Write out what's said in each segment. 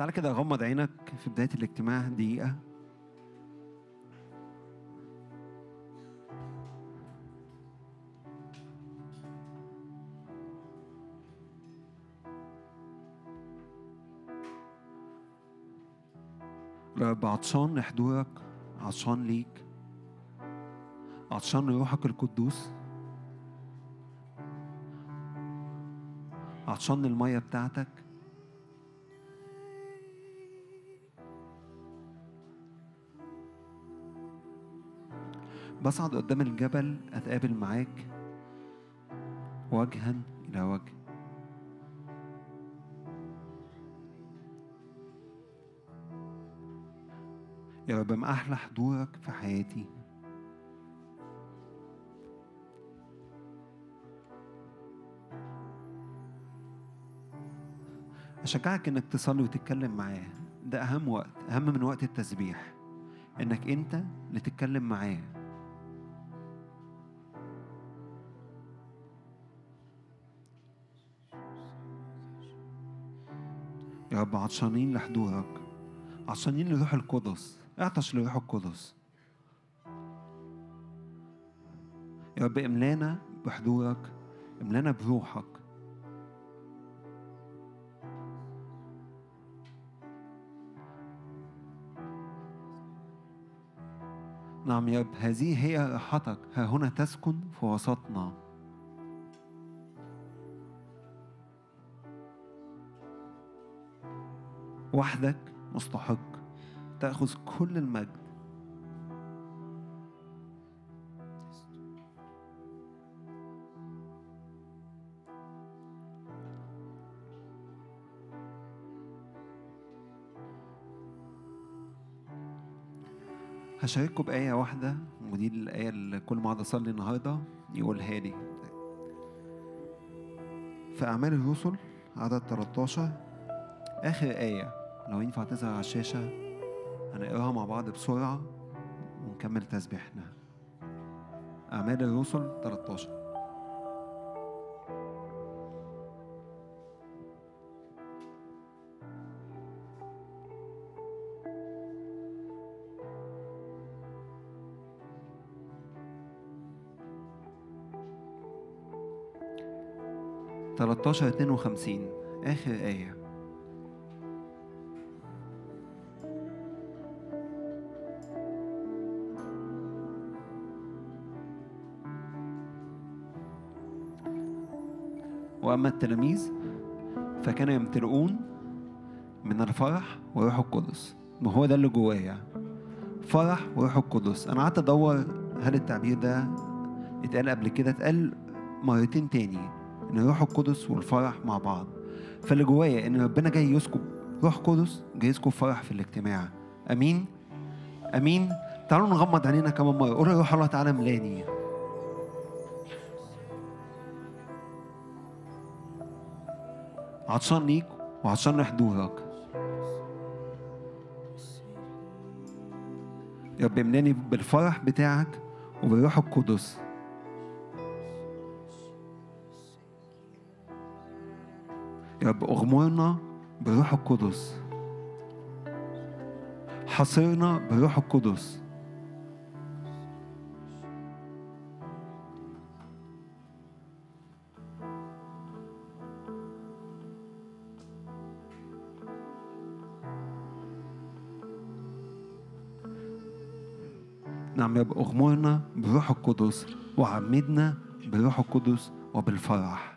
تعالى كده غمض عينك في بداية الاجتماع دقيقة. رب عطشان لحضورك عطشان ليك. عطشان لروحك القدوس. عطشان للمية بتاعتك. بصعد قدام الجبل أتقابل معاك. وجها إلى وجه. يا رب ما أحلى حضورك في حياتي. أشجعك إنك تصلي وتتكلم معاه. ده أهم وقت أهم من وقت التسبيح. إنك أنت اللي تتكلم معاه. يا رب عطشانين لحضورك عطشانين لروح القدس. اعطش لروح القدس. يا رب املانا بحضورك املانا بروحك. نعم يا رب هذه هي راحتك. ها هنا تسكن في وسطنا. وحدك مستحق. تأخذ كل المجد. هشارككم بآية واحدة ودي الآية اللي كل ما أقعد أصلي النهاردة يقولها لي. في أعمال الرسل عدد 13 آخر آية. لو ينفع تظهر على الشاشة هنقراها مع بعض بسرعة ونكمل تسبيحنا. أعمال الرسل 13 13 52 آخر آية. وأما التلاميذ فكانوا يمتلئون من الفرح وروح القدس. ما هو ده اللي جوايا فرح وروح القدس. أنا قعدت أدور هل التعبير ده اتقال قبل كده اتقال مرتين تاني إن الروح القدس والفرح مع بعض. فاللي جوايا إن ربنا جاي يسكب روح قدس جاي يسكب فرح في الاجتماع. أمين؟ أمين؟ تعالوا نغمض عينينا كمان مرة. قول يا روح الله تعالى ملاني عطشان ليك وعطشان لحضورك. يا رب املاني بالفرح بتاعك وبالروح القدس. يا رب أغمرنا بالروح القدس. حصرنا بالروح القدس. نعم يا رب اغمرنا بالروح القدس وعمدنا بالروح القدس وبالفرح.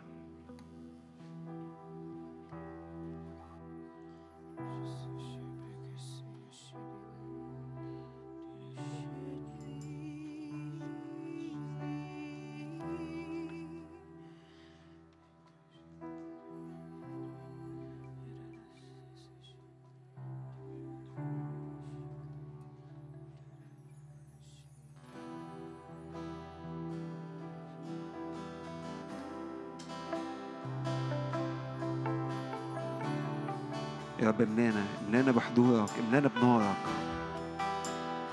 بحضورك املانا بنارك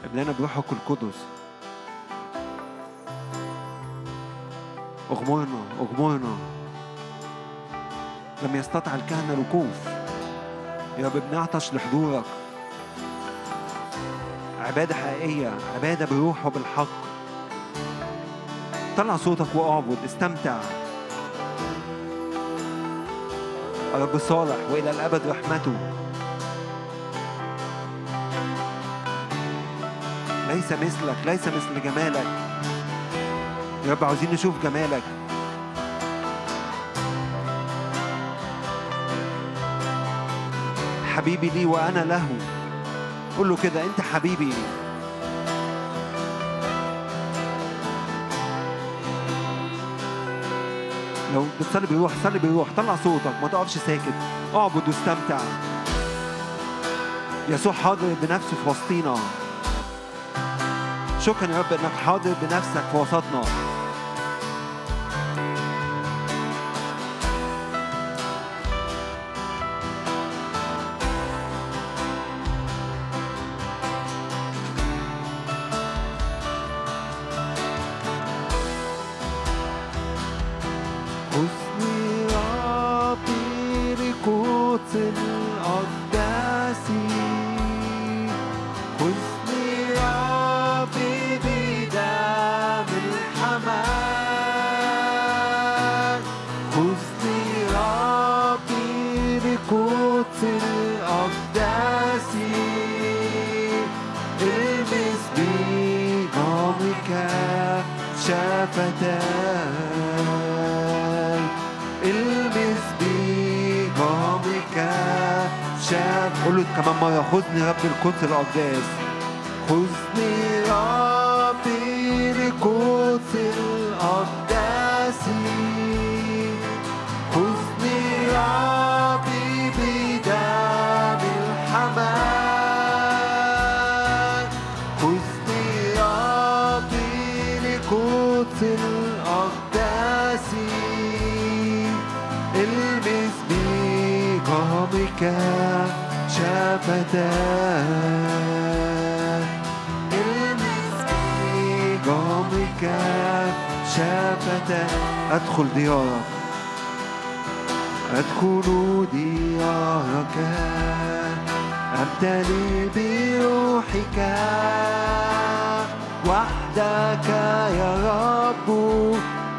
املانا بروحك القدس. اغمرنا اغمرنا لم يستطع الكهنة الوقوف يا رب بنعطش لحضورك. عبادة حقيقية عبادة بروح وبالحق طلع صوتك وأعبد استمتع. رب صالح وإلى الأبد رحمته. ليس مثلك ليس مثل جمالك. يا رب عاوزين نشوف جمالك. حبيبي لي وأنا له. قول له كده أنت حبيبي لو بتصلي بروح صلي بروح طلع صوتك ما تقفش ساكت. اعبد واستمتع. يسوع حاضر بنفسه في وسطينا. شكرا يا رب إنك حاضر بنفسك في وسطنا. القدس الأقداس. خذني ربي لقدس الأقداس. خذني ربي بدم الحمام. الأقداس. المس بقامك شفتاه شفتاه أدخل ديارك. أدخل ديارك. أبتلي بروحك. وحدك يا رب.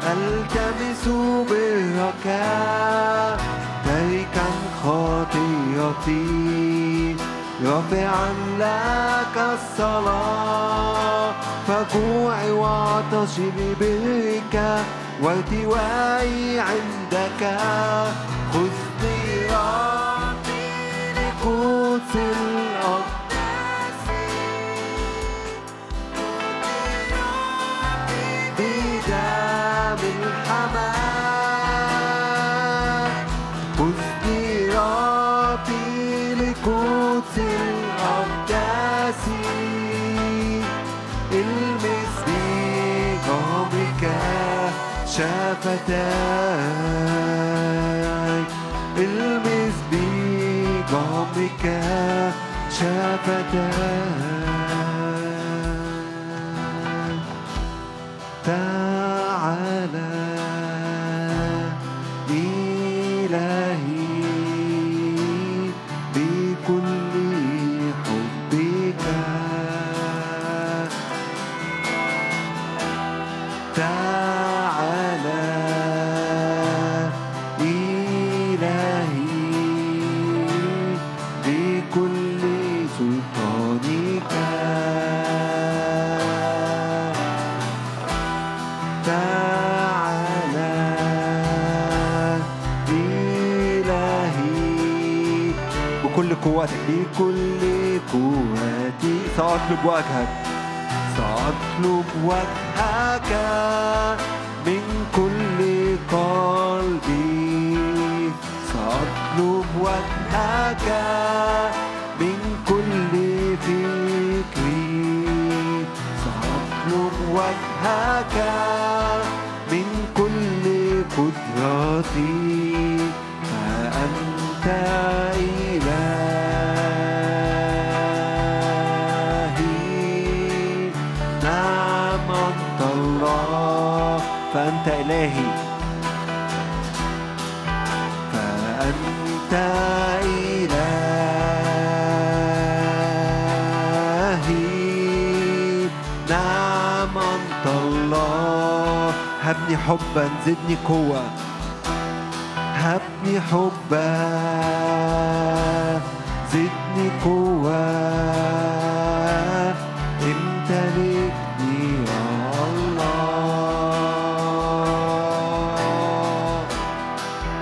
ألتمس برك. تاركا خطيئتي رافعا لك الصلاة. فجوعي وعطشي لبرك وارتوائي عندك. شفتاي المس بقومك شفتاي قوتك بكل قوتي. سأطلب وجهك سأطلب وجهك من كل قلبي. سأطلب وجهك من كل فكري. سأطلب وجهك من كل قدرتي. فأنت هبني حبا زدني قوة. هبني حبا. زدني قوة. امتلكني يا الله.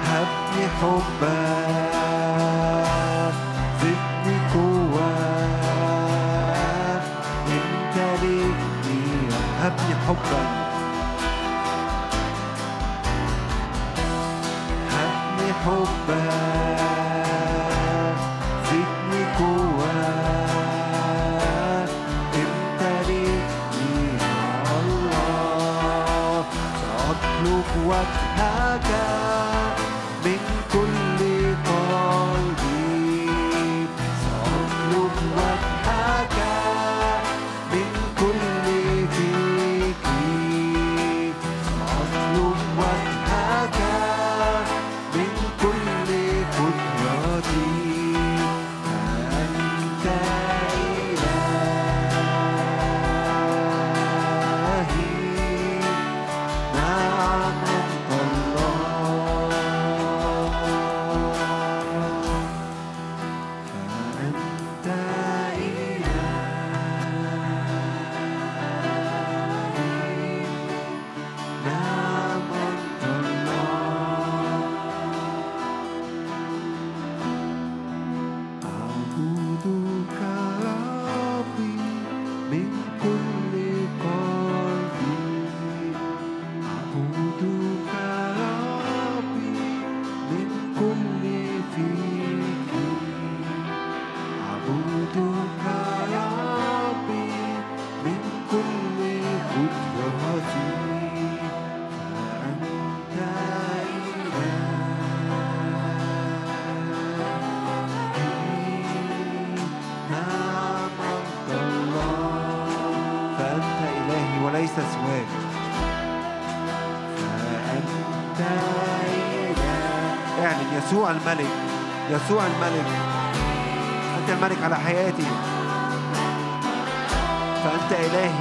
هبني حبا. يسوع الملك. يسوع الملك. أنت الملك على حياتي. فأنت إلهي.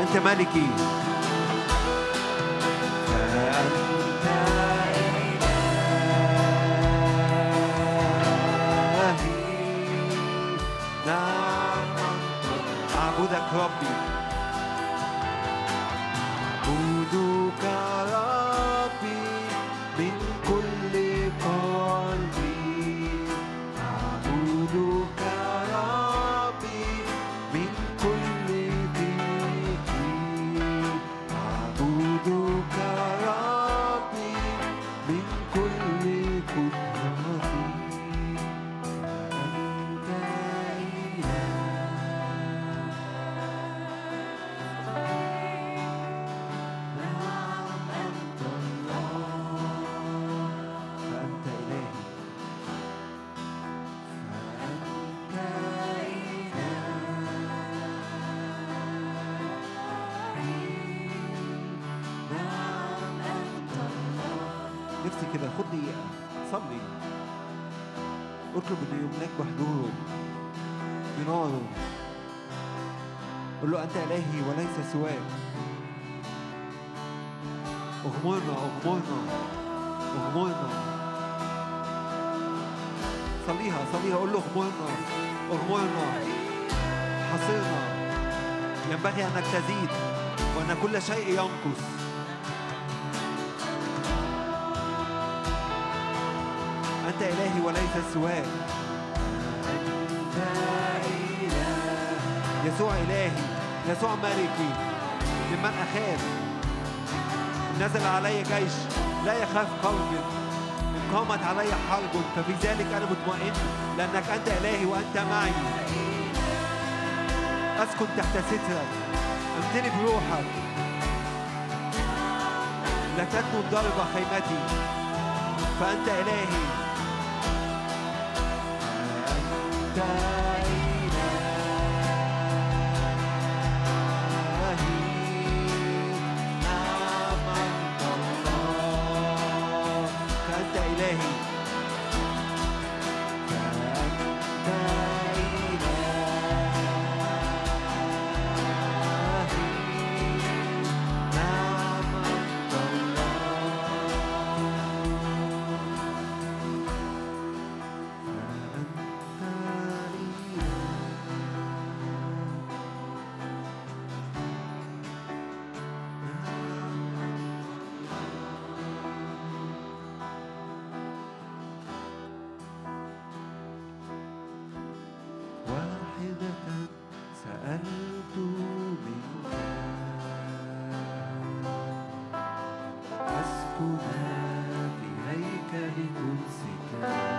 أنت ملكي. نعم. أعبدك ربي. أنت الهي وليس سواك. اغمرنا اغمرنا اغمرنا. صليها صليها قول له اغمرنا اغمرنا. حصرنا. ينبغي أنك تزيد وأن كل شيء ينقص. أنت الهي وليس سواك. أنت. يسوع إلهي. يسوع ملكي ممن أخاف. نزل علي جيش لا يخاف قوم. إن قامت علي حرب ففي ذلك أنا مطمئن لأنك أنت إلهي وأنت معي. أسكن تحت سترك. امتلي بروحك. لا تكن ضرب خيمتي. فأنت إلهي. أنت ملكها إليك بكنسك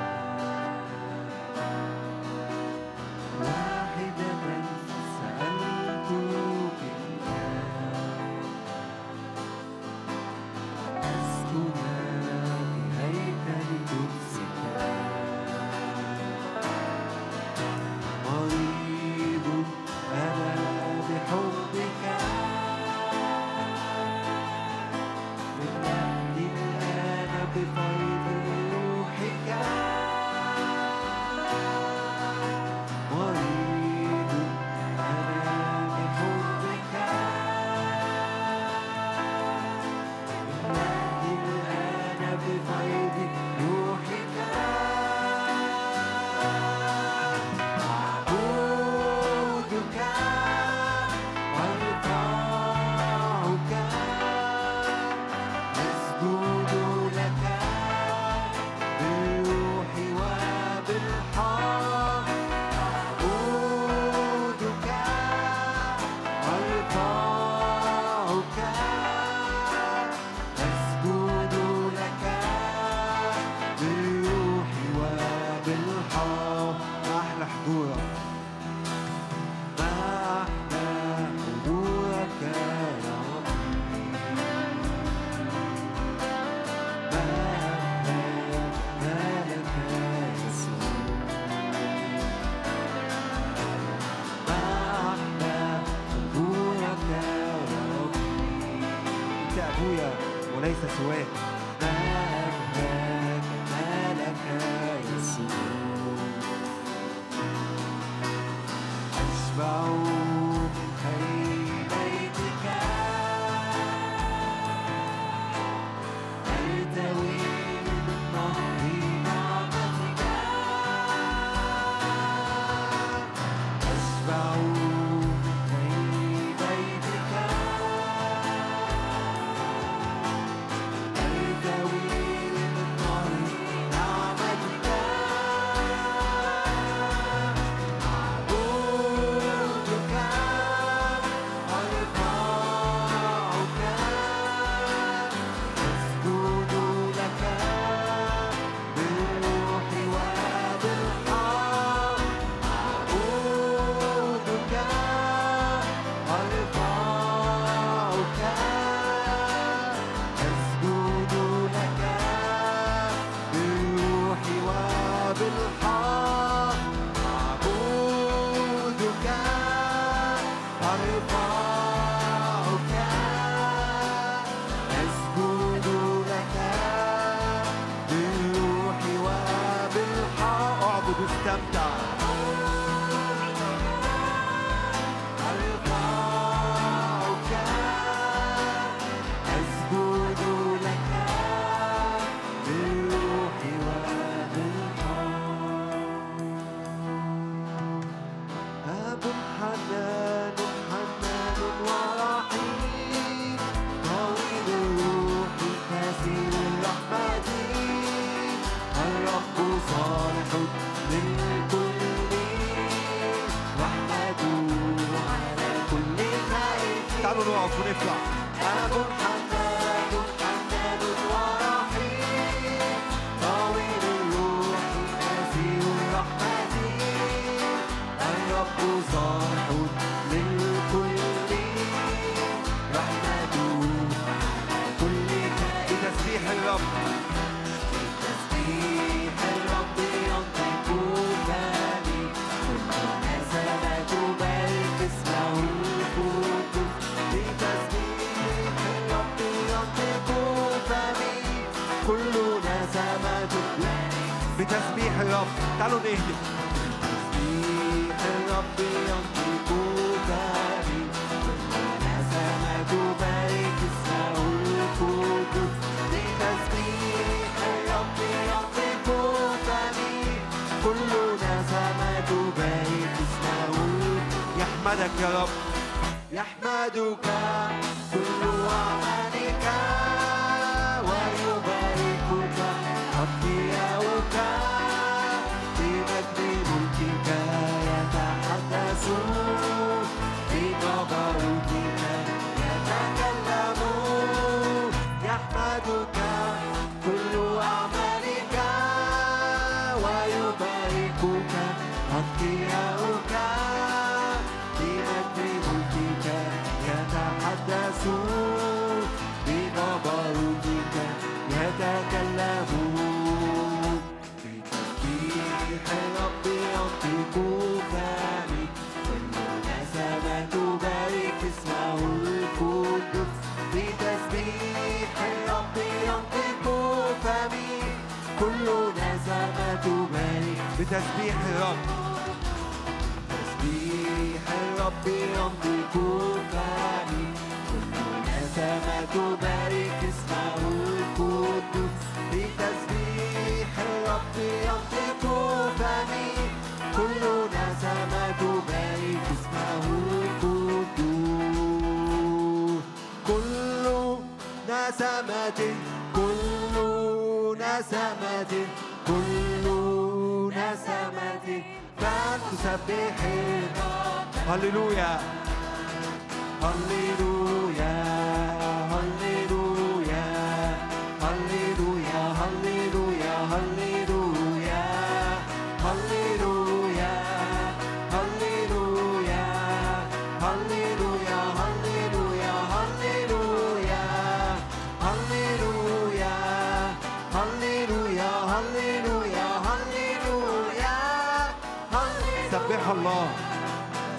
الله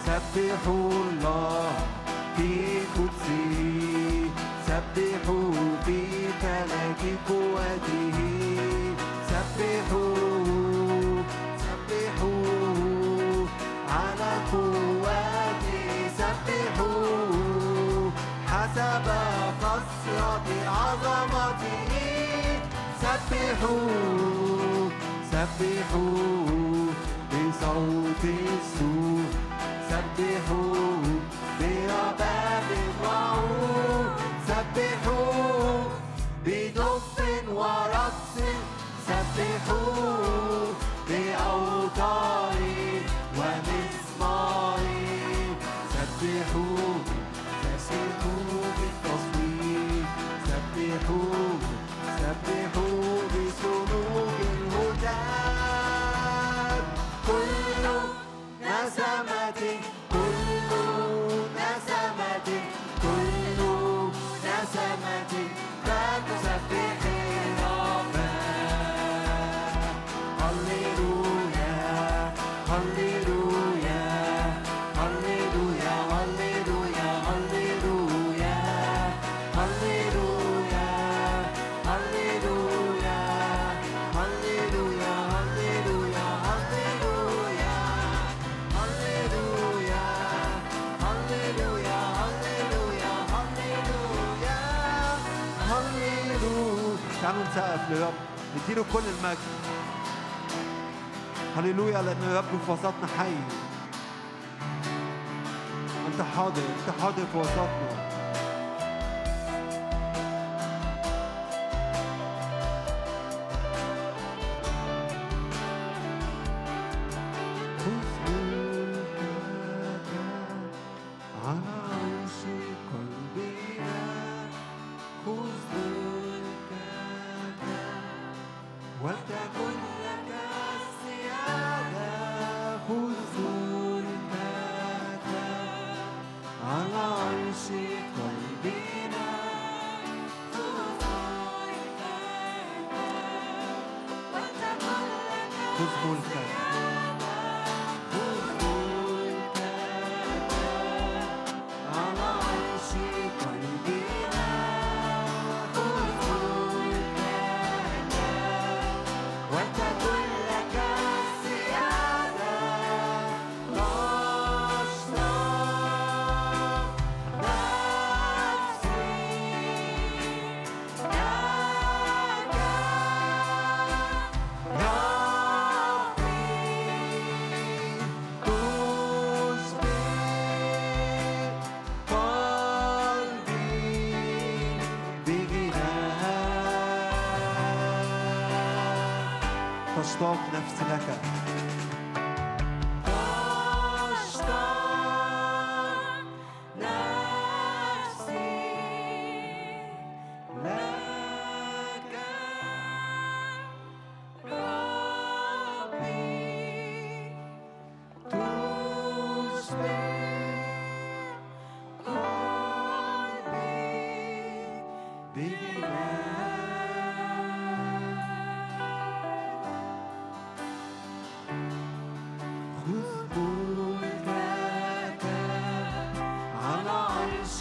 سبحوا الله في قدسه سبحوا في فلك قوته سبحوا سبحوا على قوته سبحوا حسب كثرة عظمته سبحوا نديله كل المجد. هللويا لأنه يبدو في وسطنا حي. أنت حاضر أنت حاضر في وسطنا.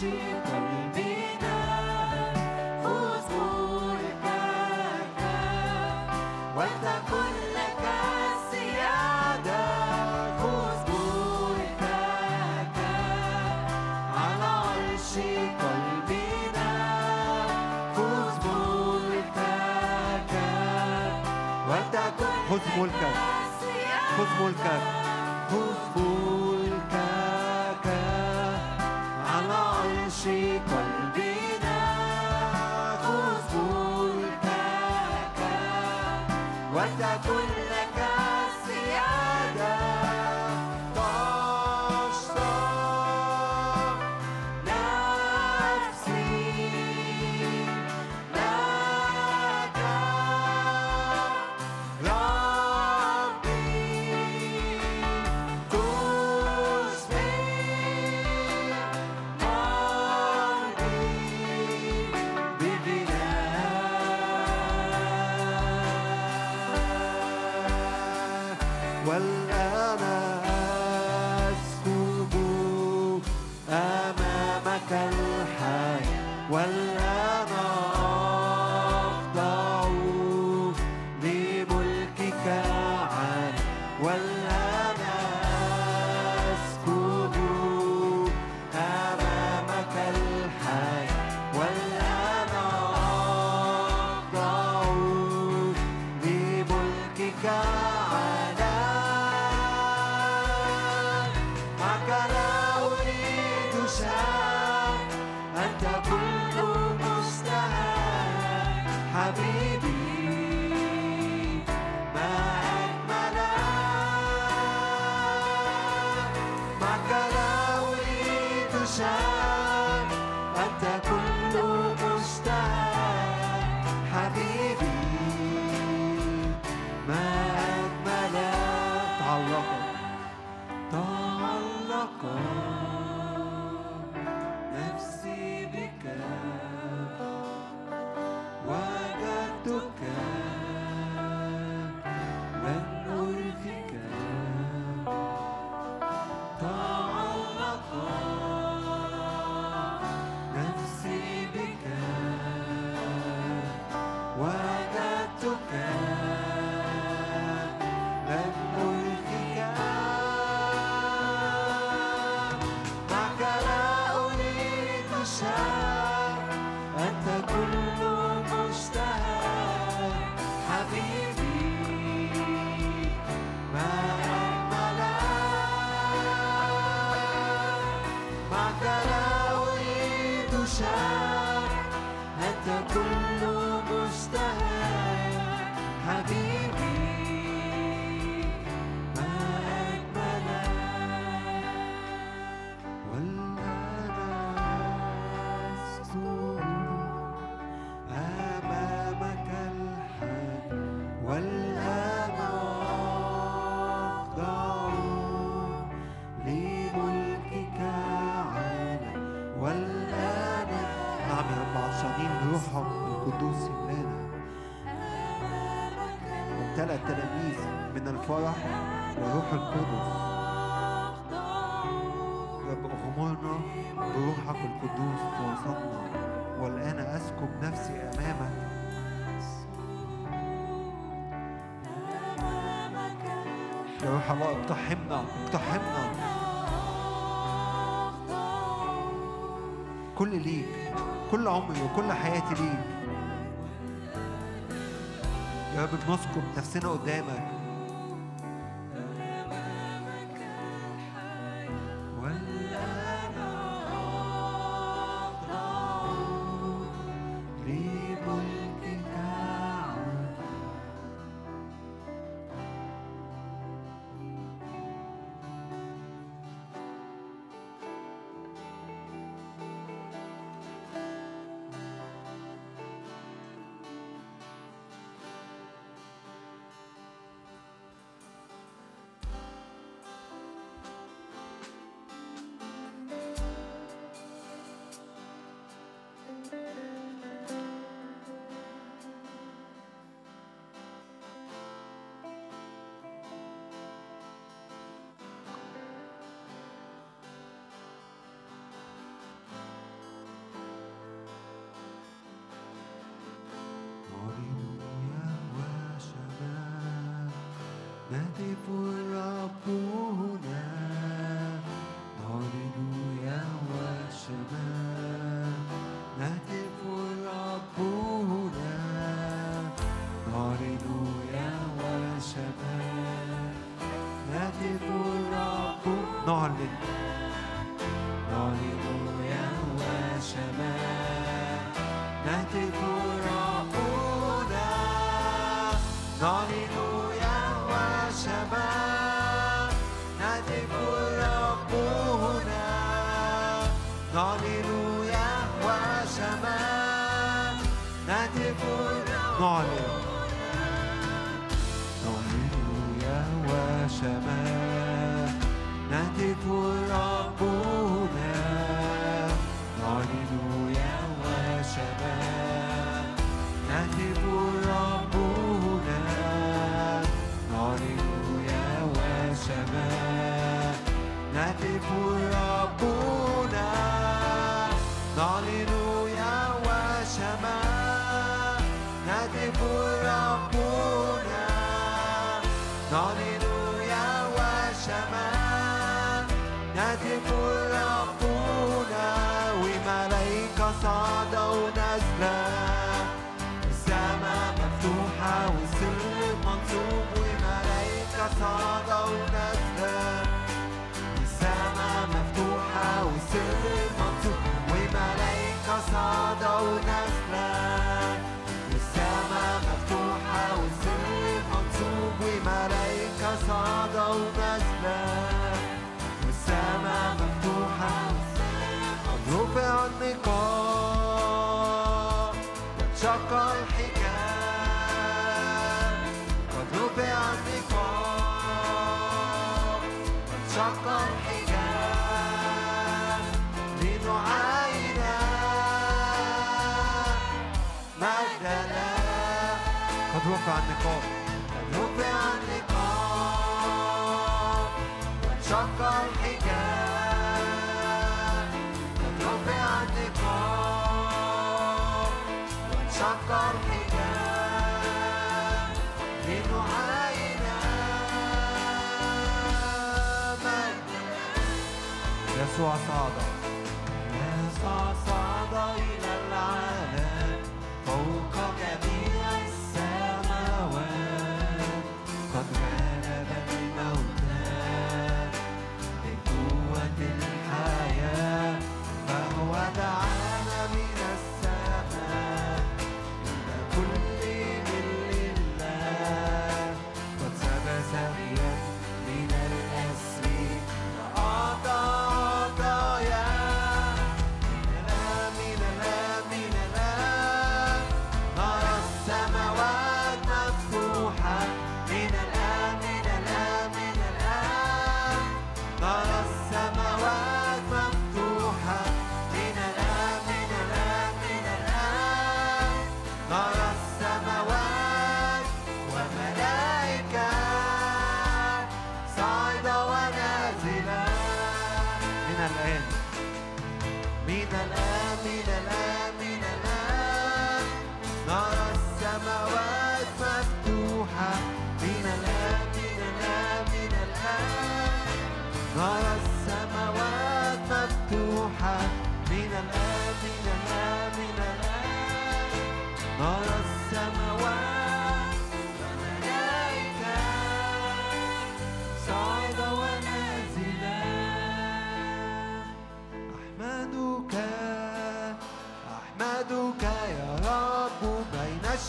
ملكك خذ ملكك خذ ملكك. Black Widow. وتكن اقتحمنا اقتحمنا. كل ليك كل عمري وكل حياتي ليك. يا رب بنسكب نفسنا قدامك. نهتف الرب هنا نعلن يهوى forever. رفع النقاب وانشق الحجاب قد رفع النقاب وانشق الحجاب لنعاين مجدنا قد رفع النقاب. 刷刷的。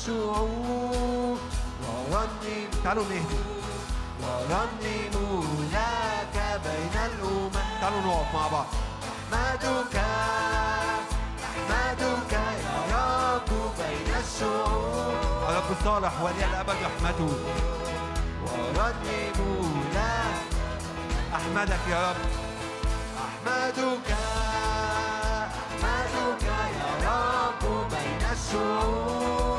يسوع ورنم تعالوا نهدي. ورنم لك بين الأمم تعالوا نقف مع بعض. أحمدك أحمدك يا رب بين الشعوب الرب صالح ولي الأبد أحمده ورنم لك أحمدك يا رب. أحمدك أحمدك يا رب. بين الشعوب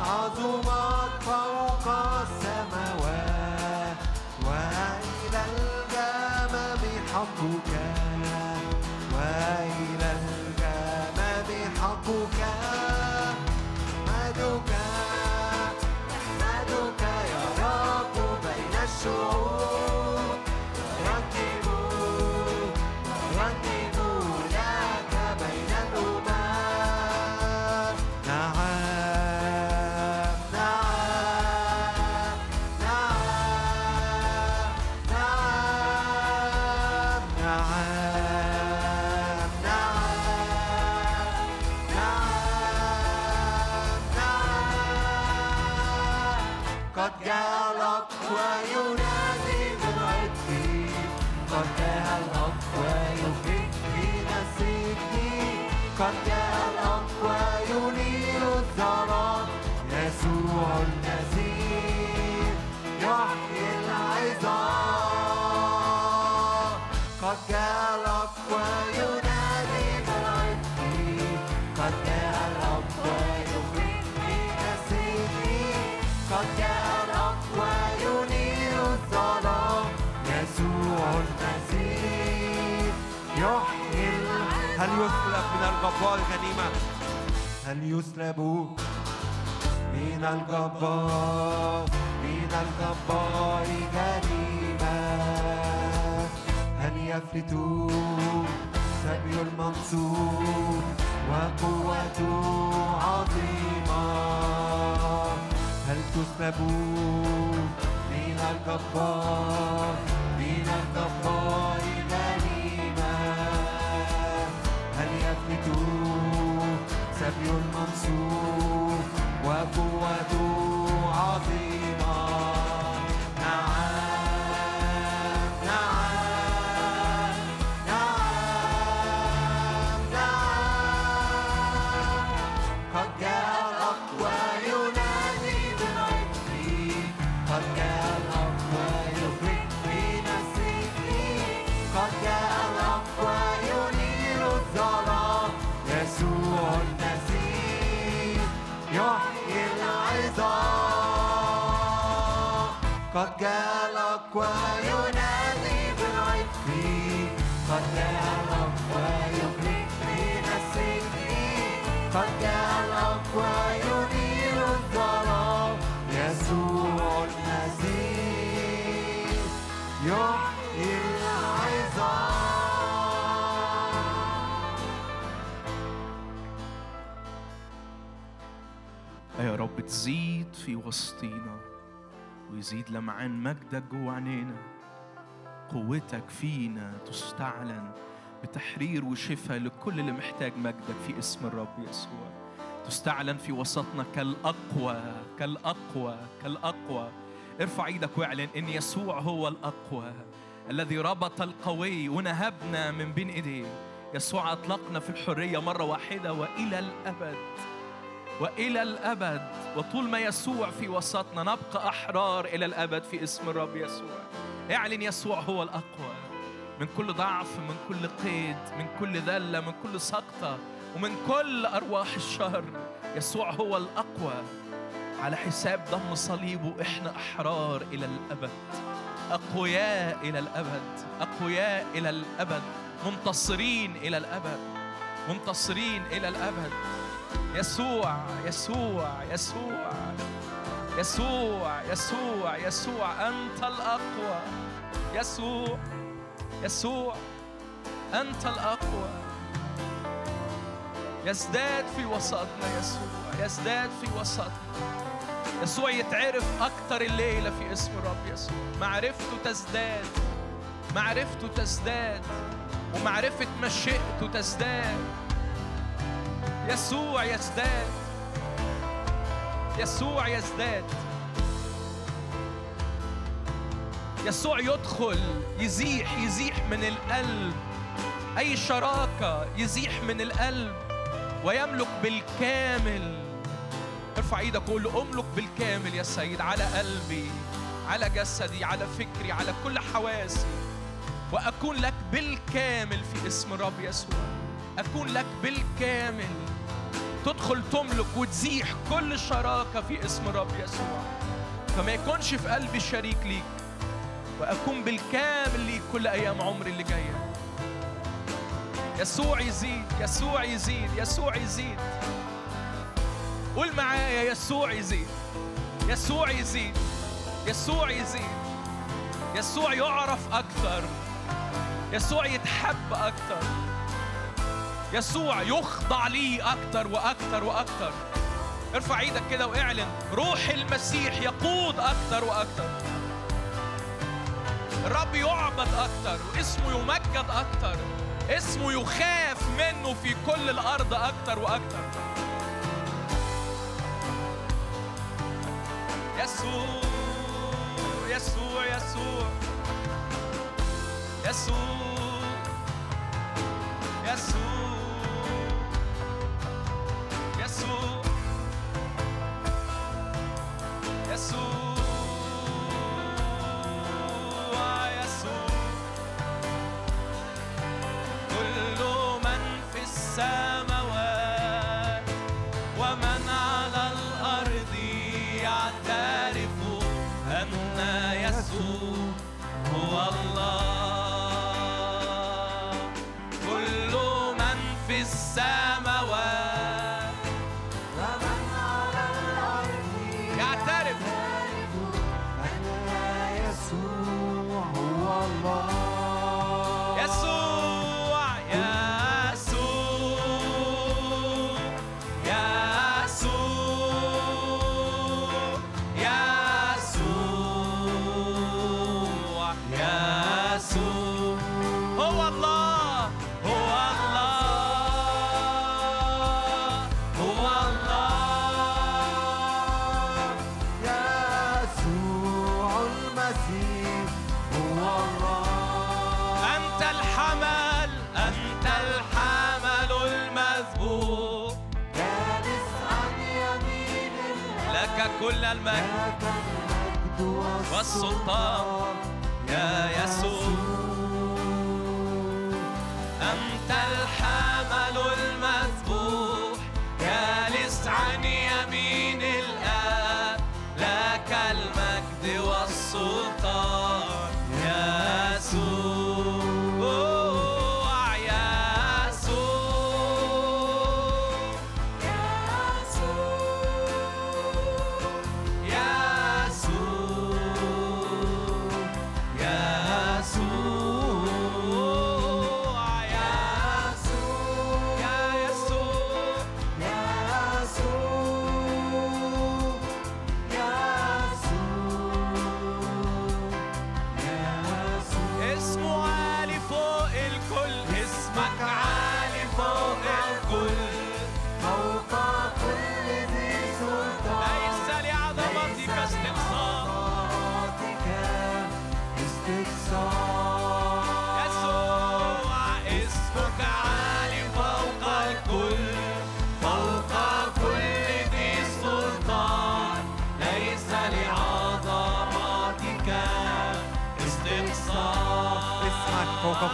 عظمك فوق السماوات وإلى الجمم حقك. وإلى الجمم حقك. نحمدك نحمدك يا رب بين الشعوب. ويزيد لمعان مجدك جوه عينينا. قوتك فينا تستعلن بتحرير وشفاء لكل اللي محتاج مجدك في اسم الرب يسوع. تستعلن في وسطنا كالأقوى كالأقوى كالأقوى. ارفع إيدك واعلن إن يسوع هو الأقوى الذي ربط القوي ونهبنا من بين ايديه. يسوع أطلقنا في الحرية مرة واحدة وإلى الأبد. وإلى الأبد وطول ما يسوع في وسطنا نبقى أحرار إلى الأبد في اسم الرب يسوع. اعلن يسوع هو الأقوى. من كل ضعف من كل قيد من كل ذلة من كل سقطة ومن كل أرواح الشر يسوع هو الأقوى. على حساب دم صليبه إحنا أحرار إلى الأبد. أقوياء إلى الأبد. أقوياء إلى الأبد. منتصرين إلى الأبد. منتصرين إلى الأبد. يسوع يسوع يسوع يسوع يسوع يسوع أنت الأقوى. يسوع يسوع أنت الأقوى. يزداد في وسطنا يسوع يزداد في وسطنا. يسوع يتعرف أكتر الليلة في اسم الرب يسوع. معرفته تزداد معرفته تزداد ومعرفة مشيئته تزداد. يسوع يزداد. يسوع يزداد. يسوع يدخل يزيح يزيح من القلب. أي شراكة يزيح من القلب. ويملك بالكامل. ارفع إيدك وقول له املك بالكامل يا سيد على قلبي على جسدي على فكري على كل حواسي. وأكون لك بالكامل في اسم الرب يسوع. أكون لك بالكامل. تدخل تملك وتزيح كل شراكة في اسم الرب يسوع. فما يكونش في قلبي شريك ليك وأكون بالكامل ليك كل أيام عمري اللي جاية. يسوع يزيد يسوع يزيد يسوع يزيد. قول معايا يسوع يزيد يسوع يزيد يسوع يزيد. يسوع يعرف أكثر يسوع يتحب أكثر. يسوع يخضع لي أكثر وأكثر وأكثر ارفع إيدك كده واعلن. روح المسيح يقود أكثر وأكثر الرب يعبد أكثر واسمه يمجد أكثر اسمه يخاف منه في كل الأرض أكثر وأكثر يسوع يسوع يسوع يسوع. يسوع يسوع. المجد والسلطان يا يسوع.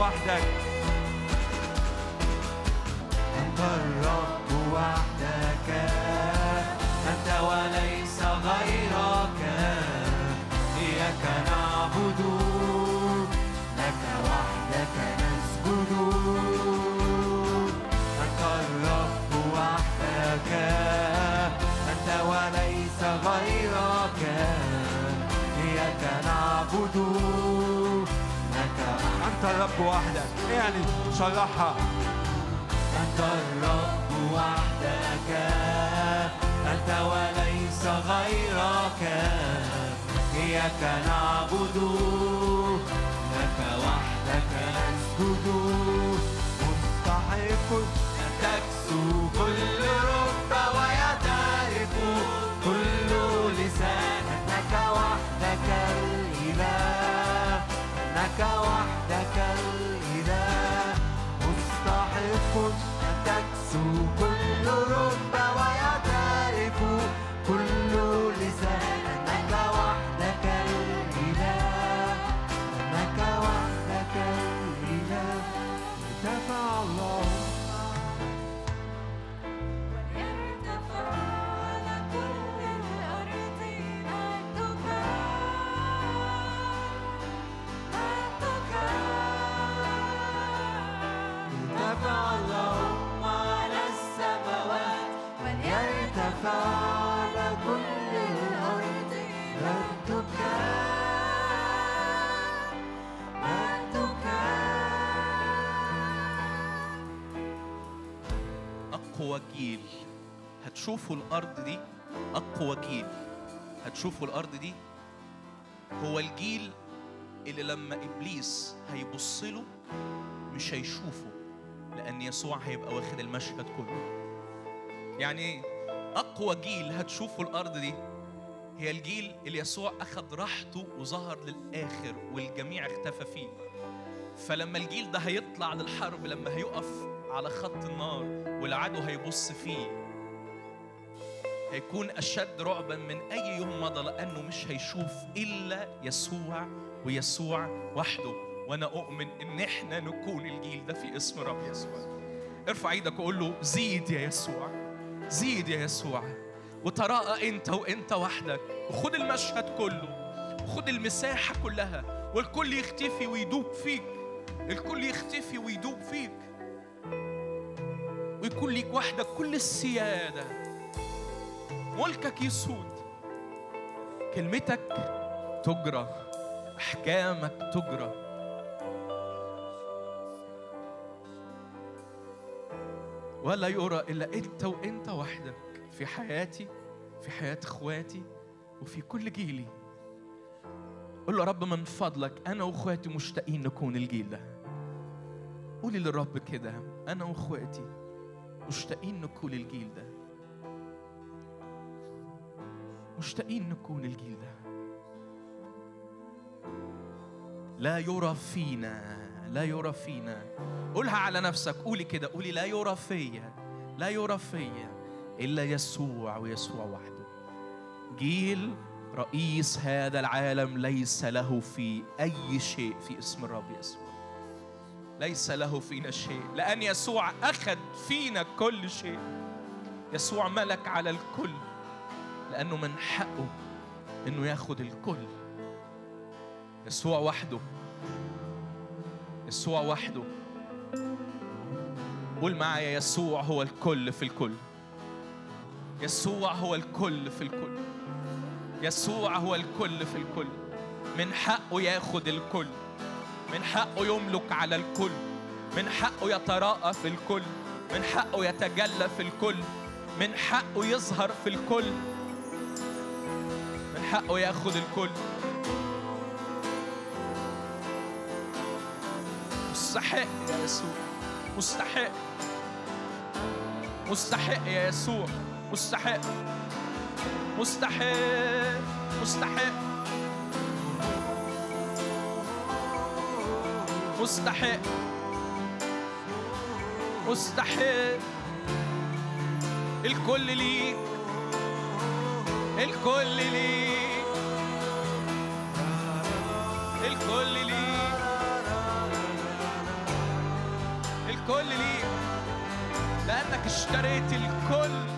وحدك الرب وحدك. يعني شرحها أنت الرب وحدك. أنت وليس غيرك. إياك نعبد. لك وحدك نسجد مستحق. تكسو كل رب ويعترف كل لسان أنك وحدك الإله. أنك وحدك أقوى جيل هتشوفوا الأرض دي أقوى جيل هتشوفوا الأرض دي هو الجيل اللي لما إبليس هيبص له مش هيشوفه لأن يسوع هيبقى واخد المشهد كله. يعني؟ أقوى جيل هتشوفوا الأرض دي هي الجيل اللي يسوع أخد راحته وظهر للآخر والجميع اختفى فيه. فلما الجيل ده هيطلع للحرب لما هيقف على خط النار والعدو هيبص فيه. هيكون أشد رعبا من أي يوم مضى لأنه مش هيشوف إلا يسوع ويسوع وحده. وأنا أؤمن إن إحنا نكون الجيل ده في اسم رب يسوع. ارفع إيدك وقول له زيد يا يسوع زيد يا يسوع وتراءى أنت وأنت وحدك وخد المشهد كله وخد المساحة كلها والكل يختفي ويدوب فيك الكل يختفي ويدوب فيك. ويكون ليك وحدك كل السيادة. ملكك يسود. كلمتك تجرى. أحكامك تجرى. ولا يرى إلا أنت وأنت وحدك. في حياتي في حياة إخواتي وفي كل جيلي. قول له رب من فضلك أنا وإخواتي مشتاقين نكون الجيل ده. قولي للرب كده أنا وإخواتي. مشتاقين نكون الجيل ده. مشتاقين نكون الجيل ده. لا يرى فينا لا يرى فينا. قولها على نفسك قولي كده قولي لا يرى فيا لا يرى فيا إلا يسوع ويسوع وحده. جيل رئيس هذا العالم ليس له في أي شيء في اسم الرب يسوع. ليس له فينا شيء. لأن يسوع أخذ فينا كل شيء. يسوع ملك على الكل. لأنه من حقه إنه ياخد الكل. يسوع وحده. يسوع وحده. قول معايا يسوع هو الكل في الكل. يسوع هو الكل في الكل. يسوع هو الكل في الكل. من حقه ياخد الكل. من حقه يملك على الكل من حقه يتراءى في الكل من حقه يتجلى في الكل من حقه يظهر في الكل من حقه ياخد الكل. مستحق يا يسوع مستحق مستحق يا يسوع مستحق مستحق مستحق. مستحق. مستحق. الكل ليك. الكل ليك. الكل ليك. الكل ليك. لأنك اشتريت الكل.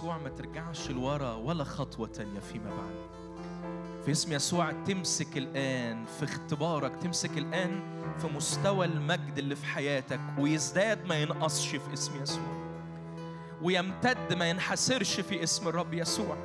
يسوع ما ترجعش لورا ولا خطوة تانية فيما بعد. في اسم يسوع تمسك الآن في اختبارك تمسك الآن في مستوى المجد اللي في حياتك ويزداد ما ينقصش في اسم يسوع. ويمتد ما ينحسرش في اسم الرب يسوع.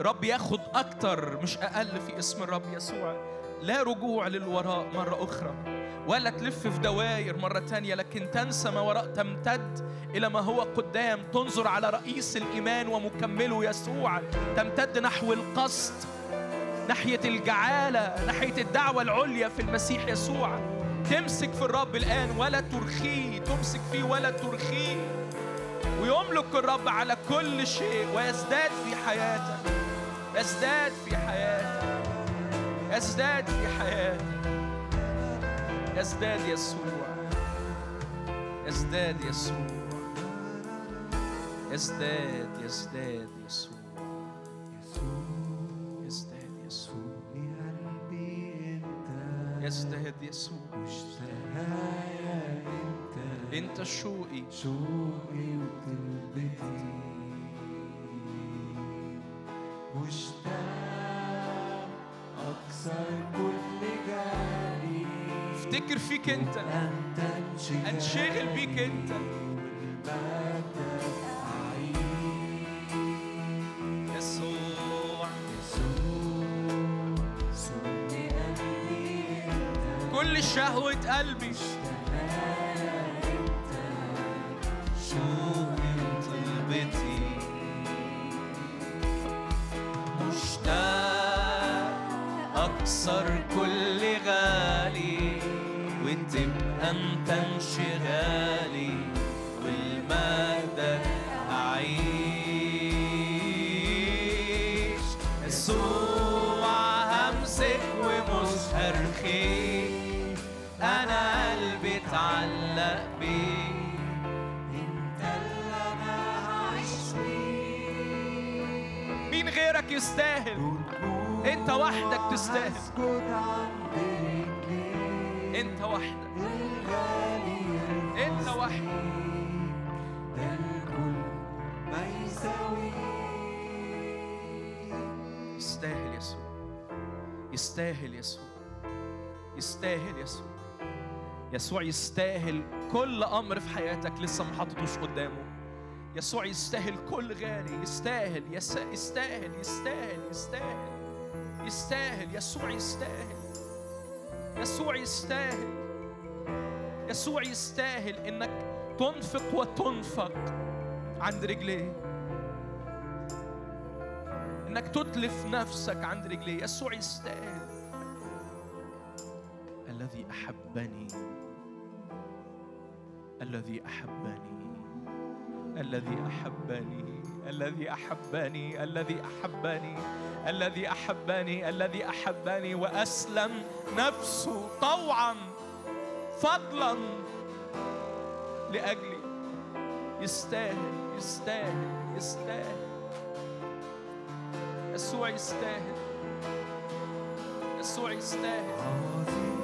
رب ياخد أكتر مش أقل في اسم الرب يسوع. لا رجوع للوراء مرة أخرى. ولا تلف في دواير مرة تانية لكن تنسى ما وراء تمتد إلى ما هو قدام. تنظر على رئيس الإيمان ومكمله يسوع. تمتد نحو القصد ناحية الجعالة ناحية الدعوة العليا في المسيح يسوع. تمسك في الرب الآن ولا ترخيه. تمسك فيه ولا ترخيه. ويملك الرب على كل شيء. ويزداد في حياتك يزداد في حياتك يزداد في حياتك يزداد يسوع. يزداد يسوع. يزداد يزداد يسوع. يزداد يسوع. يزداد يسوع. انت شوقي. شوقي وطلبتي مشتاق أكثر كل جالي أفتكر فيك أنت. أنشغل بيك أنت. يسوع. كل شهوة قلبي. مشتاق أكثر أنت انشغالي والمجدك أعيش يسوع همسك ومش هرخيك أنا قلبي اتعلق بيك. مين غيرك يستاهل؟ أنت وحدك تستاهل. انت وحدك. انت وحدك. الكل ما يساويك يستاهل يسوع. يستاهل يسوع. يستاهل يسوع. يسوع يستاهل كل أمر في حياتك لسه ما حطيتوش قدامه. يسوع يستاهل كل غالي. يستاهل. يس... يستاهل. يستاهل. يستاهل. يستاهل. يسوع يستاهل. يسوع يستاهل. يسوع يستاهل إنك تنفق وتنفق عند رجليه. إنك تتلف نفسك عند رجليه. يسوع يستاهل. الذي أحبني. الذي أحبني. الذي أحبني. الذي أحبني. الذي أحبني. الذي احبني الذي أحبني وأسلم نفسه طوعا فضلا لأجلي. يستاهل يستاهل يستاهل. يسوع يستاهل. يسوع يستاهل.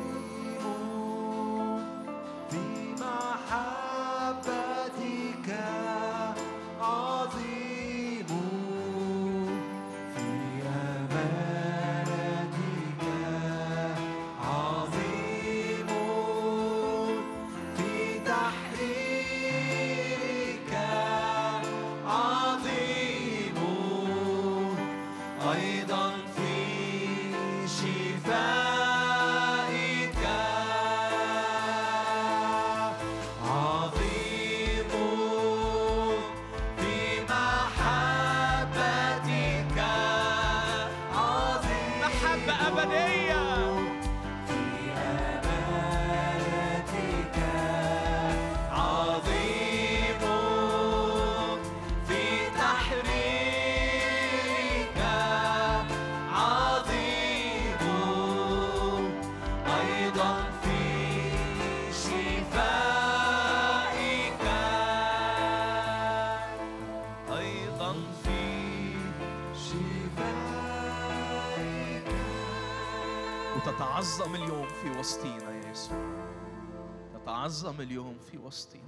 وسطينا.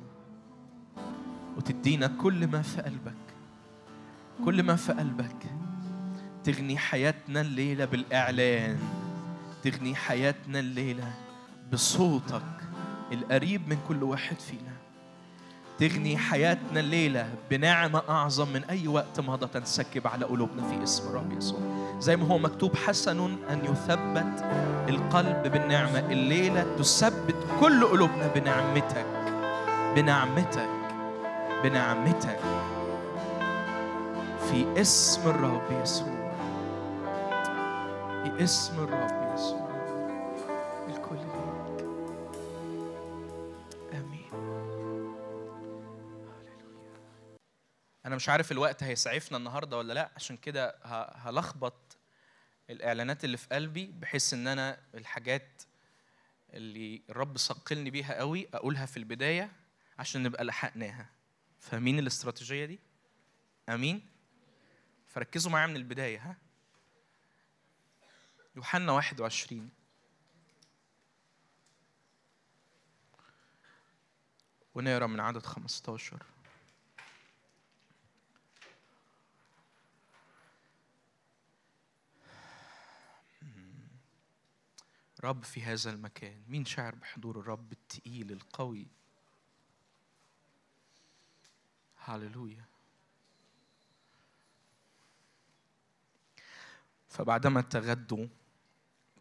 وتدينا كل ما في قلبك كل ما في قلبك. تغني حياتنا الليلة بالإعلان تغني حياتنا الليلة بصوتك القريب من كل واحد فينا. تغني حياتنا الليلة بنعمة أعظم من أي وقت مضى تنسكب على قلوبنا في اسم الرب يسوع. زي ما هو مكتوب حسن أن يثبت القلب بالنعمة الليلة تثبت كل قلوبنا بنعمتك. بنعمتك بنعمتك في اسم الرب يسوع. في اسم الرب يسوع. الكل ليك آمين. هللويا أنا مش عارف الوقت هيسعفنا النهارده ولا لأ عشان كده هلخبط الإعلانات اللي في قلبي بحيث إن أنا الحاجات اللي الرب ثقلني بيها قوي أقولها في البداية. عشان نبقى لحقناها. فاهمين الاستراتيجية دي؟ آمين؟ فركزوا معايا من البداية ها؟ يوحنا 21 ونقرا من عدد 15 رب في هذا المكان. مين شاعر بحضور الرب التقيل القوي؟ هللويا فبعدما تغدوا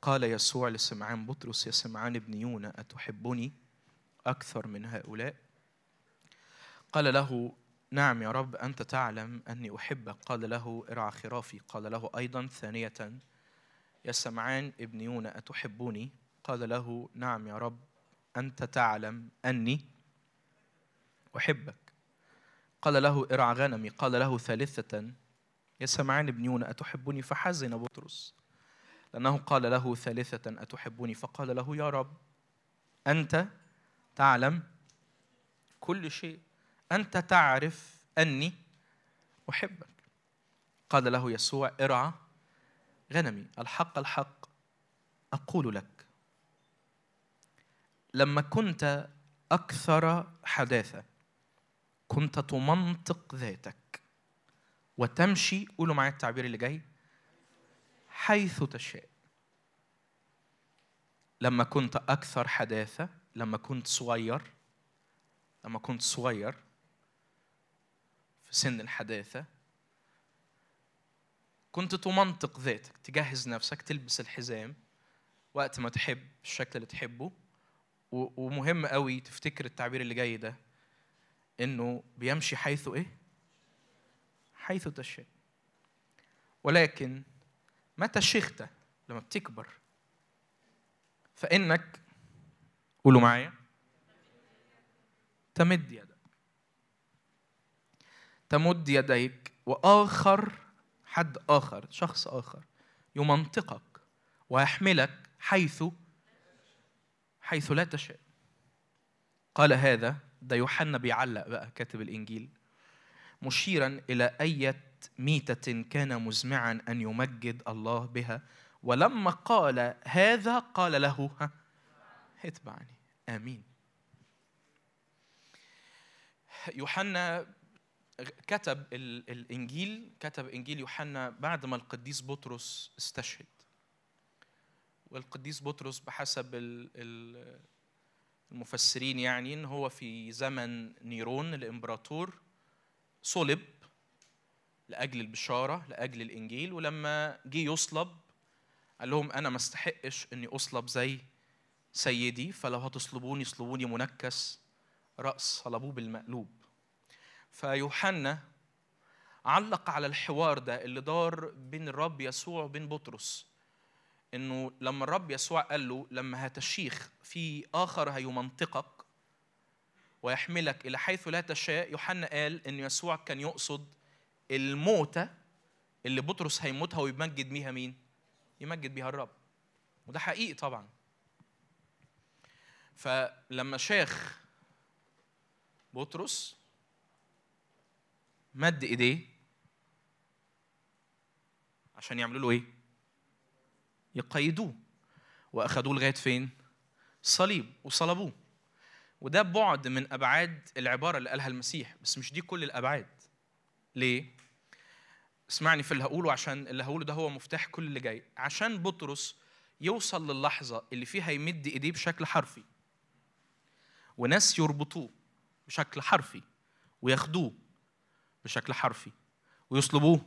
قال يسوع لسمعان بطرس يا سمعان ابن يونا أتحبني أكثر من هؤلاء؟ قال له نعم يا رب أنت تعلم أني أحبك. قال له ارعى خرافي. قال له أيضا ثانية يا سمعان ابن يونا أتحبني؟ قال له نعم يا رب أنت تعلم أني أحبك. قال له ارعى غنمي قال له ثالثة يا سمعان ابن يونا أتحبني؟ فحزن بطرس. لأنه قال له ثالثة أتحبني؟ فقال له يا رب أنت تعلم كل شيء. أنت تعرف أني أحبك. قال له يسوع ارعى غنمي الحق الحق أقول لك لما كنت أكثر حداثة كنت تمنطق ذاتك. وتمشي قولوا معايا التعبير اللي جاي حيث تشاء. لما كنت أكثر حداثة لما كنت صغير لما كنت صغير في سن الحداثة كنت تمنطق ذاتك تجهز نفسك تلبس الحزام وقت ما تحب الشكل اللي تحبه. ومهم قوي تفتكر التعبير اللي جاي ده. إنه بيمشي حيث إيه؟ حيث تشاء. ولكن متى شخت لما بتكبر. فإنك قولوا معايا تمد يدك. تمد يديك وآخر حد آخر شخص آخر يمنطقك ويحملك حيث حيث لا تشاء. قال هذا ده يوحنا بيعلق بقى كاتب الإنجيل. مشيرا إلى أية ميتة كان مزمعا أن يمجد الله بها. ولما قال هذا قال له ها اتبعني. آمين. يوحنا كتب ال- الإنجيل كتب إنجيل يوحنا بعد ما القديس بطرس استشهد. والقديس بطرس بحسب ال- ال- المفسرين يعني إن هو في زمن نيرون الإمبراطور صلب لأجل البشارة لأجل الإنجيل ولما جه يصلب قال لهم أنا ما استحقش إني أصلب زي سيدي فلو هتصلبوني اصلبوني منكس رأس صلبوه بالمقلوب. فيوحنا علق على الحوار ده اللي دار بين الرب يسوع وبين بطرس. إنه لما الرب يسوع قال له لما هتشيخ في آخر هيمنطقك ويحملك إلى حيث لا تشاء يوحنا قال إن يسوع كان يقصد الموتة اللي بطرس هيموتها ويمجد بيها مين؟ يمجد بيها الرب وده حقيقي طبعا فلما شاخ بطرس مد إيديه عشان يعملوا له إيه؟ يقيدوه. وأخدوه لغاية فين؟ الصليب وصلبوه. وده بعد من أبعاد العبارة اللي قالها المسيح بس مش دي كل الأبعاد. ليه؟ اسمعني في اللي هقوله عشان اللي هقوله ده هو مفتاح كل اللي جاي. عشان بطرس يوصل للحظة اللي فيها يمد إيديه بشكل حرفي. وناس يربطوه بشكل حرفي وياخدوه بشكل حرفي. ويصلبوه.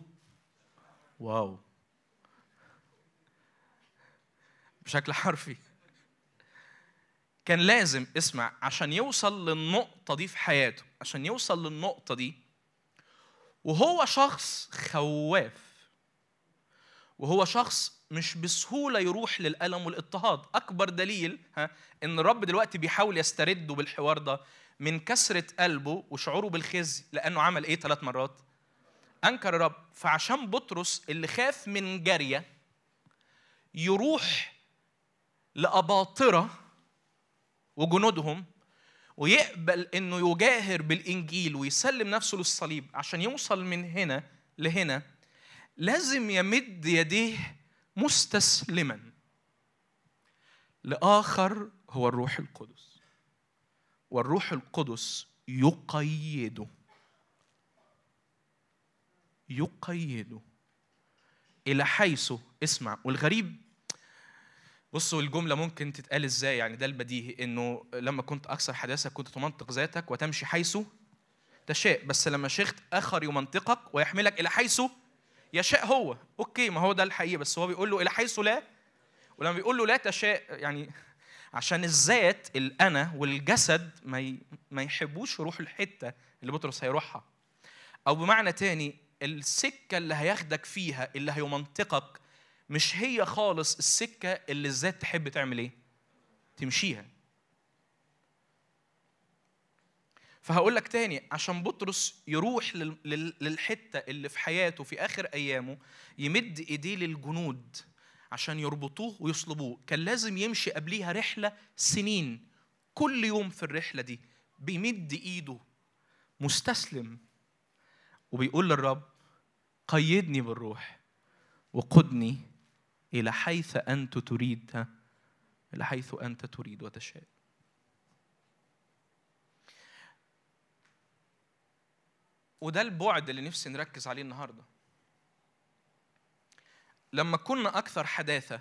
واو. بشكل حرفي. كان لازم اسمع عشان يوصل للنقطة دي في حياته عشان يوصل للنقطة دي. وهو شخص خواف. وهو شخص مش بسهولة يروح للألم والاضطهاد. أكبر دليل ها إن الرب دلوقتي بيحاول يسترده بالحوار ده من كسرة قلبه وشعوره بالخزي لأنه عمل إيه ثلاث مرات؟ أنكر الرب. فعشان بطرس اللي خاف من جارية يروح لأباطرة وجنودهم ويقبل إنه يجاهر بالإنجيل ويسلم نفسه للصليب. عشان يوصل من هنا لهنا لازم يمد يديه مستسلما. لآخر هو الروح القدس. والروح القدس يقيده يقيده إلى حيث اسمع والغريب بصوا الجملة ممكن تتقال إزاي؟ يعني ده البديهي إنه لما كنت أكثر حداثة كنت تمنطق ذاتك وتمشي حيث تشاء. بس لما شيخت آخر يمنطقك ويحملك إلى حيث يشاء هو. أوكي ما هو ده الحقيقة بس هو بيقول له إلى حيث لا. ولما بيقول له لا تشاء يعني عشان الذات الأنا والجسد ما ما يحبوش يروحوا الحتة اللي بطرس هيروحها. أو بمعنى تاني السكة اللي هياخدك فيها اللي هيمنطقك مش هي خالص السكة اللي الذات تحب تعمل إيه؟ تمشيها. فهقول لك تاني عشان بطرس يروح لل- لل- للحتة اللي في حياته في آخر أيامه يمد إيديه للجنود عشان يربطوه ويصلبوه. كان لازم يمشي قبليها رحلة سنين. كل يوم في الرحلة دي بيمد إيده مستسلم وبيقول للرب قيدني بالروح وقدني إلى حيث أنت تريد إلى حيث أنت تريد وتشاء. وده البعد اللي نفسي نركز عليه النهارده. لما كنا أكثر حداثة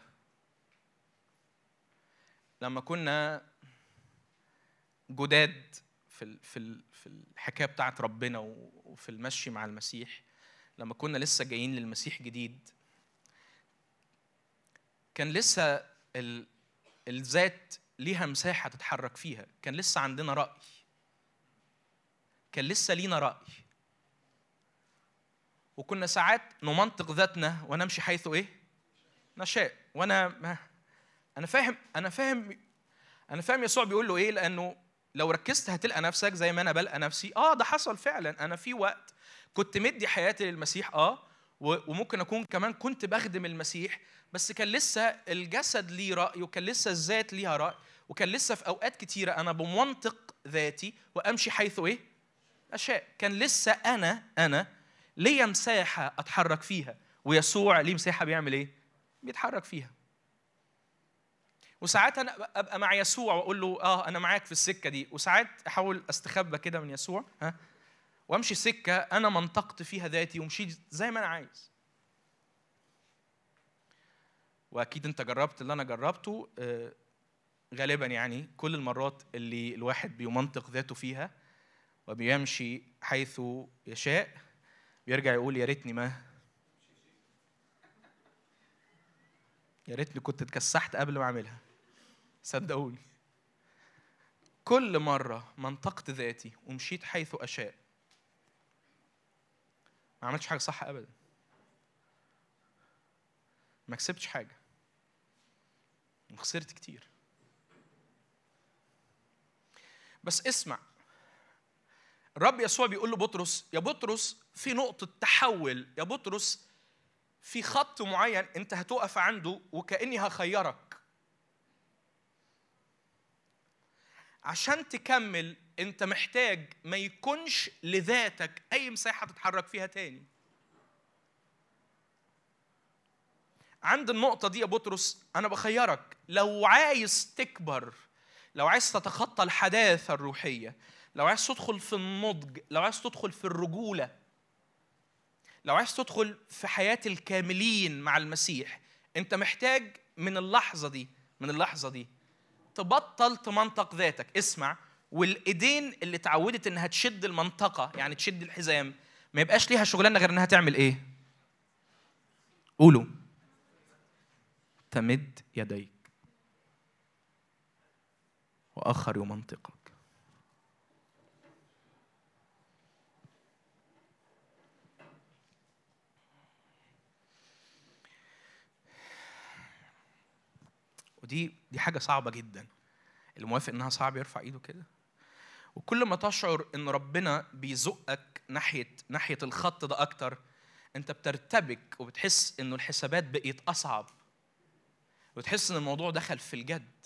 لما كنا جداد في في في الحكاية بتاعت ربنا وفي المشي مع المسيح لما كنا لسه جايين للمسيح جديد كان لسه ال- الذات ليها مساحة تتحرك فيها. كان لسه عندنا رأي. كان لسه لينا رأي. وكنا ساعات نمنطق ذاتنا ونمشي حيث إيه؟ نشاء. وأنا ما أنا فاهم أنا فاهم أنا فاهم يسوع بيقول له إيه؟ لأنه لو ركزت هتلقى نفسك زي ما أنا بلقى نفسي. آه ده حصل فعلا. أنا في وقت كنت مدي حياتي للمسيح. آه وممكن أكون كمان كنت بخدم المسيح بس كان لسه الجسد ليه رأي وكان لسه الذات ليها رأي وكان لسه في أوقات كتيرة أنا بمنطق ذاتي وأمشي حيث إيه؟ اشياء كان لسه أنا أنا ليا مساحة أتحرك فيها ويسوع ليه مساحة بيعمل إيه؟ بيتحرك فيها. وساعات أنا أبقى مع يسوع وأقول له آه أنا معاك في السكة دي وساعات أحاول أستخبى كده من يسوع ها؟ وامشي سكة أنا منطقت فيها ذاتي ومشيت زي ما أنا عايز. وأكيد أنت جربت اللي أنا جربته آه، غالبا يعني كل المرات اللي الواحد بيمنطق ذاته فيها وبيمشي حيث يشاء بيرجع يقول يا ريتني ما يا ريتني كنت اتكسحت قبل ما أعملها. صدقوني. كل مرة منطقت ذاتي ومشيت حيث أشاء ما عملتش حاجة صح أبدا. ما كسبتش حاجة. وخسرت كتير. بس اسمع. الرب يسوع بيقول لبطرس يا بطرس في نقطة تحول يا بطرس في خط معين أنت هتقف عنده وكأني هخيرك. عشان تكمل انت محتاج ما يكونش لذاتك اي مساحة تتحرك فيها تاني. عند النقطة دي يا بطرس أنا بخيرك. لو عايز تكبر لو عايز تتخطى الحداثة الروحية لو عايز تدخل في النضج لو عايز تدخل في الرجولة لو عايز تدخل في حياة الكاملين مع المسيح أنت محتاج من اللحظة دي من اللحظة دي تبطل تمنطق ذاتك. اسمع والإيدين اللي اتعودت إنها تشد المنطقة يعني تشد الحزام ما يبقاش ليها شغلانة غير إنها تعمل إيه؟ قولوا. تمد يديك. وأخر يمنطقك. ودي دي حاجة صعبة جدا. اللي موافق إنها صعب يرفع إيده كده؟ وكل ما تشعر إن ربنا بيزقك ناحيه ناحية الخط ده أكتر أنت بترتبك وبتحس إنه الحسابات بقيت أصعب وتحس إن الموضوع دخل في الجد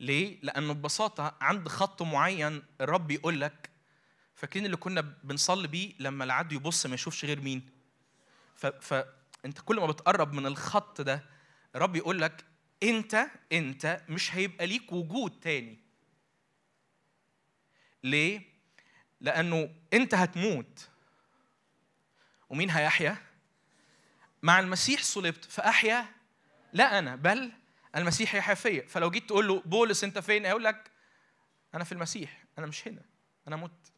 ليه؟ لأنه ببساطة عند خط معين الرب يقول لك فاكرين اللي كنا بنصلي بيه لما العدو يبص ما يشوفش غير مين؟ فأنت كل ما بتقرب من الخط ده الرب يقول لك أنت أنت مش هيبقى ليك وجود تاني. ليه؟ لأنه أنت هتموت ومين هيحيا؟ مع المسيح صلبت فأحيا لا أنا بل المسيح يحيا فيا فلو جيت تقول له بولس أنت فين؟ هيقول لك أنا في المسيح أنا مش هنا أنا مت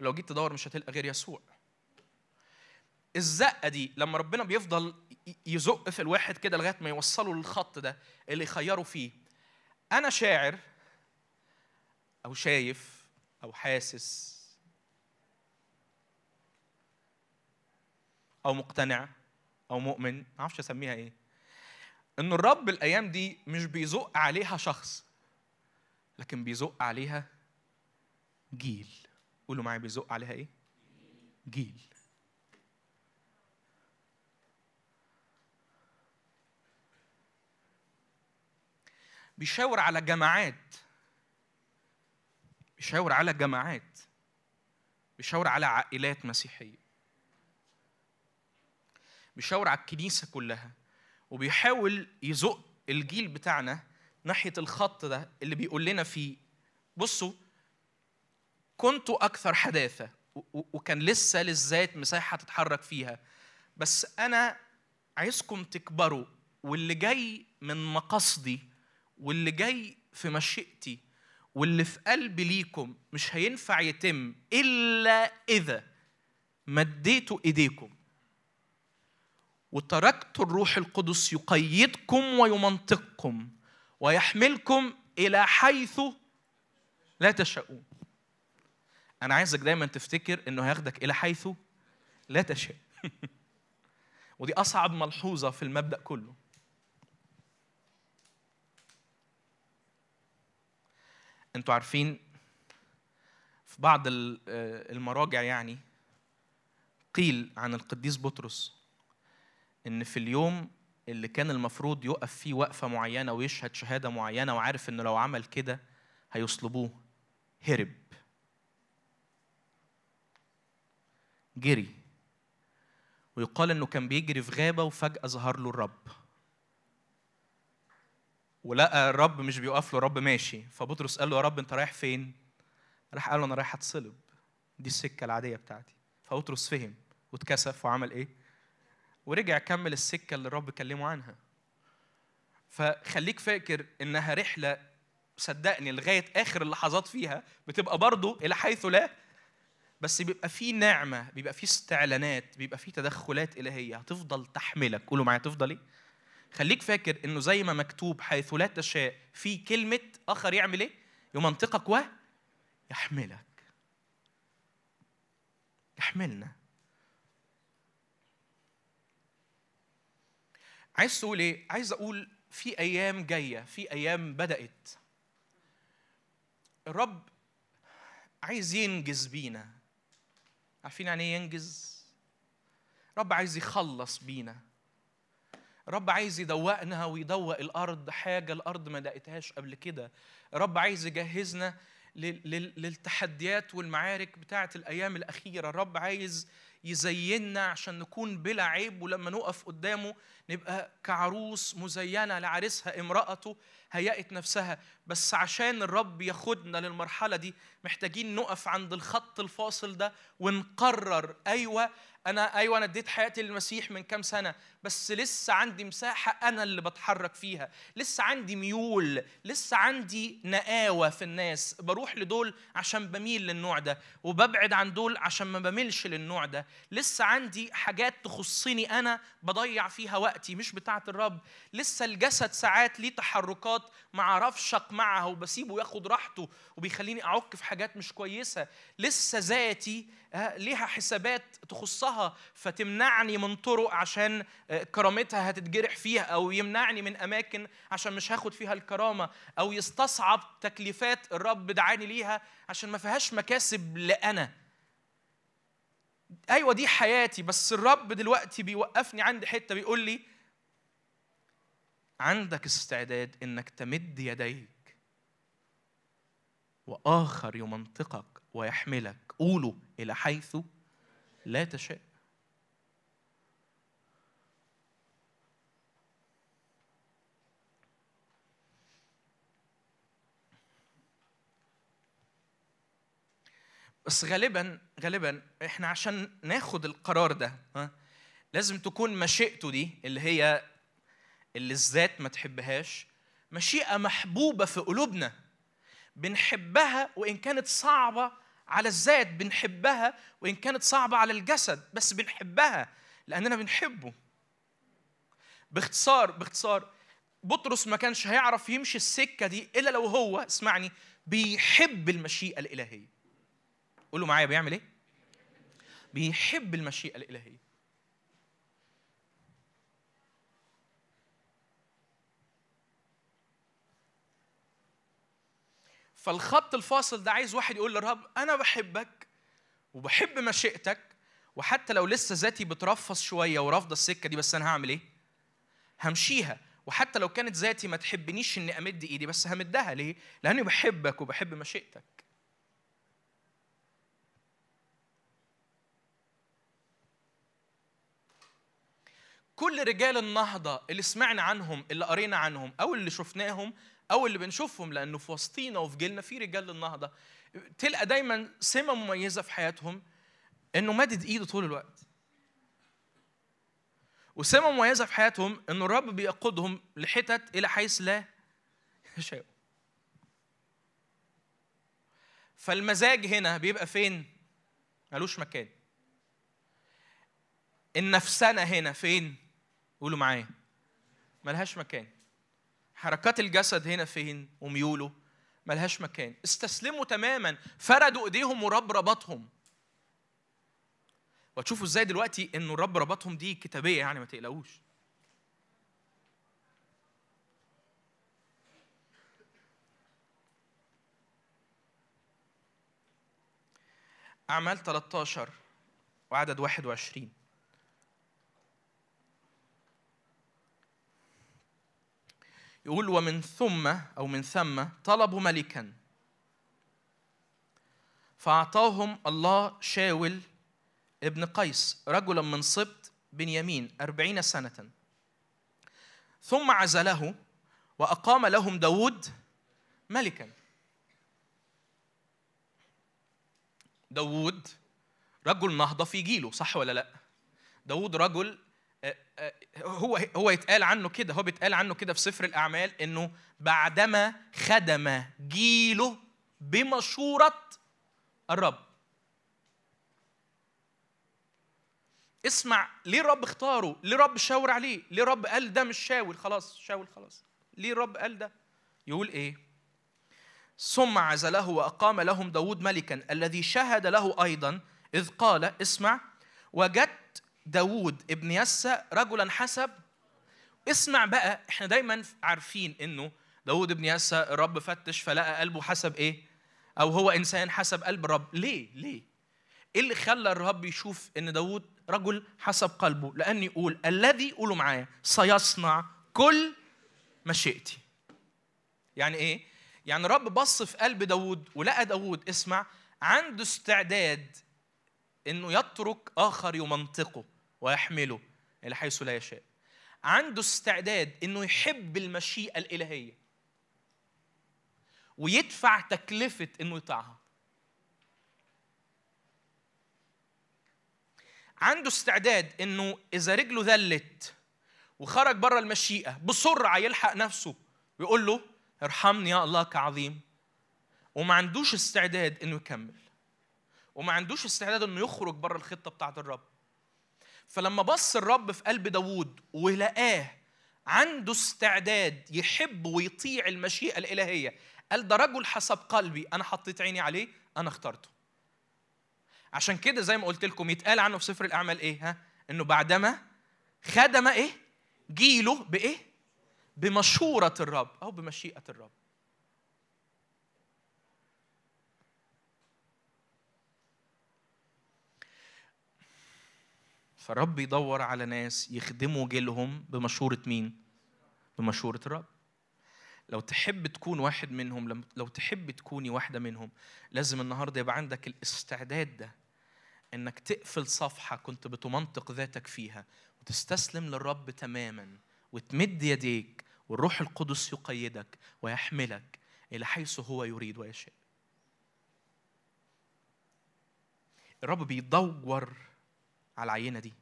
لو جيت تدور مش هتلقى غير يسوع الزقة دي لما ربنا بيفضل يزق في الواحد كده لغاية ما يوصله للخط ده اللي يخيره فيه. أنا شاعر أو شايف أو حاسس أو مقتنع أو مؤمن ما أعرفش أسميها إيه إن الرب الأيام دي مش بيزق عليها شخص لكن بيزق عليها جيل. قولوا معايا بيزق عليها إيه؟ جيل. بيشاور على جماعات. بيشاور على جماعات. بيشاور على عائلات مسيحية. بيشاور على الكنيسة كلها. وبيحاول يزق الجيل بتاعنا ناحية الخط ده اللي بيقول لنا فيه بصوا كنتوا أكثر حداثة وكان لسه للذات مساحة تتحرك فيها. بس أنا عايزكم تكبروا واللي جاي من مقاصدي واللي جاي في مشيئتي واللي في قلبي ليكم مش هينفع يتم إلا إذا مديتوا إيديكم. وتركت الروح القدس يقيدكم ويمنطقكم ويحملكم إلى حيث لا تشاءون. أنا عايزك دايما تفتكر إنه هياخدك إلى حيث لا تشاء. ودي أصعب ملحوظة في المبدأ كله. أنتوا عارفين في بعض آه، المراجع يعني قيل عن القديس بطرس إن في اليوم اللي كان المفروض يقف فيه وقفة معينة ويشهد شهادة معينة وعارف انه لو عمل كده هيصلبوه هرب. جري. ويقال إنه كان بيجري في غابة وفجأة ظهر له الرب. ولقى الرب مش بيوقف له الرب ماشي. فبطرس قال له يا رب أنت رايح فين؟ راح قال له أنا رايح أتصلب. دي السكة العادية بتاعتي. فبطرس فهم واتكسف وعمل إيه؟ ورجع كمل السكة اللي الرب كلمه عنها. فخليك فاكر إنها رحلة صدقني لغاية آخر اللحظات فيها بتبقى برضه إلى حيث لا بس بيبقى في نعمة بيبقى في استعلانات بيبقى في تدخلات إلهية هتفضل تحملك. قولوا معايا تفضل إيه؟ خليك فاكر إنه زي ما مكتوب حيث لا تشاء في كلمة آخر يعمل إيه؟ يمنطقك ويحملك يحملنا. عايز تقول إيه؟ عايز أقول في أيام جاية في أيام بدأت. الرب عايز ينجز بينا. عارفين يعني إيه ينجز؟ رب عايز يخلص بينا. رب عايز يدوقنا ويدوق الأرض حاجة الأرض ما دقتهاش قبل كده. رب عايز يجهزنا لل- لل- للتحديات والمعارك بتاعة الأيام الأخيرة. رب عايز يزيننا عشان نكون بلا عيب ولما نقف قدامه نبقى كعروس مزينة لعريسها امرأته. هيأت نفسها. بس عشان الرب ياخدنا للمرحلة دي محتاجين نقف عند الخط الفاصل ده ونقرر أيوه أنا أيوه أنا اديت حياتي للمسيح من كام سنة بس لسه عندي مساحة أنا اللي بتحرك فيها. لسه عندي ميول لسه عندي نقاوة في الناس. بروح لدول عشان بميل للنوع ده وببعد عن دول عشان ما بميلش للنوع ده. لسه عندي حاجات تخصني أنا بضيع فيها وقتي مش بتاعة الرب. لسه الجسد ساعات ليه تحركات ما أعرفش اقمعها وبسيبه ياخد راحته وبيخليني اعك في حاجات مش كويسة. لسه ذاتي آه، ليها حسابات تخصها فتمنعني من طرق عشان آه، كرامتها هتتجرح فيها أو يمنعني من أماكن عشان مش هاخد فيها الكرامة أو يستصعب تكليفات الرب دعاني ليها عشان ما فيهاش مكاسب لأنا. أيوه دي حياتي بس الرب دلوقتي بيوقفني عند حتة بيقول لي عندك استعداد إنك تمد يديك. وآخر يمنطقك ويحملك. قولوا إلى حيث لا تشاء. بس غالبا غالبا إحنا عشان ناخد القرار ده ها لازم تكون مشيئته دي اللي هي اللي الذات ما تحبهاش مشيئة محبوبة في قلوبنا بنحبها وإن كانت صعبة على الذات بنحبها وإن كانت صعبة على الجسد بس بنحبها لأننا بنحبه. باختصار باختصار بطرس ما كانش هيعرف يمشي السكة دي إلا لو هو اسمعني بيحب المشيئة الإلهية. قولوا معايا بيعمل إيه؟ بيحب المشيئة الإلهية. فالخط الفاصل ده عايز واحد يقول للرب أنا بحبك وبحب مشيئتك وحتى لو لسه ذاتي بترفص شوية ورافضة السكة دي بس أنا هعمل إيه؟ همشيها. وحتى لو كانت ذاتي ما تحبنيش إني أمد إيدي بس همدها. ليه؟ لأني بحبك وبحب مشيئتك. كل رجال النهضة اللي سمعنا عنهم اللي قرينا عنهم أو اللي شفناهم أو اللي بنشوفهم لأنه في وسطينا وفي جيلنا في رجال النهضة تلقى دايما سمة مميزة في حياتهم إنه مادد إيده طول الوقت. وسمة مميزة في حياتهم إنه الرب بيقودهم لحتت إلى حيث لا يشاء. فالمزاج هنا بيبقى فين؟ ملوش مكان. النفسنة هنا فين؟ قولوا معايا. ملهاش مكان. حركات الجسد هنا فين وميوله؟ ملهاش مكان. استسلموا تماما. فردوا إيديهم ورب ربطهم وتشوفوا إزاي دلوقتي انه الرب ربطهم دي كتابية يعني ما تقلقوش. أعمال 13 وعدد 21 يقول ومن ثم أو من ثم طلبوا ملكا. فأعطاهم الله شاول ابن قيس رجلا من سبط بنيامين أربعين سنة. ثم عزله وأقام لهم داود ملكا. داود رجل نهضة في جيله صح ولا لا؟ داود رجل هو هو يتقال عنه كده هو بيتقال عنه كده في سفر الأعمال إنه بعدما خدم جيله بمشورة الرب. اسمع ليه الرب اختاره ليه الرب شاور عليه ليه الرب قال ده مش شاول خلاص شاول خلاص. ليه الرب قال ده. يقول إيه؟ ثم عزله وأقام لهم داود ملكا الذي شهد له أيضا إذ قال اسمع وجدت داود ابن يسى رجلا حسب. اسمع بقى إحنا دايما عارفين إنه داود ابن يسى الرب فتش فلقى قلبه حسب إيه؟ أو هو إنسان حسب قلب الرب. ليه؟ ليه؟ إيه اللي خلى الرب يشوف إن داود رجل حسب قلبه؟ لأن يقول الذي قولوا معايا سيصنع كل مشيئتي. يعني إيه؟ يعني الرب بص في قلب داود ولقى داود اسمع عنده استعداد إنه يترك آخر يمنطقه ويحمله إلى حيث لا يشاء. عنده استعداد إنه يحب المشيئة الإلهية ويدفع تكلفة إنه يطيعها. عنده استعداد إنه إذا رجله ذلت وخرج بره المشيئة بسرعة يلحق نفسه ويقول له ارحمني يا الله كعظيم. وما عندوش استعداد إنه يكمل. وما عندوش استعداد إنه يخرج بره الخطة بتاعت الرب. فلما بص الرب في قلب داوود ولقاه عنده استعداد يحب ويطيع المشيئة الإلهية قال ده رجل حسب قلبي أنا حطيت عيني عليه أنا اخترته. عشان كده زي ما قلت لكم يتقال عنه في سفر الأعمال إيه؟ ها؟ إنه بعدما خدم إيه؟ جيله بإيه؟ بمشورة الرب أو بمشيئة الرب. فالرب يدور على ناس يخدموا جيلهم بمشورة مين؟ بمشورة الرب. لو تحب تكون واحد منهم لو تحب تكوني واحدة منهم لازم النهاردة يبقى عندك الاستعداد ده إنك تقفل صفحة كنت بتمنطق ذاتك فيها وتستسلم للرب تماما وتمد يديك والروح القدس يقيدك ويحملك إلى حيث هو يريد ويشاء. الرب بيدور على العينة دي.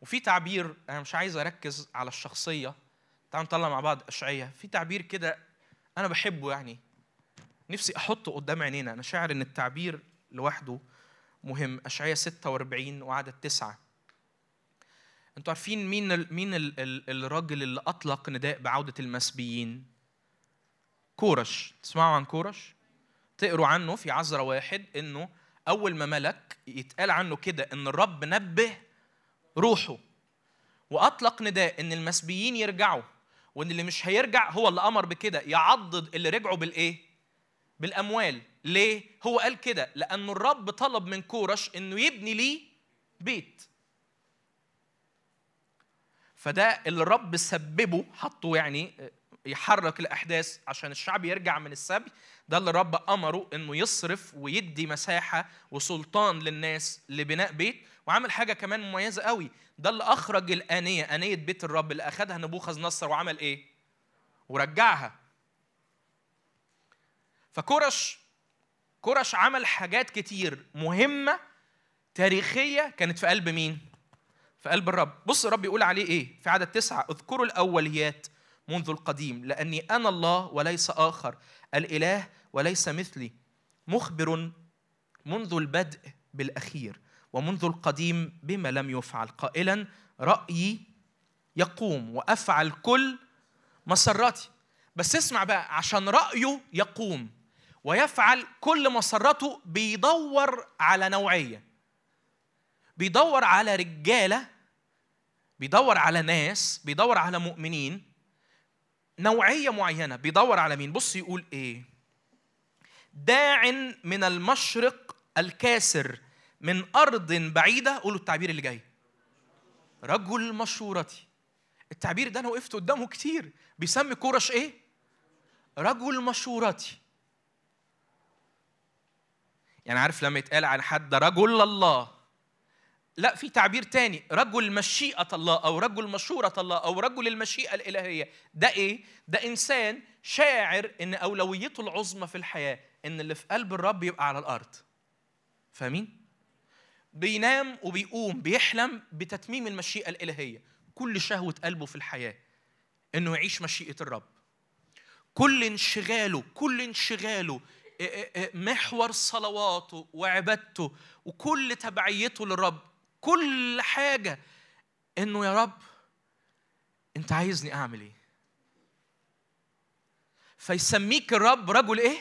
وفي تعبير أنا مش عايز أركز على الشخصية. تعالوا نطلع مع بعض اشعياء في تعبير كده أنا بحبه يعني. نفسي أحطه قدام عينينا. أنا شاعر إن التعبير لوحده مهم. اشعياء 46 وعدد تسعة. أنتوا عارفين مين ال مين ال ال الراجل اللي أطلق نداء بعودة المسبيين؟ كورش. تسمعوا عن كورش؟ تقروا عنه في عزرة واحد إنه أول ما ملك يتقال عنه كده إن الرب نبه روحه وأطلق نداء إن المسبيين يرجعوا وإن اللي مش هيرجع هو اللي أمر بكده يعضد اللي رجعوا بالإيه؟ بالأموال. ليه؟ هو قال كده لأنه الرب طلب من كورش إنه يبني ليه بيت. فده اللي الرب سببه حطه يعني يحرك الأحداث عشان الشعب يرجع من السبي. ده اللي الرب أمره إنه يصرف ويدي مساحة وسلطان للناس لبناء بيت. وعمل حاجة كمان مميزة قوي. ده اللي أخرج الآنية آنية بيت الرب اللي اخذها نبوخذ نصر وعمل إيه؟ ورجعها. فكورش كورش عمل حاجات كتير مهمة تاريخية كانت في قلب مين؟ في قلب الرب. بص الرب يقول عليه إيه؟ في عدد تسعة. اذكروا الأوليات. منذ القديم لأني أنا الله وليس آخر الإله وليس مثلي مخبر منذ البدء بالأخير ومنذ القديم بما لم يفعل. قائلا رأيي يقوم وأفعل كل مسراتي. بس اسمع بقى عشان رأيه يقوم ويفعل كل مسرته بيدور على نوعية. بيدور على رجالة بيدور على ناس بيدور على مؤمنين نوعية معينة. بيدور على مين؟ بص يقول إيه؟ داع من المشرق الكاسر من أرض بعيدة. قولوا التعبير اللي جاي. رجل مشورتي. التعبير ده أنا وقفت قدامه كتير. بيسمي كورش إيه؟ رجل مشورتي. يعني عارف لما يتقال عن حد رجل الله لا في تعبير تاني. رجل مشيئة الله أو رجل مشورة الله أو رجل المشيئة الإلهية. ده إيه؟ ده إنسان شاعر إن أولويته العظمى في الحياة إن اللي في قلب الرب يبقى على الأرض. فاهمين؟ بينام وبيقوم بيحلم بتتميم المشيئة الإلهية. كل شهوة قلبه في الحياة إنه يعيش مشيئة الرب. كل انشغاله كل انشغاله محور صلواته وعبادته وكل تبعيته للرب كل حاجة إنه يا رب أنت عايزني أعمل إيه؟ فيسميك الرب رجل إيه؟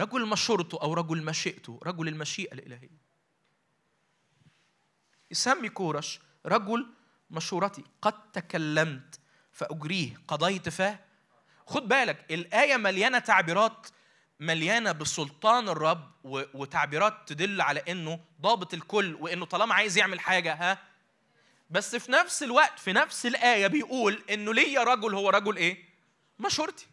رجل مشورته أو رجل مشيئته رجل المشيئة الإلهية يسمي كورش رجل مشورتي قد تكلمت فأجريه قضيت فاه خد بالك الآية مليانة تعبيرات مليانة بسلطان الرب وتعبيرات تدل على إنه ضابط الكل وإنه طالما عايز يعمل حاجة ها بس في نفس الوقت في نفس الآية بيقول إنه ليا رجل هو رجل إيه؟ مشورتي.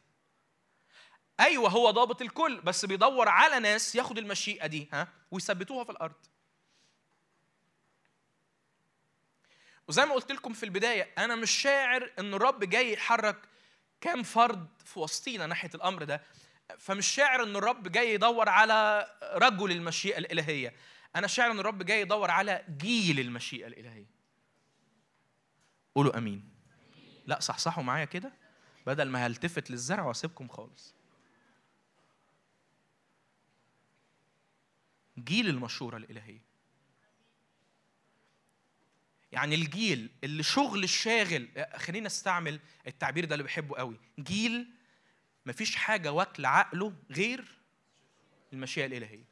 أيوه هو ضابط الكل بس بيدور على ناس ياخد المشيئة دي ها ويثبتوها في الأرض. وزي ما قلت لكم في البداية أنا مش شاعر إن الرب جاي يحرك كام فرد في وسطينا ناحية الأمر ده فمش شاعر إن الرب جاي يدور على رجل المشيئة الإلهية. أنا شاعر إن الرب جاي يدور على جيل المشيئة الإلهية. قولوا آمين. لا صحصحوا معايا كده بدل ما هلتفت للزرع وأسيبكم خالص. جيل المشورة الإلهية. يعني الجيل اللي شغل الشاغل خلينا استعمل التعبير ده اللي بحبه قوي. جيل مفيش حاجة واكل عقله غير المشيئة الإلهية.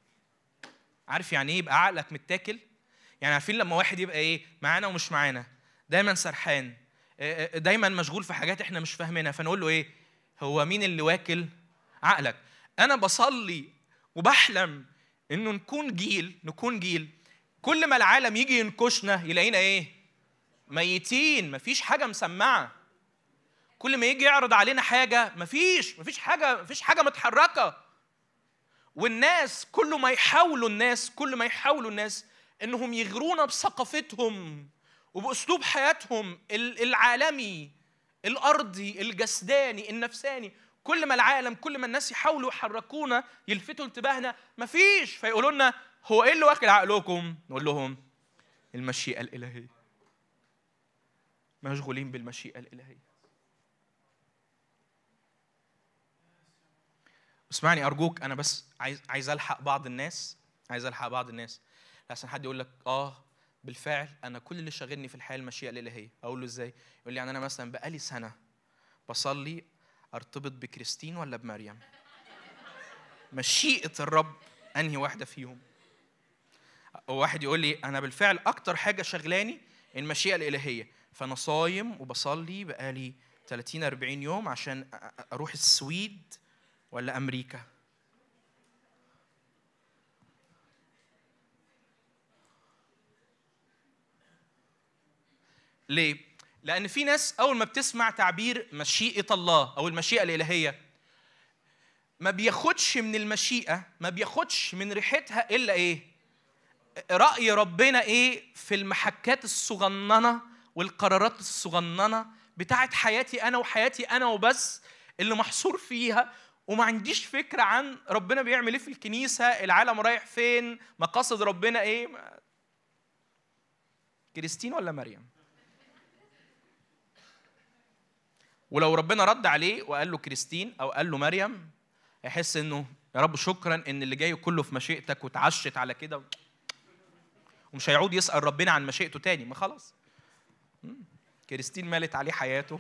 عارف يعني إيه يبقى عقلك متاكل؟ يعني عارفين لما واحد يبقى إيه؟ معانا ومش معانا، دايما سرحان، دايما مشغول في حاجات إحنا مش فاهمينها، فنقول له إيه؟ هو مين اللي واكل عقلك؟ أنا بصلي وبحلم إنه نكون جيل، نكون جيل كل ما العالم يجي ينكشنا يلاقينا إيه؟ ميتين، مفيش حاجة مسمعة. كل ما يجي يعرض علينا حاجة مفيش مفيش حاجة مفيش حاجة متحركة. والناس كل ما يحاولوا الناس كل ما يحاولوا الناس إنهم يغرونا بثقافتهم وبأسلوب حياتهم العالمي الأرضي الجسداني النفساني. كل ما العالم كل ما الناس يحاولوا يحركونا يلفتوا انتباهنا مفيش. فيقولوا لنا هو إيه اللي واكل عقلكم؟ نقول لهم المشيئة الإلهية. مشغولين بالمشيئة الإلهية. اسمعني أرجوك أنا بس عايز عايز ألحق بعض الناس عايز ألحق بعض الناس. لحسن حد يقول لك آه بالفعل أنا كل اللي شاغلني في الحياة المشيئة الإلهية. أقول له إزاي؟ يقول لي يعني أنا مثلا بقالي سنة بصلي أرتبط بكريستين ولا بمريم؟ مشيئة الرب أنهي واحدة فيهم؟ واحد يقول لي أنا بالفعل أكتر حاجة شغلاني المشيئة الإلهية. فأنا صايم وبصلي بقالي 30 40 يوم عشان أروح السويد ولا أمريكا؟ ليه؟ لأن في ناس أول ما بتسمع تعبير مشيئة الله أو المشيئة الإلهية ما بياخدش من المشيئة ما بياخدش من ريحتها إلا إيه؟ رأي ربنا إيه في المحكات الصغننة والقرارات الصغننة بتاعت حياتي أنا وحياتي أنا وبس اللي محصور فيها وما عنديش فكرة عن ربنا بيعمل إيه في الكنيسة العالم رايح فين مقاصد ربنا إيه. كريستين ولا مريم؟ ولو ربنا رد عليه وقال له كريستين أو قال له مريم يحس إنه يا رب شكرا إن اللي جاي كله في مشيئتك وتعشت على كده. ومش هيعود يسأل ربنا عن مشيئته تاني ما خلاص. كريستين مالت عليه حياته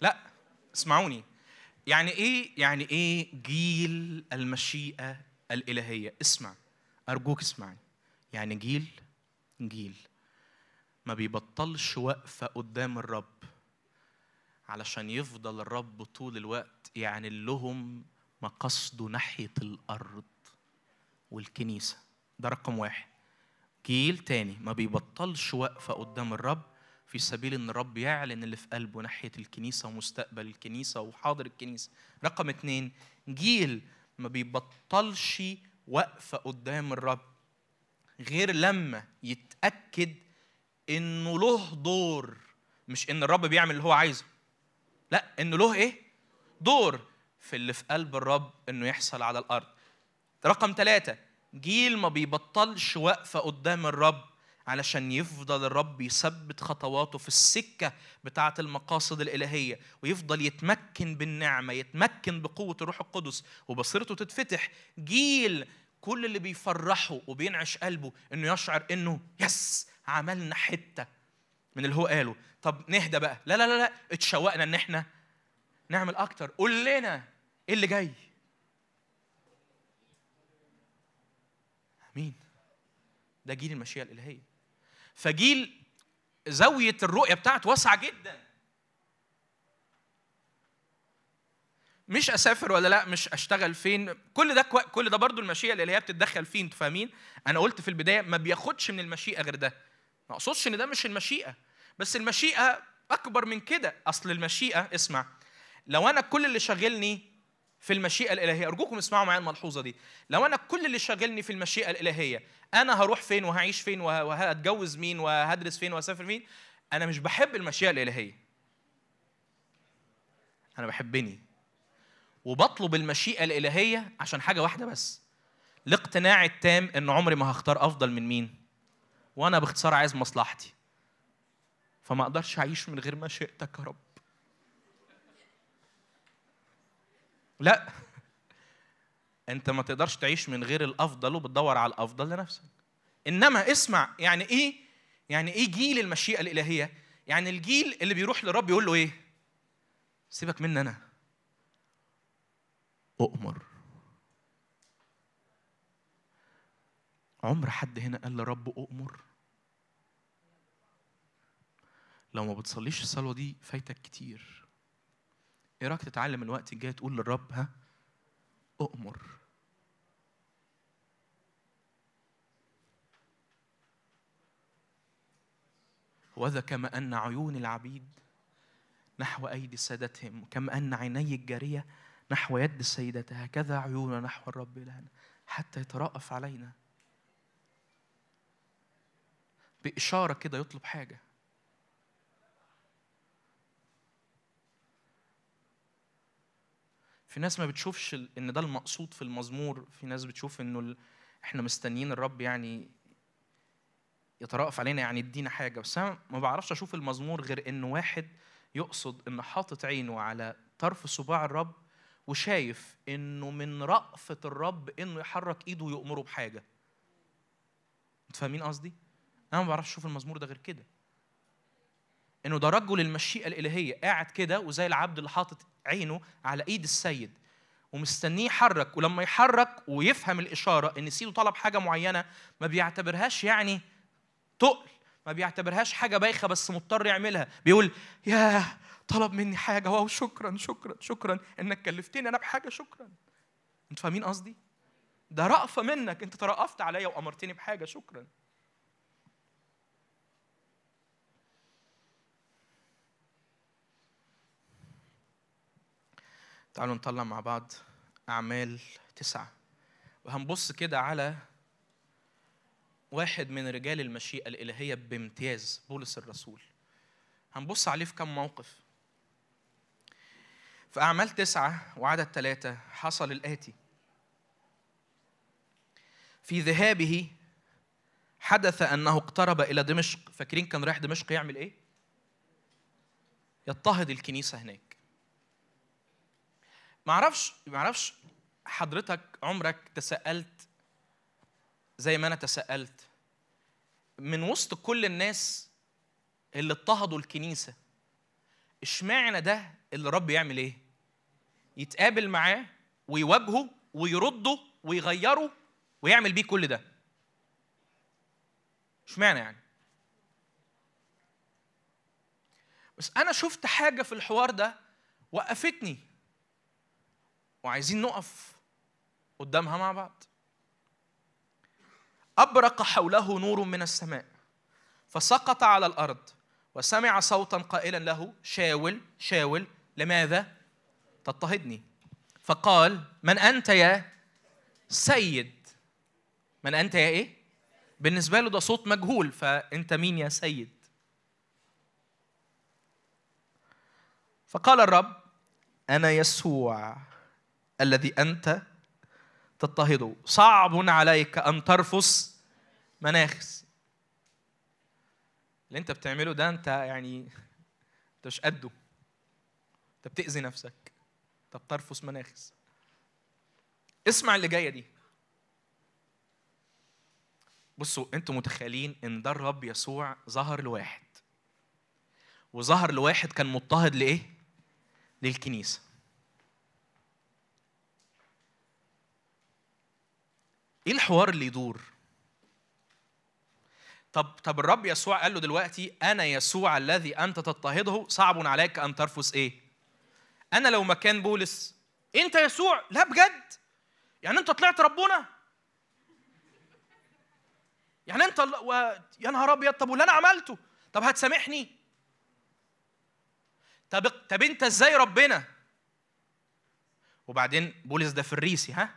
لا اسمعوني. يعني إيه يعني إيه جيل المشيئة الإلهية؟ اسمع أرجوك اسمعني. يعني جيل جيل. ما بيبطلش وقفة قدام الرب علشان يفضل الرب طول الوقت يعلن لهم مقصده ناحية الأرض والكنيسة. ده رقم واحد. جيل تاني. ما بيبطلش وقفة قدام الرب في سبيل إن الرب يعلن اللي في قلبه ناحية الكنيسة ومستقبل الكنيسة وحاضر الكنيسة. رقم اتنين جيل ما بيبطلش وقفة قدام الرب غير لما يتأكد إنه له دور مش إن الرب بيعمل اللي هو عايزه. لا إنه له إيه؟ دور في اللي في قلب الرب إنه يحصل على الأرض. رقم ثلاثة جيل ما بيبطلش واقفة قدام الرب علشان يفضل الرب يثبت خطواته في السكة بتاعة المقاصد الإلهية ويفضل يتمكن بالنعمة يتمكن بقوة الروح القدس وبصيرته تتفتح جيل كل اللي بيفرحه وبينعش قلبه إنه يشعر إنه يس عملنا حتة من اللي هو قاله. طب نهدى بقى. لا لا لا لا اتشوقنا إن إحنا نعمل أكتر. قول لنا إيه اللي جاي. مين ده جيل المشيئة الإلهية. فجيل زاوية الرؤية بتاعته واسعة جدا. مش أسافر ولا لأ مش أشتغل فين. كل ده كو... كل ده برضو المشيئة الالهيه بتتدخل فيه أنتوا فاهمين؟ أنا قلت في البداية ما بياخدش من المشيئة غير ده. ما أقصدش إن ده مش المشيئة بس المشيئة أكبر من كده. أصل المشيئة اسمع لو أنا كل اللي شاغلني في المشيئة الإلهية. أرجوكم اسمعوا معايا الملحوظة دي. لو أنا كل اللي شاغلني في المشيئة الإلهية أنا هروح فين وهعيش فين وه- وهتجوز مين وهدرس فين وهسافر فين؟ أنا مش بحب المشيئة الإلهية. أنا بحبني. وبطلب المشيئة الإلهية عشان حاجة واحدة بس. الاقتناع التام إن عمري ما هختار أفضل من مين. وأنا باختصار عايز مصلحتي. فما أقدرش أعيش من غير مشيئتك يا رب. لا. انت ما تقدرش تعيش من غير الافضل وبتدور على الافضل لنفسك. انما اسمع يعني إيه؟ يعني إيه جيل المشيئة الإلهية؟ يعني الجيل اللي بيروح للرب يقول له إيه؟ سيبك مني أنا. أؤمر. عمر حد هنا قال لرب أؤمر؟ لو ما بتصليش الصلوة دي فايتك كتير. رأيك تتعلم الوقت الجاي تقول للرب ها؟ أؤمر. وذا كما أن عيون العبيد نحو أيدي سادتهم كما أن عيني الجارية نحو يد سيدتها هكذا عيوننا نحو الرب إلهنا حتى يترأف علينا. بإشارة كده يطلب حاجة. في ناس ما بتشوفش إن ده المقصود في المزمور في ناس بتشوف إنه ال... إحنا مستنيين الرب يعني يترأف علينا يعني يدينا حاجة. بس أنا ما بعرفش أشوف المزمور غير إن واحد يقصد إن حاطط عينه على طرف صباع الرب وشايف إنه من رأفة الرب إنه يحرك إيده ويأمره بحاجة. أنتوا فاهمين قصدي؟ أنا ما بعرفش أشوف المزمور ده غير كده. إنه ده رجل المشيئة الإلهية. قاعد كده وزي العبد اللي حاطط عينه على إيد السيد ومستنيه يحرك. ولما يحرك ويفهم الإشارة إن سيده طلب حاجة معينة ما بيعتبرهاش يعني تقل ما بيعتبرهاش حاجة بايخة بس مضطر يعملها. بيقول يا طلب مني حاجة. واو شكرا شكرا شكرا. إنك كلفتني أنا بحاجة شكرا. أنتوا فاهمين قصدي؟ ده رأفة منك. أنت ترأفت عليا وأمرتني بحاجة شكرا. تعالوا نطلع مع بعض أعمال تسعة. وهنبص كده على واحد من رجال المشيئة الإلهية بامتياز بولس الرسول. هنبص عليه في كم موقف. في أعمال تسعة وعدد ثلاثة حصل الآتي. في ذهابه حدث أنه اقترب إلى دمشق. فاكرين كان رايح دمشق يعمل إيه؟ يضطهد الكنيسة هناك. ما أعرفش ما أعرفش حضرتك عمرك تساءلت زي ما أنا تساءلت. من وسط كل الناس اللي اضطهدوا الكنيسة اشمعنى ده اللي رب يعمل إيه؟ يتقابل معاه ويواجهه ويرده ويغيره ويعمل بيه كل ده. اشمعنى يعني؟ بس أنا شفت حاجة في الحوار ده وقفتني. وعايزين نقف قدامها مع بعض. أبرق حوله نور من السماء فسقط على الأرض وسمع صوتا قائلا له شاول شاول لماذا تضطهدني؟ فقال من أنت يا سيد؟ من أنت يا إيه؟ بالنسبة له ده صوت مجهول فأنت مين يا سيد؟ فقال الرب أنا يسوع. الذي أنت تضطهده. صعب عليك أن ترفس مناخس. اللي أنت بتعمله ده أنت يعني أنت مش قده أنت بتأذي نفسك. أنت بترفس مناخس. اسمع اللي جاية دي. بصوا أنتوا متخيلين إن ده الرب يسوع ظهر لواحد. وظهر لواحد كان مضطهد لإيه؟ للكنيسة. إيه الحوار اللي يدور؟ طب طب الرب يسوع قال له دلوقتي أنا يسوع الذي أنت تضطهده صعب عليك أن ترفس إيه؟ أنا لو مكان بولس أنت يسوع؟ لا بجد؟ يعني أنت طلعت ربنا؟ يعني أنت و... يا نهار أبيض طب واللي أنا عملته؟ طب هتسامحني؟ طب طب أنت إزاي ربنا؟ وبعدين بولس ده فريسي ها؟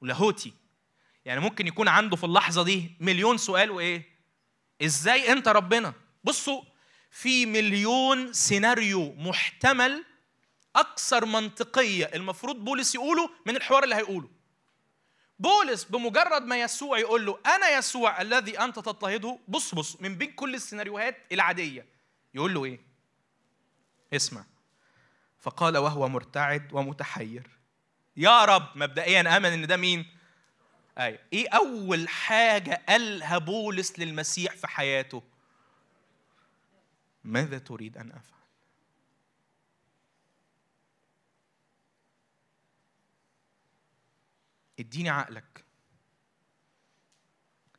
ولاهوتي يعني ممكن يكون عنده في اللحظة دي مليون سؤال وإيه؟ إزاي أنت ربنا؟ بصوا في مليون سيناريو محتمل أكثر منطقية المفروض بولس يقوله من الحوار اللي هيقوله. بولس بمجرد ما يسوع يقول له أنا يسوع الذي أنت تضطهده بص بص من بين كل السيناريوهات العادية. يقول له إيه؟ اسمع. فقال وهو مرتعد ومتحير. يا رب. مبدئيا آمن إن ده مين؟ أيوه إيه أول حاجة قالها بولس للمسيح في حياته؟ ماذا تريد أن أفعل؟ إديني عقلك.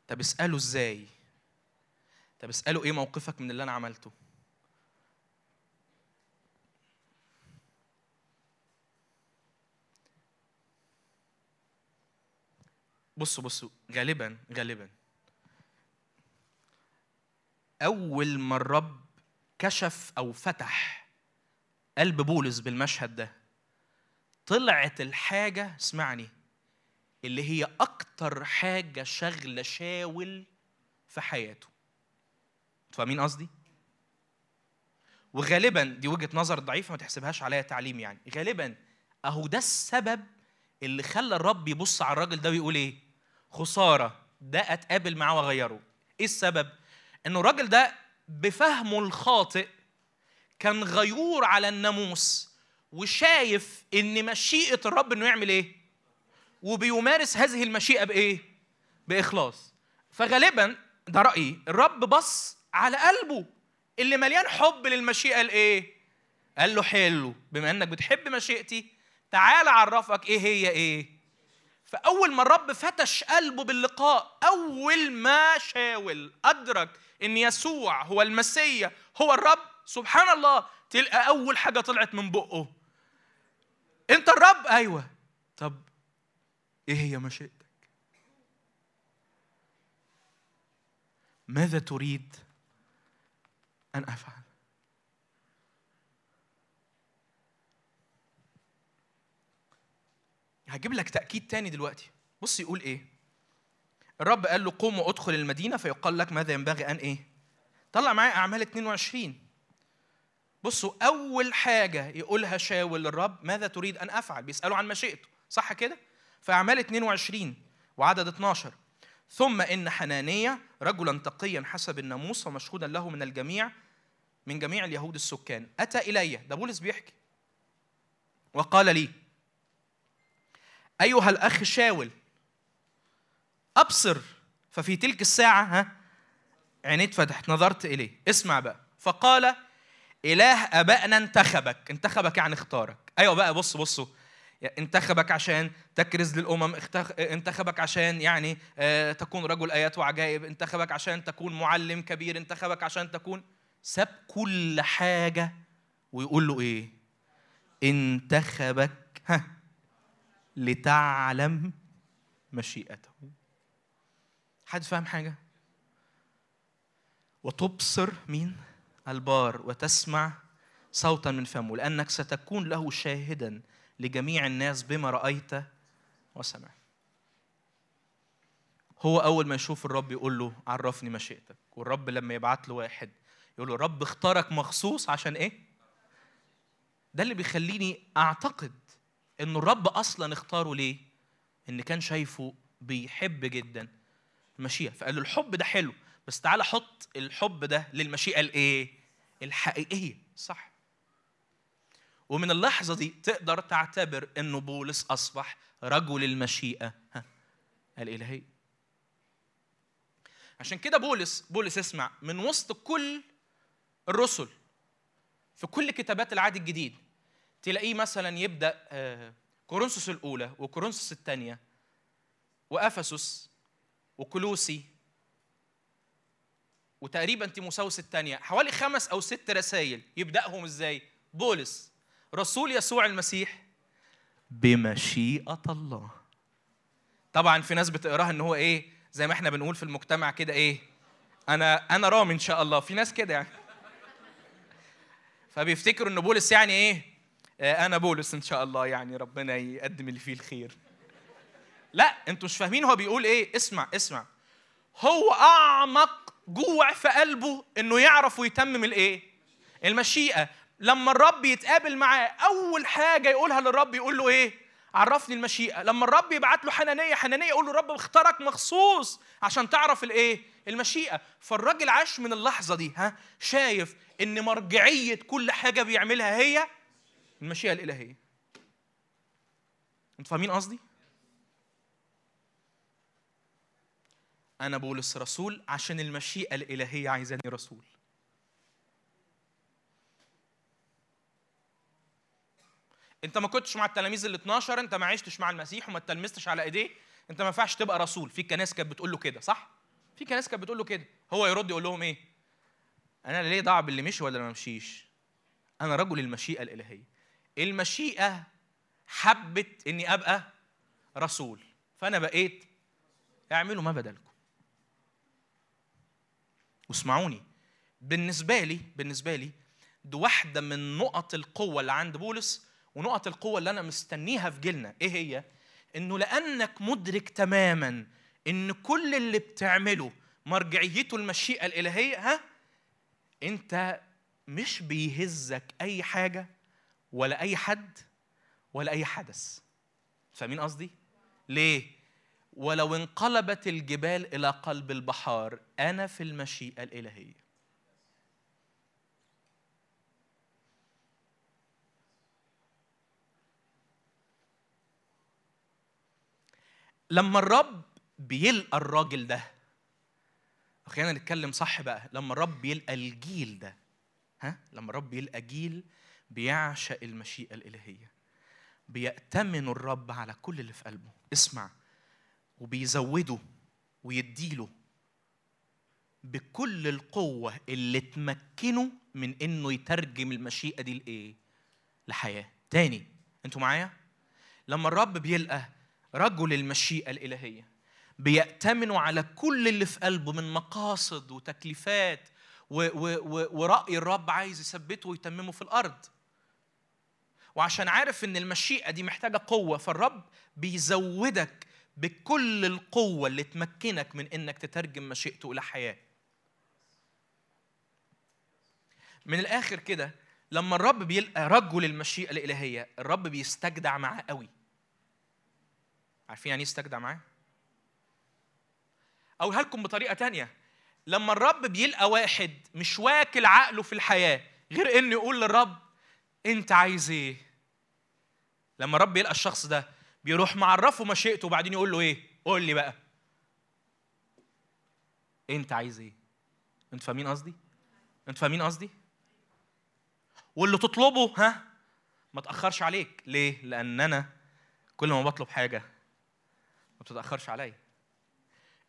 طب اسأله إزاي؟ طب اسأله إيه موقفك من اللي أنا عملته؟ بصوا بصوا غالبا غالبا. أول ما الرب كشف أو فتح قلب بولس بالمشهد ده طلعت الحاجة اسمعني اللي هي أكتر حاجة شغله شاول في حياته. فاهمين قصدي؟ وغالبا دي وجهة نظر ضعيفة ما تحسبهاش عليا تعليم يعني. غالبا أهو ده السبب اللي خلى الرب يبص على الراجل ده ويقول إيه؟ خسارة ده أتقابل معاه وأغيره. إيه السبب؟ إنه الراجل ده بفهمه الخاطئ كان غيور على الناموس وشايف إن مشيئة الرب إنه يعمل إيه؟ وبيمارس هذه المشيئة بإيه؟ بإخلاص. فغالبا ده رأيي الرب بص على قلبه اللي مليان حب للمشيئة الايه قال له حلو بما إنك بتحب مشيئتي تعال أعرفك إيه هي إيه؟ فأول ما الرب فتش قلبه باللقاء أول ما شاول أدرك إن يسوع هو المسيا هو الرب سبحان الله تلقى أول حاجة طلعت من بقه. أنت الرب؟ أيوه. طب إيه هي مشيئتك؟ ماذا تريد أن أفعل؟ هجيب لك تأكيد تاني دلوقتي. بص يقول إيه؟ الرب قال له قوم وادخل المدينة فيقال لك ماذا ينبغي أن إيه؟ طلع معايا أعمال 22 بصوا أول حاجة يقولها شاول للرب ماذا تريد أن أفعل؟ بيسأله عن مشيئته صح كده؟ في أعمال 22 وعدد 12 ثم إن حنانية رجلا تقيا حسب الناموس ومشهودا له من الجميع من جميع اليهود السكان. أتى إلي. ده بولس بيحكي. وقال لي أيها الأخ شاول. أبصر. ففي تلك الساعة ها عيني اتفتحت نظرت إليه. اسمع بقى. فقال إله آبائنا انتخبك. انتخبك يعني اختارك. أيوة بقى بص بصوا انتخبك عشان تكرز للأمم. اختخ... انتخبك عشان يعني آه تكون رجل آيات وعجائب. انتخبك عشان تكون معلم كبير. انتخبك عشان تكون ساب كل حاجة ويقول له إيه؟ انتخبك. ها. لتعلم مشيئته. حد فاهم حاجة؟ وتبصر مين البار وتسمع صوتا من فمه لأنك ستكون له شاهدا لجميع الناس بما رأيت وسمعت. هو أول ما يشوف الرب يقول له عرفني مشيئتك. والرب لما يبعت له واحد يقول له الرب اختارك مخصوص عشان إيه؟ ده اللي بيخليني أعتقد إن الرب أصلا اختاره ليه؟ إن كان شايفه بيحب جدا المشيئة. فقال له الحب ده حلو بس تعالى حط الحب ده للمشيئة الإيه؟ الحقيقية. صح. ومن اللحظة دي تقدر تعتبر إنه بولس أصبح رجل المشيئة. ها الإلهية عشان كده بولس بولس اسمع من وسط كل الرسل في كل كتابات العهد الجديد تلاقيه مثلا يبدأ آه، كورنثوس الأولى وكورنثوس الثانية وأفسس وكلوسي وتقريبا تيموساوس الثانية. حوالي خمس أو ست رسائل يبدأهم إزاي؟ بولس رسول يسوع المسيح بمشيئة الله. طبعا في ناس بتقراها إن هو إيه زي ما إحنا بنقول في المجتمع كده إيه أنا أنا رامي إن شاء الله. في ناس كده يعني. فبيفتكروا إن بولس يعني إيه أنا بولس إن شاء الله يعني ربنا يقدم اللي فيه الخير. لا أنتوا مش فاهمين هو بيقول إيه؟ اسمع اسمع. هو أعمق جوع في قلبه إنه يعرف ويتمم الإيه؟ المشيئة. لما الرب يتقابل معاه أول حاجة يقولها للرب يقول له إيه؟ عرفني المشيئة. لما الرب يبعت له حنانية حنانية يقول له الرب اختارك مخصوص عشان تعرف الإيه؟ المشيئة. فالراجل عاش من اللحظة دي ها؟ شايف إن مرجعية كل حاجة بيعملها هي المشيئة الإلهية. أنتوا فاهمين قصدي؟ أنا بولس رسول عشان المشيئة الإلهية عايزاني رسول. أنت ما كنتش مع التلاميذ ال 12 أنت ما عشتش مع المسيح وما تلمستش على إيديه أنت ما ينفعش تبقى رسول. في كنايس كانت بتقول له كده صح؟ في كنايس كانت بتقول له كده. هو يرد يقول لهم إيه؟ أنا ليه دعوة باللي مشي ولا ما مشيش؟ أنا رجل المشيئة الإلهية. المشيئة حبت إني أبقى رسول. فأنا بقيت أعملوا ما بدلكم. واسمعوني بالنسبة لي بالنسبة لي دي واحدة من نقط القوة اللي عند بولس ونقط القوة اللي أنا مستنيها في جيلنا. إيه هي؟ إنه لأنك مدرك تماما إن كل اللي بتعمله مرجعيته المشيئة الإلهية ها أنت مش بيهزك أي حاجة. ولا أي حد ولا أي حدث. فاهمين قصدي؟ ليه؟ ولو انقلبت الجبال إلى قلب البحار أنا في المشيئة الإلهية. لما الرب بيلقى الراجل ده خلينا نتكلم صح بقى لما الرب بيلقى الجيل ده ها؟ لما الرب بيلقى جيل بيعشق المشيئة الإلهية بيأتمن الرب على كل اللي في قلبه اسمع وبيزوده ويديله بكل القوة اللي تمكنه من إنه يترجم المشيئة دي لإيه؟ لحياة. تاني أنتوا معايا؟ لما الرب بيلقى رجل المشيئة الإلهية بيأتمنوا على كل اللي في قلبه من مقاصد وتكليفات و و و ورأي الرب عايز يثبته ويتممه في الأرض. وعشان عارف إن المشيئة دي محتاجة قوة فالرب بيزودك بكل القوة اللي تمكنك من إنك تترجم مشيئته إلى حياة. من الآخر كده لما الرب بيلقى رجل المشيئة الإلهية الرب بيستجدع معاه قوي. عارفين يعني إيه يستجدع معاه؟ أقولها لكم بطريقة تانية. لما الرب بيلقى واحد مش واكل عقله في الحياة غير إنه يقول للرب أنت عايز إيه؟ لما الرب يلقى الشخص ده بيروح معرفه مشيئته وبعدين يقول له إيه؟ قول لي بقى. أنت عايز إيه؟ أنت فاهمين قصدي؟ أنت فاهمين قصدي؟ واللي تطلبه ها؟ ما تأخرش عليك. ليه؟ لأن أنا كل ما بطلب حاجة ما بتتأخرش عليا.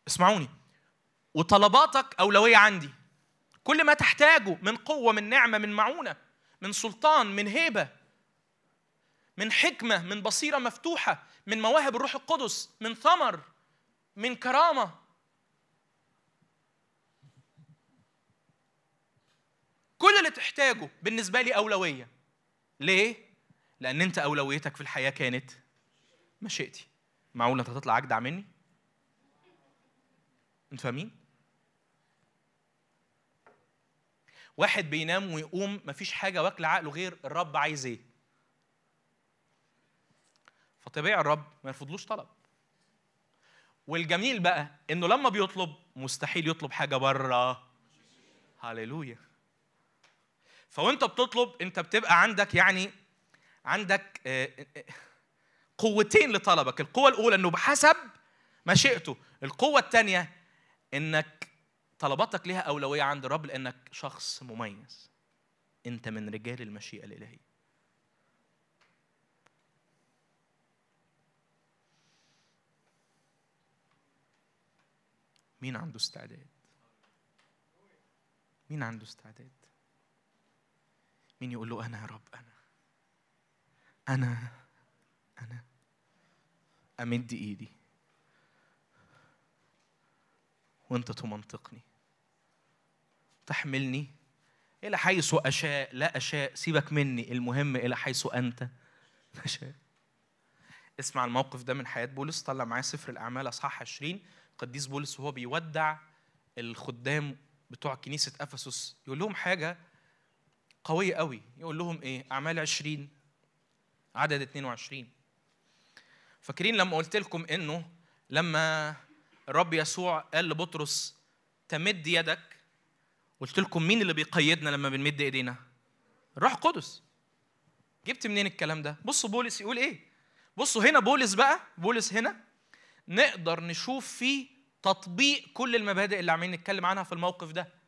اسمعوني. وطلباتك أولوية عندي. كل ما تحتاجه من قوة من نعمة من معونة من سلطان من هيبة من حكمة من بصيرة مفتوحة من مواهب الروح القدس من ثمر من كرامة. كل اللي تحتاجه بالنسبة لي أولوية. ليه؟ لأن أنت أولويتك في الحياة كانت مشيئتي. معقول أنت هتطلع أجدع مني؟ أنتوا فاهمين؟ واحد بينام ويقوم مفيش حاجة واكلة عقله غير الرب عايز إيه؟ فطبيعي الرب ما يرفضلوش طلب. والجميل بقى إنه لما بيطلب مستحيل يطلب حاجة بره هللويا. فوأنت بتطلب أنت بتبقى عندك يعني عندك آه، آه، قوتين لطلبك. القوة الأولى إنه بحسب مشيئته القوة الثانية إنك طلباتك ليها أولوية عند الرب لأنك شخص مميز. أنت من رجال المشيئة الإلهية. مين عنده استعداد؟ مين عنده استعداد؟ مين يقول له أنا يا رب أنا أنا أنا أمد إيدي. وأنت تمنطقني. تحملني إلى حيث أشاء لا أشاء سيبك مني. المهم إلى حيث أنت تشاء اسمع الموقف ده من حياة بولس. طلع معاه سفر الأعمال أصحاح 20 قديس بولس وهو بيودع الخدام بتوع كنيسة أفسس يقول لهم حاجة قوية قوي. يقول لهم إيه؟ أعمال 20 عدد 22 فاكرين لما قلت لكم إنه لما الرب يسوع قال لبطرس تمد يدك؟ قلت لكم مين اللي بيقيدنا لما بنمد إيدينا؟ الروح القدس. جبت منين الكلام ده؟ بصوا بولس يقول إيه؟ بصوا هنا بولس بقى بولس هنا نقدر نشوف فيه تطبيق كل المبادئ اللي عمالين نتكلم عنها في الموقف ده.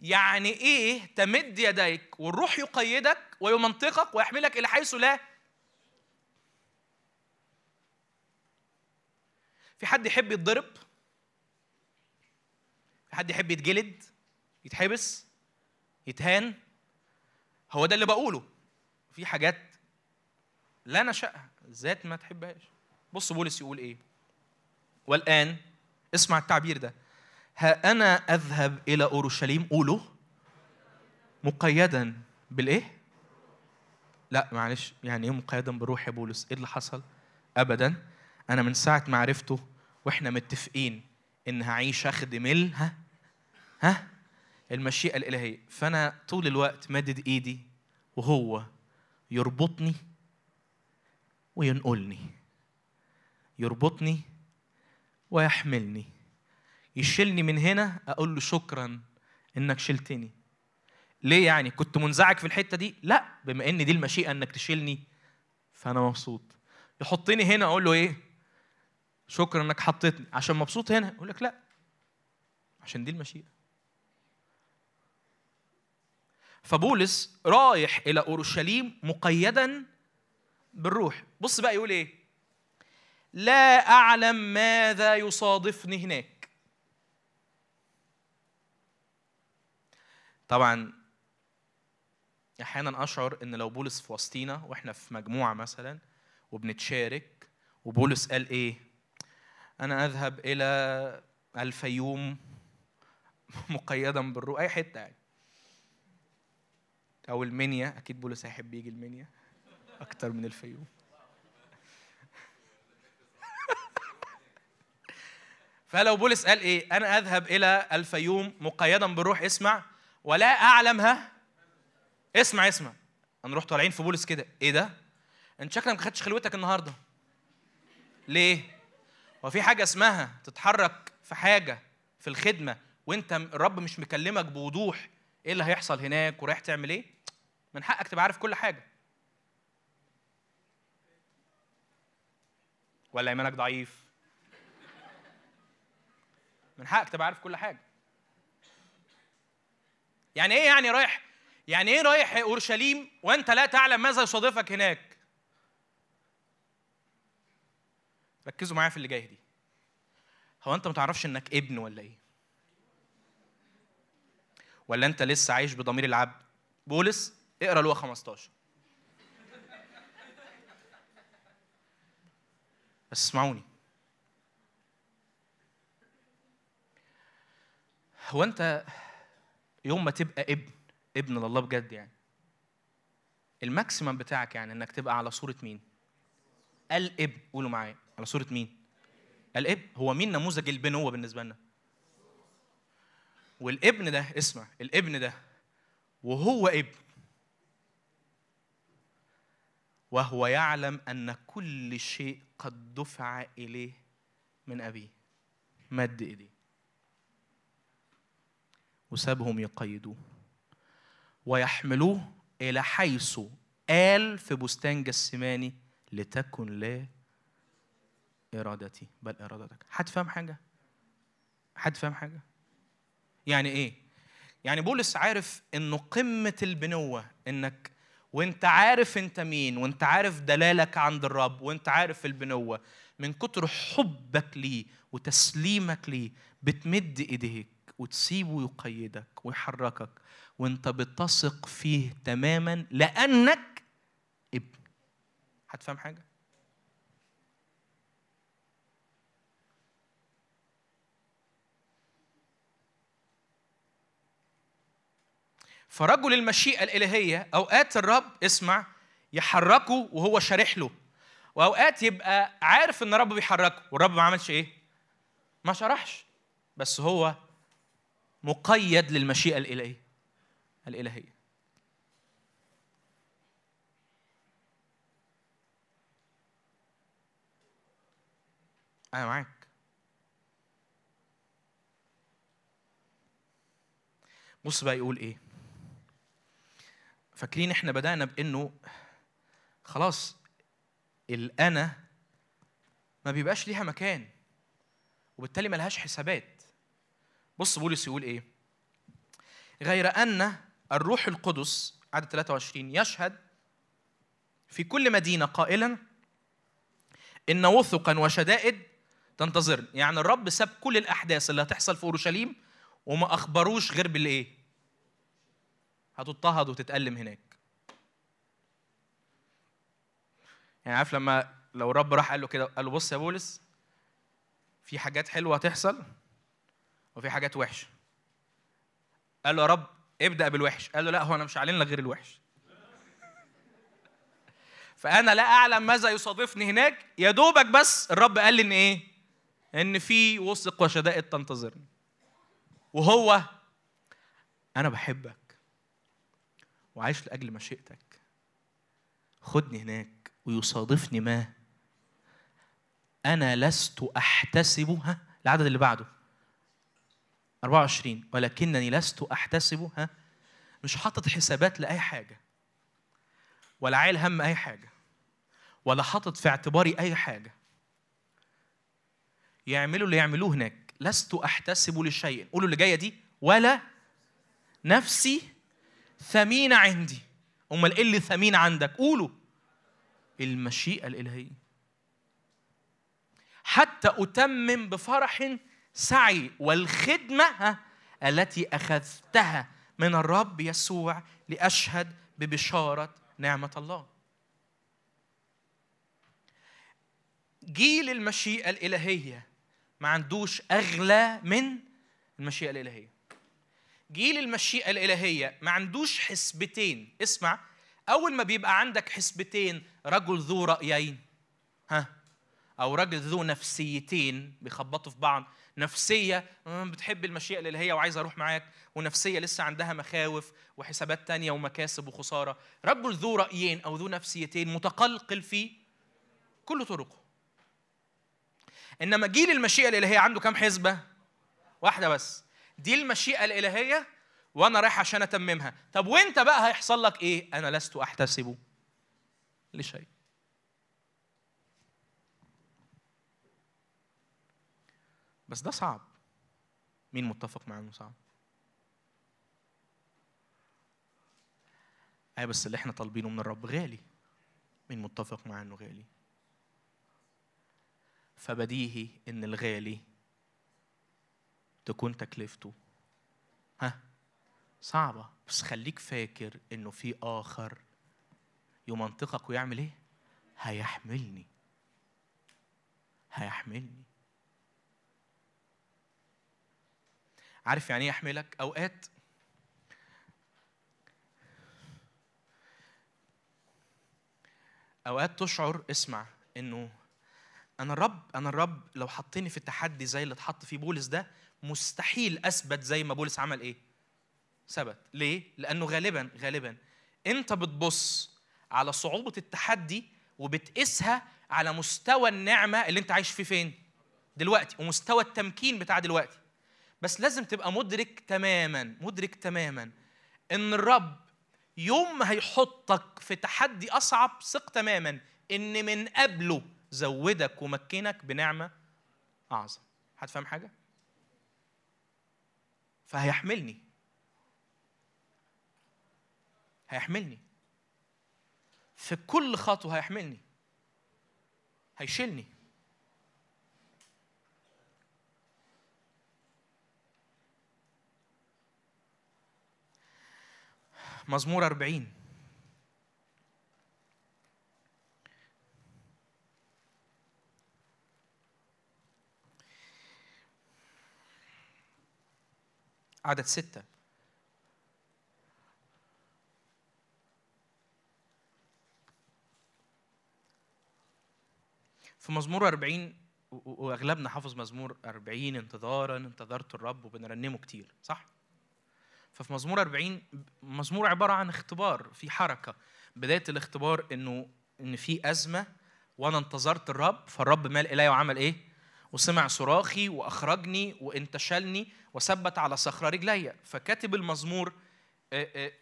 يعني إيه تمد يديك والروح يقيدك ويمنطقك ويحملك إلى حيث لا؟ في حد يحب يتضرب؟ في حد يحب يتجلد؟ يتحبس؟ يتهان؟ هو ده اللي بقوله. في حاجات لا نشأها الذات ما تحبهاش. بص بولس يقول إيه؟ والآن اسمع التعبير ده. ها أنا أذهب إلى أورشليم؟ قولوا مقيدا بالإيه؟ لا معلش يعني إيه مقيدا بالروح يا بولس؟ إيه اللي حصل؟ أبدا أنا من ساعة ما عرفته وإحنا متفقين إن هعيش أخدم ال- ها؟ ها؟ المشيئة الإلهية. فأنا طول الوقت مدد إيدي وهو يربطني وينقلني. يربطني ويحملني. يشيلني من هنا أقول له شكرا إنك شلتني ليه يعني؟ كنت منزعج في الحتة دي؟ لا بما إن دي المشيئة إنك تشيلني فأنا مبسوط. يحطني هنا أقول له إيه؟ شكرا إنك حطيتني. عشان مبسوط هنا؟ أقول لك لا عشان دي المشيئة. فبولس رايح إلى أورشليم مقيدا بالروح. بص بقى يقول إيه؟ لا أعلم ماذا يصادفني هناك. طبعا أحيانا أشعر إن لو بولس في وسطينا وإحنا في مجموعة مثلا وبنتشارك وبولس قال إيه؟ أنا أذهب إلى الفيوم مقيدا بالروح أي حتة يعني. أو المنيا أكيد بولس هيحب يجي المنيا أكتر من الفيوم فلو بولس قال إيه؟ أنا أذهب إلى الفيوم مقيدا بالروح اسمع ولا اعلمها اسمع اسمع. هنروح طالعين في بولس كده. إيه ده؟ أنت شكلك ما خدتش خلوتك النهارده. ليه؟ هو في حاجة اسمها تتحرك في حاجة في الخدمة وأنت الرب مش مكلمك بوضوح. إيه اللي هيحصل هناك؟ ورايح تعمل إيه؟ من حقك تبقى عارف كل حاجة. ولا إيمانك ضعيف؟ من حقك تبقى عارف كل حاجة. يعني إيه يعني رايح؟ يعني إيه رايح أورشليم وأنت لا تعلم ماذا يصادفك هناك؟ ركزوا معايا في اللي جاي دي. هو أنت ما تعرفش إنك ابن ولا إيه؟ ولا أنت لسه عايش بضمير العبد؟ بولس اقرأ لوقا 15 بس اسمعوني. هو انت يوم ما تبقى ابن ابن لله بجد يعني الماكسيمم بتاعك يعني انك تبقى على صورة مين؟ الابن قولوا معايا على صورة مين؟ الابن هو مين نموذج البنوة بالنسبة لنا؟ والابن ده اسمع الابن ده وهو ابن وهو يعلم أن كل شيء قد دفع إليه من أبيه مد إيديه وسابهم يقيدوه. ويحملوه إلى حيث قال في بستان جسماني لتكن لا إرادتي. بل إرادتك. حد فاهم حاجة؟ حد فاهم حاجة؟ يعني إيه؟ يعني بولس عارف إنه قمة البنوة إنك وأنت عارف أنت مين وأنت عارف دلالك عند الرب وأنت عارف البنوة. من كتر حبك ليه وتسليمك ليه بتمد إيديك. وتسيبه يقيدك ويحركك وانت بتثق فيه تماما لأنك ابن. هتفهم حاجة؟ فرجل المشيئة الإلهية أوقات الرب اسمع يحركه وهو شارح له. وأوقات يبقى عارف إن الرب بيحركه والرب ما عملش إيه؟ ما شرحش. بس هو مقيد للمشيئة الإلهية الإلهية. أنا معاك. بص بقى يقول إيه. فاكرين إحنا بدأنا بإنه خلاص الأنا ما بيبقاش ليها مكان وبالتالي ملهاش حسابات. بص بولس يقول إيه؟ غير أن الروح القدس عدد 23 يشهد في كل مدينة قائلا إن وثقا وشدائد تنتظرني يعني الرب ساب كل الأحداث اللي هتحصل في أورشليم وما أخبروش غير بالإيه؟ هتضطهد وتتألم هناك. يعني عارف لما لو الرب راح قال له كده قال له بص يا بولس في حاجات حلوة هتحصل وفي حاجات وحشة. قال له يا رب ابدأ بالوحش. قال له لا هو أنا مش هعلن لك غير الوحش. فأنا لا أعلم ماذا يصادفني هناك يا دوبك بس الرب قال لي إن إيه؟ إن في وثق وشدائد تنتظرني. وهو أنا بحبك وعايش لأجل مشيئتك. خدني هناك ويصادفني ما أنا لست أحتسب ها العدد اللي بعده. 24 ولكنني لست أحتسب ها مش حاطط حسابات لأي حاجة ولا عايل هم أي حاجة ولا حاطط في اعتباري أي حاجة. يعملوا اللي يعملوه هناك. لست أحتسب لشيء. قولوا اللي جاية دي. ولا نفسي ثمينة عندي. أمال إيه اللي ثمين عندك؟ قولوا. المشيئة الإلهية. حتى أتمم بفرح سعي والخدمة التي أخذتها من الرب يسوع لأشهد ببشارة نعمة الله. جيل المشيئة الإلهية ما عندوش أغلى من المشيئة الإلهية. جيل المشيئة الإلهية ما عندوش حسبتين. اسمع أول ما بيبقى عندك حسبتين رجل ذو رأيين ها أو رجل ذو نفسيتين بيخبطوا في بعض. نفسية آه، بتحب المشيئة الإلهية وعايز أروح معاك. ونفسية لسه عندها مخاوف وحسابات تانية ومكاسب وخسارة. رجل ذو رأيين أو ذو نفسيتين متقلقل في كل طرقه. إنما جيل المشيئة الإلهية عنده كام حسبة؟ واحدة بس. دي المشيئة الإلهية وأنا رايح عشان أتممها. طب وأنت بقى هيحصل لك إيه؟ أنا لست أحتسب لشيء. بس ده صعب. مين متفق معاه إنه صعب؟ اي بس اللي إحنا طالبينه من الرب غالي. مين متفق معاه إنه غالي؟ فبديهي إن الغالي تكون تكلفته. ها؟ صعبة. بس خليك فاكر إنه في آخر يمنطقك ويعمل إيه؟ هيحملني. هيحملني. عارف يعني إيه يحملك أوقات أوقات تشعر اسمع إنه أنا الرب أنا الرب لو حطني في التحدي زي اللي اتحط فيه بولس ده مستحيل أثبت زي ما بولس عمل إيه؟ ثبت. ليه؟ لأنه غالبا غالبا أنت بتبص على صعوبة التحدي وبتقيسها على مستوى النعمة اللي أنت عايش فيه فين؟ دلوقتي ومستوى التمكين بتاع دلوقتي. بس لازم تبقى مدرك تماما مدرك تماما إن الرب يوم ما هيحطك في تحدي أصعب ثق تماما إن من قبله زودك ومكنك بنعمة أعظم. هتفهم حاجة؟ فهيحملني. هيحملني. في كل خطوة هيحملني. هيشيلني. مزمور 40 عدد ستة في مزمور 40 و- و- وأغلبنا حافظ مزمور 40 انتظارا انتظرت الرب وبنرنمه كتير صح؟ ففي مزمور 40 مزمور عبارة عن اختبار في حركة. بداية الاختبار إنه إن في أزمة وأنا انتظرت الرب فالرب مال الي وعمل إيه؟ وسمع صراخي وأخرجني وانتشلني وثبت على صخرة رجلي. فكاتب المزمور آه، آه،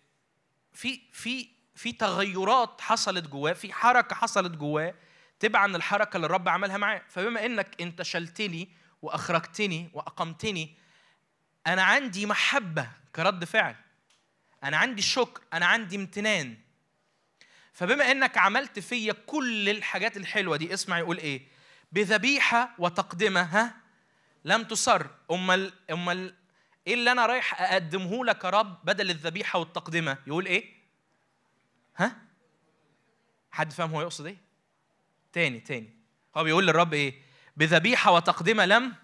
في في في تغيرات حصلت جواه في حركة حصلت جواه تبعا الحركة اللي الرب عملها معاه. فبما إنك انتشلتني وأخرجتني وأقمتني أنا عندي محبة كرد فعل. أنا عندي شكر أنا عندي امتنان. فبما إنك عملت فيا كل الحاجات الحلوة دي اسمع يقول إيه؟ بذبيحة وتقدمة ها؟ لم تصر. أمال أمال إيه اللي أنا رايح أقدمه لك يا رب بدل الذبيحة والتقدمة؟ يقول إيه؟ ها؟ حد فاهم هو يقصد إيه؟ تاني تاني. هو بيقول للرب إيه؟ بذبيحة وتقدمة لم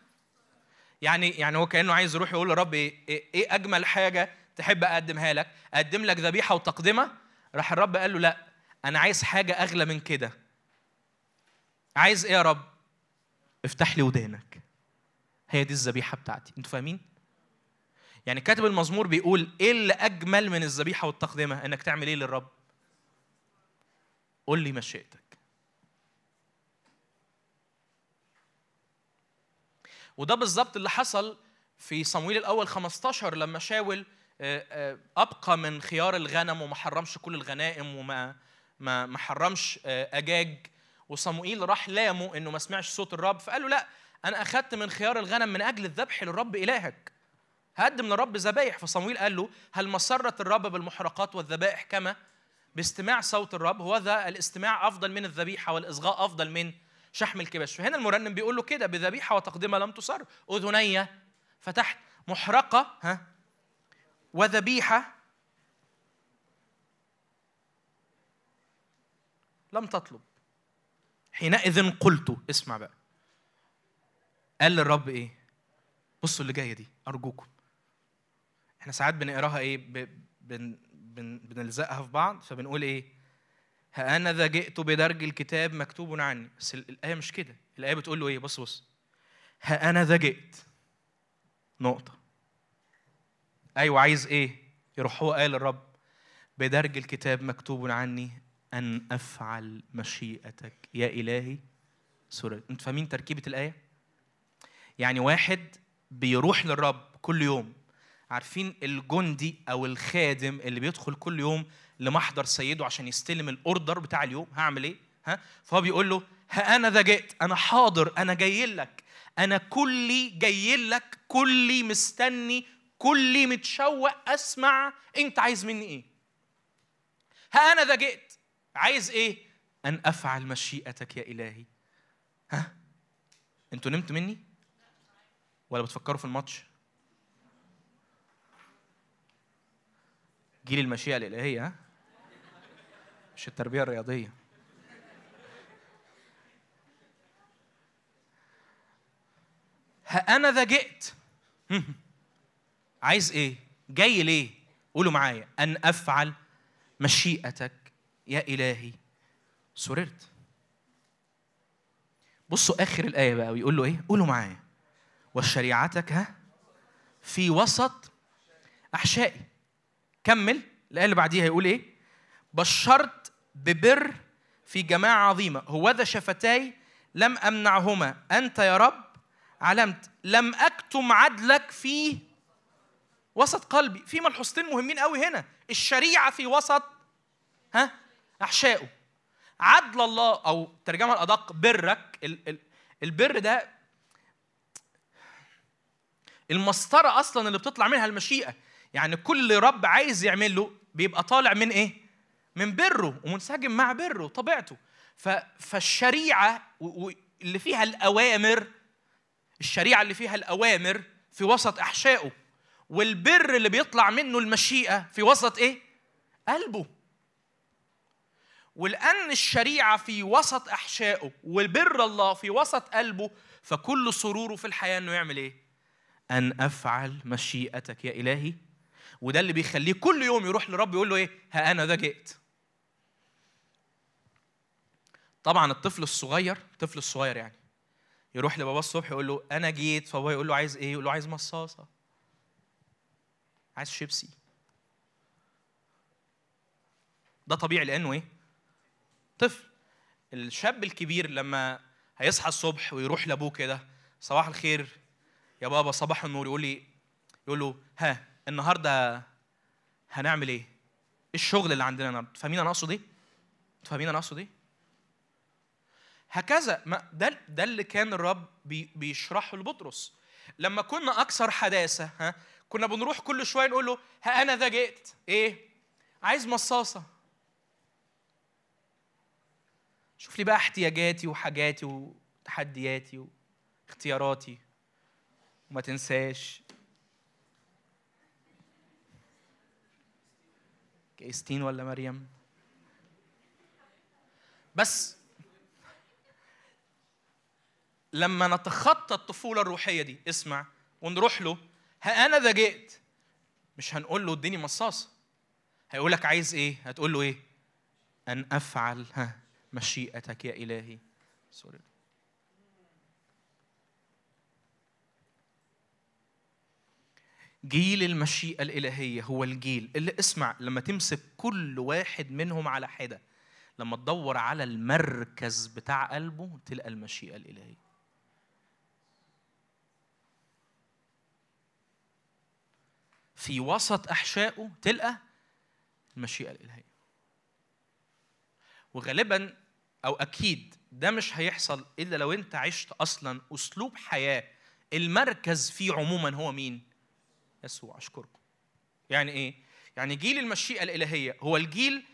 يعني يعني هو كأنه عايز يروح يقول للرب إيه إيه أجمل حاجة تحب أقدمها لك؟ أقدم لك ذبيحة وتقدمة؟ راح الرب قال له لا أنا عايز حاجة أغلى من كده. عايز إيه يا رب؟ افتح لي ودانك. هي دي الذبيحة بتاعتي. أنتوا فاهمين؟ يعني كاتب المزمور بيقول إيه اللي أجمل من الذبيحة والتقدمة؟ إنك تعمل إيه للرب؟ قول لي مشيئتك. وده بالظبط اللي حصل في صمويل الأول 15 لما شاول آه، آه، أبقى من خيار الغنم وما حرمش كل الغنائم وما ما ما حرمش آه، أجاج. وصموئيل راح لامه إنه ما سمعش صوت الرب فقال له لا أنا اخذت من خيار الغنم من أجل الذبح للرب إلهك. هقدم للرب ذبايح. فصمويل قال له هل مسرت الرب بالمحرقات والذبائح كما؟ باستماع صوت الرب هو ذا الاستماع أفضل من الذبيحة والإصغاء أفضل من شحم الكباش فهنا المرنم بيقول له كده بذبيحة وتقدمه لم تصر. أذني فتحت محرقة ها وذبيحة لم تطلب. حينئذ قلت اسمع بقى. قال للرب إيه؟ بصوا اللي جاية دي أرجوكم. إحنا ساعات بنقراها إيه. بنلزقها في بعض فبنقول إيه؟ ها أنا ذا جئت بدرج الكتاب مكتوب عني. بس ال- الآية مش كده. الآية بتقول له إيه؟ بص بص. ها أنا ذا جئت نقطة. أيوه عايز إيه؟ يروح هو قال الرب. بدرج الكتاب مكتوب عني أن أفعل مشيئتك. يا إلهي سورة. أنتوا فاهمين تركيبة الآية؟ يعني واحد بيروح للرب كل يوم. عارفين الجندي أو الخادم اللي بيدخل كل يوم لمحضر سيده عشان يستلم الأوردر بتاع اليوم هعمل إيه؟ ها؟ فهو بيقول له ها أنا ذا جئت أنا حاضر أنا جاي لك أنا كلي جاي لك كلي مستني كلي متشوق أسمع أنت عايز مني إيه؟ ها أنا ذا جئت عايز إيه؟ أن أفعل مشيئتك يا إلهي. ها؟ أنتوا نمتوا مني؟ ولا بتفكروا في الماتش؟ جيل المشيئة الإلهية ها؟ مش التربية الرياضية. ها أنا ذا جئت. عايز إيه؟ جاي ليه؟ قولوا معايا. أن أفعل مشيئتك يا إلهي. سررت. بصوا آخر الآية بقى ويقول له إيه؟ قولوا معايا. وشريعتك ها؟ في وسط أحشائي. كمل. الآية اللي بعديها يقول إيه؟ بشرت ببر في جماعة عظيمة. هوذا شفتاي لم أمنعهما. أنت يا رب علمت. لم أكتم عدلك في وسط قلبي. في ملحوظتين مهمين قوي هنا. الشريعة في وسط ها أحشائه. عدل الله أو ترجمة الأدق برك. ال- ال- البر ده المسطرة أصلا اللي بتطلع منها المشيئة. يعني كل رب عايز يعمله بيبقى طالع من إيه؟ من بره ومنسجم مع بره طبيعته ف- فالشريعة و- و- اللي فيها الأوامر الشريعة اللي فيها الأوامر في وسط أحشائه والبر اللي بيطلع منه المشيئة في وسط إيه؟ قلبه ولأن الشريعة في وسط أحشائه والبر الله في وسط قلبه فكل سروره في الحياة إنه يعمل إيه؟ أن أفعل مشيئتك يا إلهي وده اللي بيخليه كل يوم يروح لرب يقول له إيه؟ ها أنا ذا جئت طبعا الطفل الصغير الطفل الصغير يعني يروح لباباه الصبح يقول له أنا جيت فبابا يقول له عايز إيه يقول له عايز مصاصة عايز شيبسي ده طبيعي لأنه إيه طفل الشاب الكبير لما هيصحى الصبح ويروح لأبوه كده صباح الخير يا بابا صباح النور يقول لي يقول له ها النهارده هنعمل إيه؟ إيه الشغل اللي عندنا النهارده؟ فاهمين أنا أقصد إيه؟ فاهمين أنا أقصد إيه؟ هكذا. ما ده ده اللي كان الرب بي بيشرحه لبطرس. لما كنا أكثر حداثة ها كنا بنروح كل شوية نقول له ها أنا ذا جئت إيه؟ عايز مصاصة. شوف لي بقى احتياجاتي وحاجاتي وتحدياتي واختياراتي. وما تنساش. كريستين ولا مريم؟ بس. لما نتخطى الطفولة الروحية دي اسمع ونروح له ها أنا ذا جئت مش هنقول له اديني مصاصة. هيقول لك عايز إيه؟ هتقول له إيه؟ أن أفعل ها مشيئتك يا إلهي. سوري. جيل المشيئة الإلهية هو الجيل اللي اسمع لما تمسك كل واحد منهم على حدة لما تدور على المركز بتاع قلبه تلقى المشيئة الإلهية. في وسط أحشائه تلقى المشيئة الإلهية. وغالبا أو أكيد ده مش هيحصل إلا لو أنت عشت أصلا أسلوب حياة المركز فيه عموما هو مين؟ يسوع. أشكركم. يعني إيه؟ يعني جيل المشيئة الإلهية هو الجيل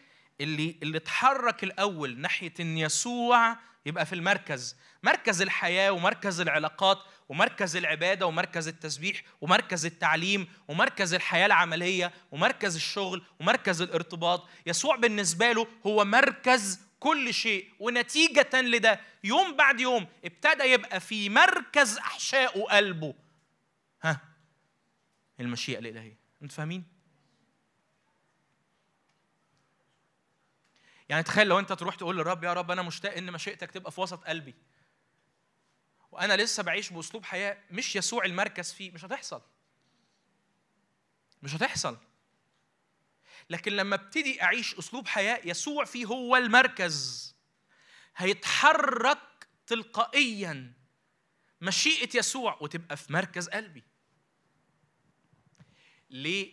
اللي اللي اتحرك الأول ناحية إن يسوع يبقى في المركز. مركز الحياة ومركز العلاقات ومركز العبادة ومركز التسبيح ومركز التعليم ومركز الحياة العملية ومركز الشغل ومركز الارتباط. يسوع بالنسبة له هو مركز كل شيء ونتيجة لده يوم بعد يوم ابتدى يبقى في مركز احشائه قلبه ها؟ المشيئة الإلهية. أنتوا فاهمين؟ يعني تخيل لو انت تروح تقول للرب يا رب أنا مشتاق إن مشيئتك تبقى في وسط قلبي. وأنا لسه بعيش بأسلوب حياة مش يسوع المركز فيه. مش هتحصل. مش هتحصل. لكن لما ابتدي أعيش أسلوب حياة يسوع فيه هو المركز هيتحرك تلقائيا مشيئة يسوع وتبقى في مركز قلبي. ليه؟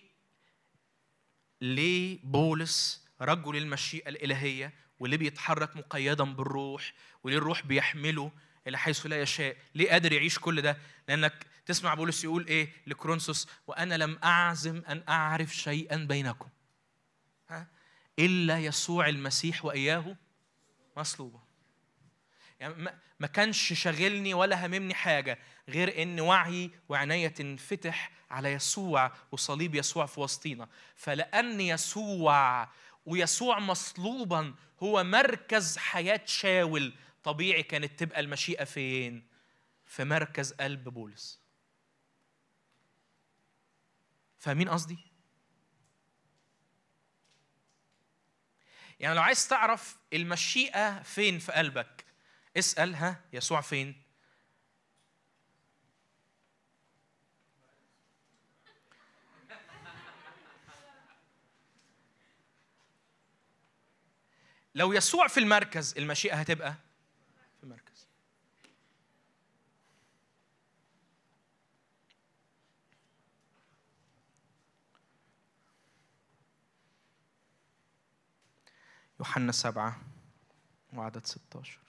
ليه بولس رجل المشيئة الإلهية واللي بيتحرك مقيدا بالروح وليه الروح بيحمله إلى حيث لا يشاء. ليه قادر يعيش كل ده؟ لأنك تسمع بولس يقول إيه لكرونسوس وأنا لم أعزم أن أعرف شيئا بينكم. ها؟ إلا يسوع المسيح وإياه مصلوبا يعني ما- كانش شاغلني ولا هممني حاجة غير إن وعي وعناية تنفتح على يسوع وصليب يسوع في وسطينا. فلأن يسوع ويسوع مصلوبا هو مركز حياة شاول طبيعي كانت تبقى المشيئة فين؟ في مركز قلب بولس فاهمين قصدي؟ يعني لو عايز تعرف المشيئة فين في قلبك اسأل ها يسوع فين؟ لو يسوع في المركز المشيئة هتبقى في المركز. يوحنا سبعة وعدد 16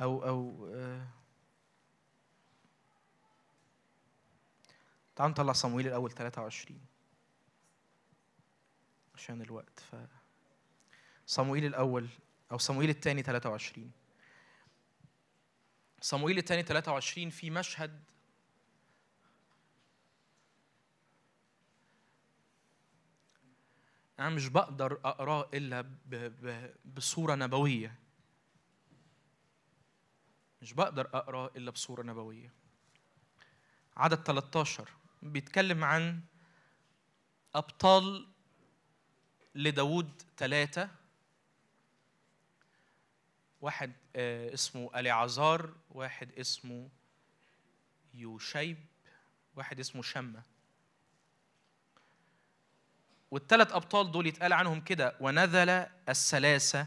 أو أو آه، تعالوا نطلع صمويل الأول 23 عشان الوقت ف صموئيل الأول أو صموئيل الثاني 23 صموئيل الثاني 23 في مشهد أنا مش بقدر أقراه إلا. بصورة نبوية مش بقدر أقراه إلا بصورة نبوية عدد 13 بيتكلم عن أبطال لداود ثلاثة واحد آه، اسمه أليعزار واحد اسمه يوشيب واحد اسمه شمة. والثلاث أبطال دول يتقال عنهم كده ونزل الثلاثة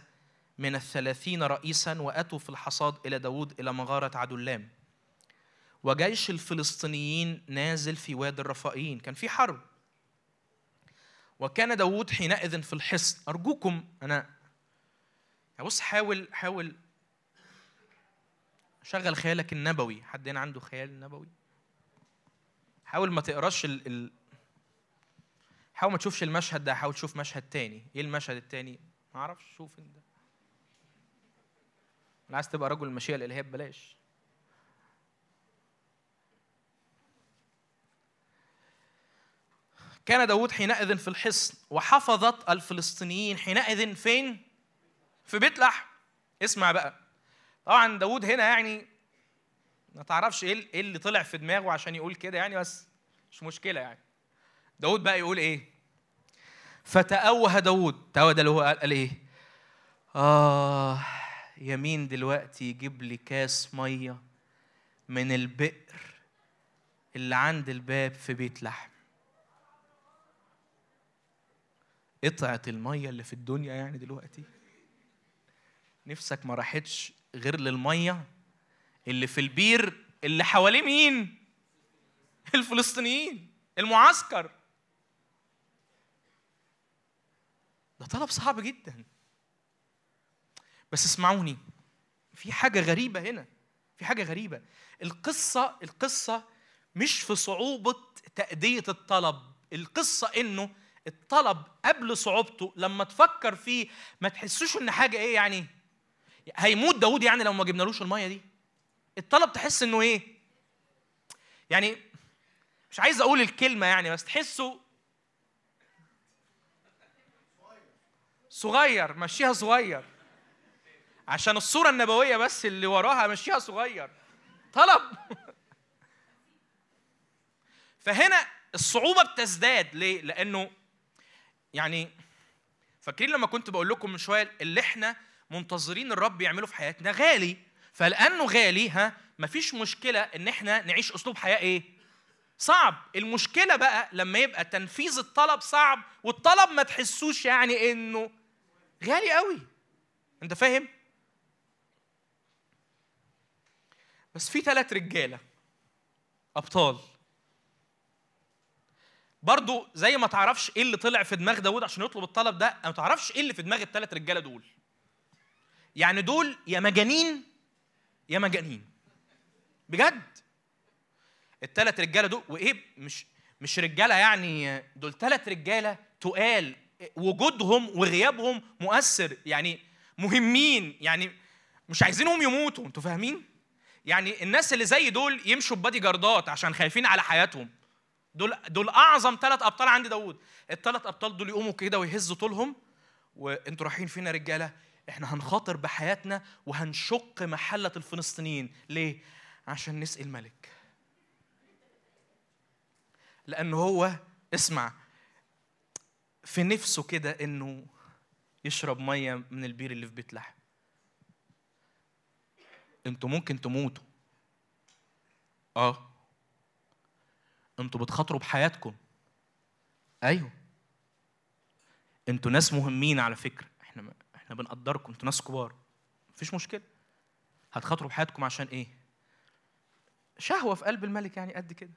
من الثلاثين رئيسا وأتوا في الحصاد إلى داود إلى مغارة عدلام وجيش الفلسطينيين نازل في وادي الرفائيين. كان في حرب. وكان داود حينئذ في الحصن. أرجوكم أنا يعني بص حاول حاول شغل خيالك النبوي. حد هنا عنده خيال نبوي؟ حاول ما تقراش ال... ال... حاول ما تشوفش المشهد ده حاول تشوف مشهد تاني. إيه المشهد التاني؟ ما أعرفش شوف أنت. عايز تبقى رجل المشيئة الإلهية ببلاش. كان داود حينئذ في الحصن وحفظت الفلسطينيين حينئذ فين؟ في بيت لحم. اسمع بقى. طبعا داود هنا يعني ما تعرفش إيه إيه اللي طلع في دماغه عشان يقول كده يعني بس مش مشكلة يعني. داود بقى يقول إيه؟ فتأوه داود تأوه ده اللي هو قال, قال إيه؟ آه يمين دلوقتي يجيب لي كاس مية من البئر اللي عند الباب في بيت لحم. قطعة المية اللي في الدنيا يعني دلوقتي. نفسك ما راحتش غير للمية اللي في البير اللي حواليه مين؟ الفلسطينيين المعسكر. ده طلب صعب جدا. بس اسمعوني في حاجة غريبة هنا في حاجة غريبة. القصة القصة مش في صعوبة تأدية الطلب. القصة إنه الطلب قبل صعوبته لما تفكر فيه ما تحسوش إن حاجة إيه يعني هيموت داود يعني لو ما جبنالوش المية دي؟ الطلب تحس إنه إيه؟ يعني مش عايز أقول الكلمة يعني بس تحسه صغير مشيها صغير. عشان الصورة النبوية بس اللي وراها مشيها صغير. طلب. فهنا الصعوبة بتزداد. ليه؟ لأنه يعني فاكرين لما كنت بقول لكم من شوية اللي إحنا منتظرين الرب يعمله في حياتنا غالي فلأنه غالي ها مفيش مشكلة إن إحنا نعيش أسلوب حياة إيه؟ صعب المشكلة بقى لما يبقى تنفيذ الطلب صعب والطلب ما تحسوش يعني إنه غالي قوي أنت فاهم؟ بس في ثلاث رجالة أبطال برضو زي ما تعرفش إيه اللي طلع في دماغ داود عشان يطلب الطلب ده ما تعرفش إيه اللي في دماغ الثلاث رجالة دول. يعني دول يا مجانين يا مجانين. بجد. الثلاث رجالة دول وإيه مش مش رجالة يعني دول ثلاث رجالة تقال وجودهم وغيابهم مؤثر يعني مهمين يعني مش عايزينهم يموتوا أنتوا فاهمين؟ يعني الناس اللي زي دول يمشوا ببادي جاردات عشان خايفين على حياتهم. دول دول أعظم ثلاث أبطال عند داوود. الثلاث أبطال دول يقوموا كده ويهزوا طولهم. وأنتوا رايحين فينا يا رجالة إحنا هنخاطر بحياتنا وهنشق محلة الفلسطينيين. ليه؟ عشان نسقي الملك. لأنه هو اسمع في نفسه كده إنه يشرب مية من البير اللي في بيت لحم. أنتوا ممكن تموتوا. آه. أنتوا بتخاطروا بحياتكم. أيوه. أنتوا ناس مهمين على فكرة. إحنا إحنا بنقدركم. أنتوا ناس كبار. مفيش مشكلة. هتخاطروا بحياتكم عشان إيه؟ شهوة في قلب الملك يعني قد كده.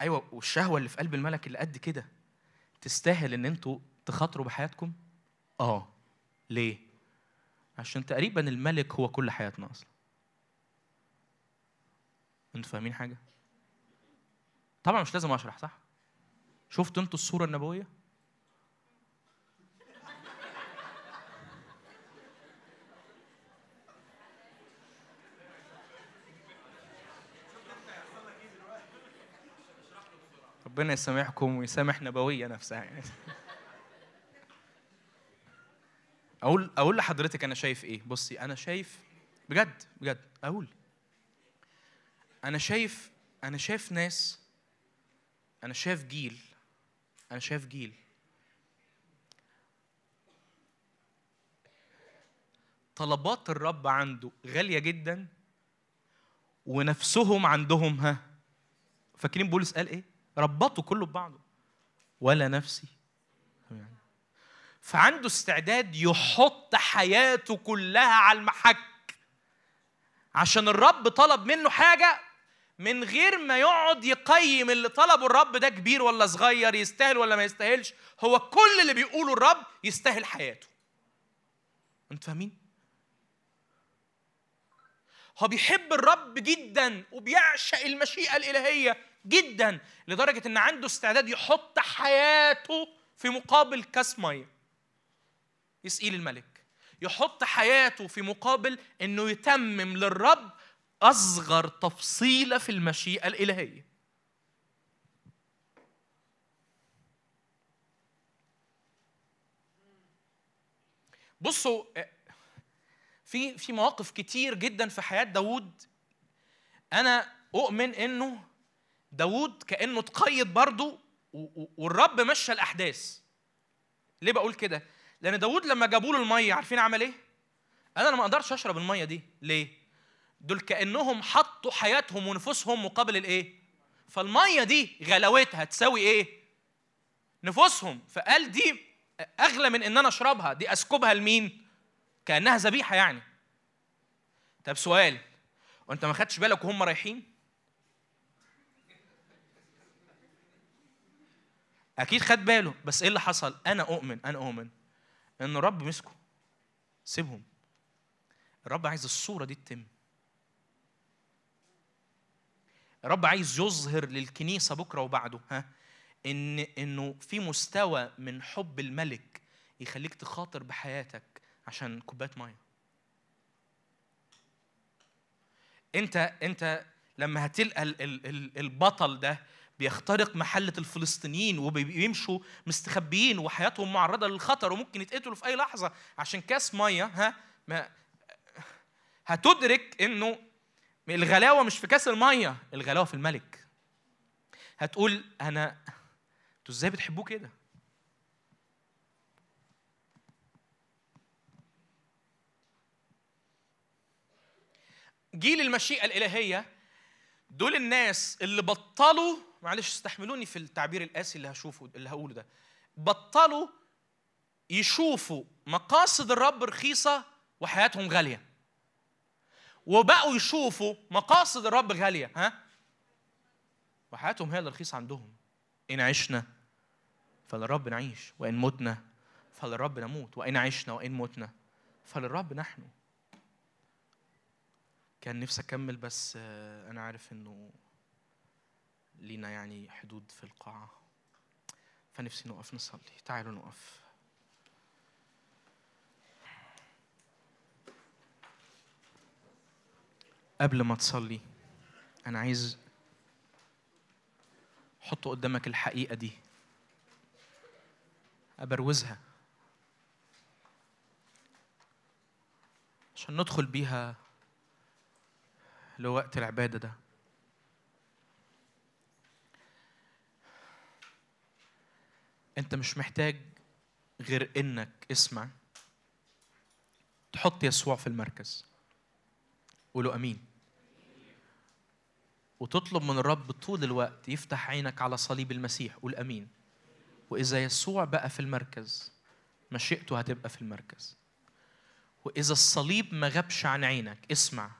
أيوه والشهوة اللي في قلب الملك اللي قد كده تستاهل إن أنتوا تخاطروا بحياتكم؟ آه. ليه؟ عشان تقريبا الملك هو كل حياتنا أصلا. أنتوا فاهمين حاجة؟ طبعا مش لازم أشرح صح؟ شفتوا أنتوا الصورة النبوية؟ ربنا يسامحكم ويسامح نبوية نفسها يعني. أقول أقول لحضرتك أنا شايف إيه؟ بصي أنا شايف بجد بجد أقول. أنا شايف أنا شايف ناس أنا شايف جيل أنا شايف جيل. طلبات الرب عنده غالية جدا ونفسهم عندهم ها فاكرين بولس قال إيه؟ ربطوا كله ببعضه. ولا نفسي. فعنده استعداد يحط حياته كلها على المحك. عشان الرب طلب منه حاجة من غير ما يقعد يقيم اللي طلبه الرب ده كبير ولا صغير يستاهل ولا ما يستاهلش هو كل اللي بيقوله الرب يستاهل حياته. انت فاهمين؟ هو بيحب الرب جدا وبيعشق المشيئة الإلهية جدا لدرجة إن عنده استعداد يحط حياته في مقابل كاس مية. يسقيه للملك. يحط حياته في مقابل إنه يتمم للرب أصغر تفصيلة في المشيئة الإلهية. بصوا في في مواقف كتير جدا في حياة داوود. أنا أؤمن إنه داوود كأنه اتقيد برضه والرب مشى الأحداث. ليه بقول كده؟ لأن داوود لما جابوا له الميه عارفين عمل إيه؟ أنا ما أقدرش أشرب المية دي. ليه؟ دول كأنهم حطوا حياتهم ونفوسهم مقابل الإيه؟ فالمية دي غلاوتها تساوي إيه؟ نفوسهم. فقال دي أغلى من إن أنا أشربها. دي أسكبها لمين؟ كأنها ذبيحة يعني. طب سؤال وأنت ما خدتش بالك وهم رايحين؟ أكيد خد باله بس إيه اللي حصل؟ أنا أؤمن أنا أؤمن إن الرب مسكه. سيبهم. الرب عايز الصورة دي تتم. الرب عايز يظهر للكنيسة بكرة وبعده ها؟ إن إنه في مستوى من حب الملك يخليك تخاطر بحياتك عشان كوباية مية. أنت أنت لما هتلقى ال- ال- ال- البطل ده بيخترق محلة الفلسطينيين وبيمشوا مستخبيين وحياتهم معرضة للخطر وممكن يتقتلوا في أي لحظة عشان كاس مية ها؟ ما هتدرك إنه الغلاوة مش في كاس المية الغلاوة في الملك. هتقول أنا أنتوا إزاي بتحبوه كده؟ جيل المشيئة الإلهية دول الناس اللي بطلوا معلش استحملوني في التعبير القاسي اللي هشوفه اللي هقوله ده. بطلوا يشوفوا مقاصد الرب رخيصة وحياتهم غالية. وبقوا يشوفوا مقاصد الرب غالية ها؟ وحياتهم هي اللي رخيصة عندهم. إن عشنا فللرب نعيش وإن متنا فللرب نموت وإن عشنا وإن متنا فللرب نحن. كان نفسي أكمل بس آه، أنا عارف إنه لينا يعني حدود في القاعة. فنفسي نقف نصلي. تعالوا نقف قبل ما تصلي أنا عايز حط قدامك الحقيقة دي. أبروزها. عشان ندخل بيها لوقت العبادة ده. أنت مش محتاج غير إنك اسمع. تحط يسوع في المركز. قولوا أمين. وتطلب من الرب طول الوقت يفتح عينك على صليب المسيح قول أمين وإذا يسوع بقى في المركز مشيئته هتبقى في المركز. وإذا الصليب ما غابش عن عينك اسمع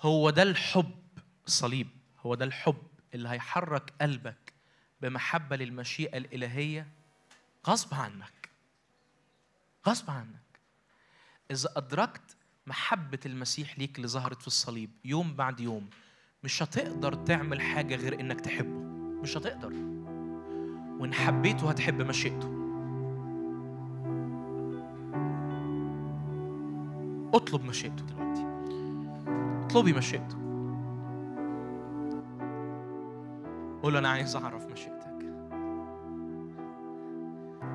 هو ده الحب الصليب هو ده الحب اللي هيحرك قلبك بمحبة للمشيئة الإلهية غصب عنك. غصب عنك. إذا أدركت محبة المسيح ليك اللي ظهرت في الصليب يوم بعد يوم مش هتقدر تعمل حاجة غير إنك تحبه. مش هتقدر. وإن حبيته هتحب مشيئته. اطلب مشيئته دلوقتي. اطلبي مشيئته. قول أنا عايز أعرف مشيئتك.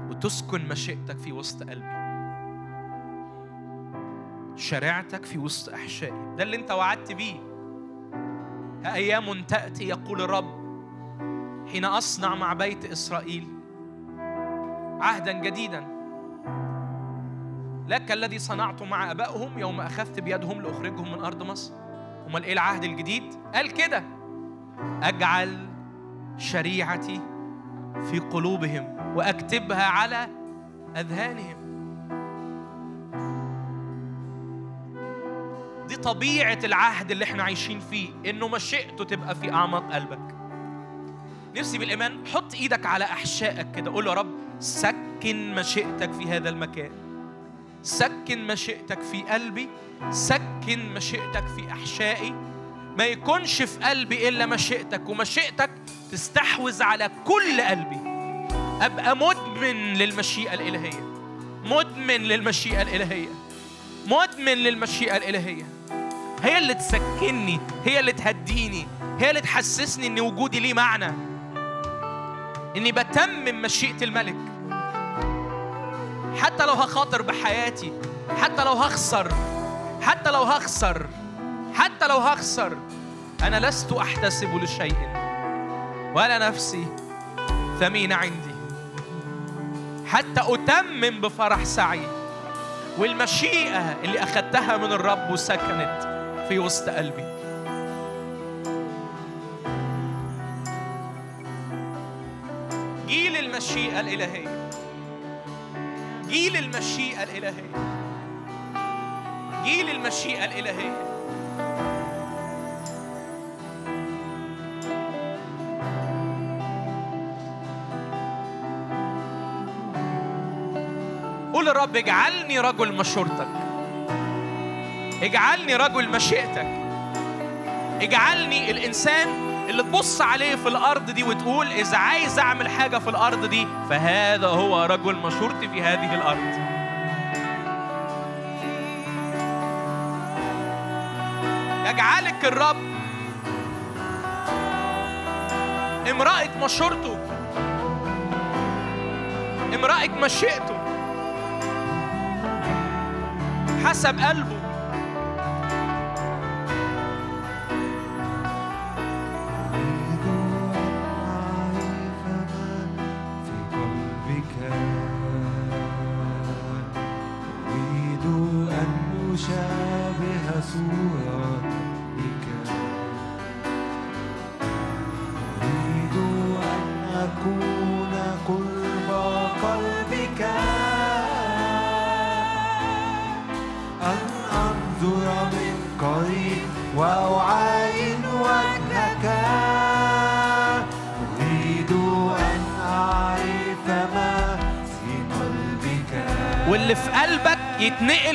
وتسكن مشيئتك في وسط قلبي. شريعتك في وسط أحشائي. ده اللي أنت وعدت بيه. ها أيام تأتي يقول الرب حين أصنع مع بيت إسرائيل عهدا جديدا. لك الذي صنعته مع أبائهم يوم أخذت بيدهم لأخرجهم من أرض مصر. أمال إيه العهد الجديد؟ قال كده أجعل شريعتي في قلوبهم وأكتبها على أذهانهم. دي طبيعة العهد اللي إحنا عايشين فيه إنه مشيئته تبقى في أعماق قلبك. نفسي بالإيمان حط إيدك على أحشائك كده قول يا رب سكن مشيئتك في هذا المكان. سكن مشيئتك في قلبي سكن مشيئتك في أحشائي. ما يكونش في قلبي إلا مشيئتك ومشيئتك تستحوذ على كل قلبي. أبقى مدمن للمشيئة الإلهية. مدمن للمشيئة الإلهية. مدمن للمشيئة الإلهية. هي اللي تسكنني هي اللي تهديني هي اللي تحسسني إن وجودي ليه معنى. إني بتمم مشيئة الملك. حتى لو هخاطر بحياتي حتى لو هخسر حتى لو هخسر حتى لو هخسر أنا لست أحتسب لشيء. ولا نفسي ثمينه عندي. حتى أتمم بفرح سعي والمشيئة اللي اخذتها من الرب وسكنت في وسط قلبي. جيل المشيئة الإلهية. جيل المشيئة الإلهية. جيل المشيئة الإلهية. قول رب اجعلني رجل مشورتك. اجعلني رجل مشيئتك. اجعلني الإنسان اللي تبص عليه في الأرض دي وتقول إذا عايز أعمل حاجة في الأرض دي فهذا هو رجل مشورتي في هذه الأرض. يجعلك الرب امرأة مشورته امرأة مشيئته حسب قلبه.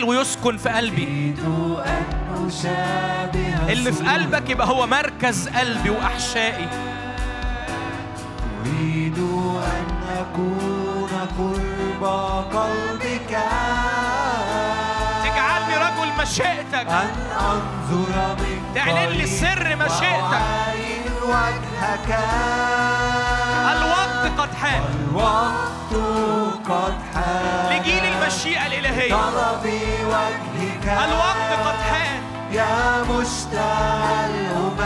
ويسكن في قلبي. اللي في قلبك يبقى هو مركز قلبي وأحشائي. أريد أن أكون قرب قلبك. تجعلني رجل مشيئتك. أن أنظر من تعلن لي سر مشيئتك. وجهك. الوقت قد حان. الوقت قد المشيئة الإلهية. طلبي وجهك الوقت قد حان. يا مشتاق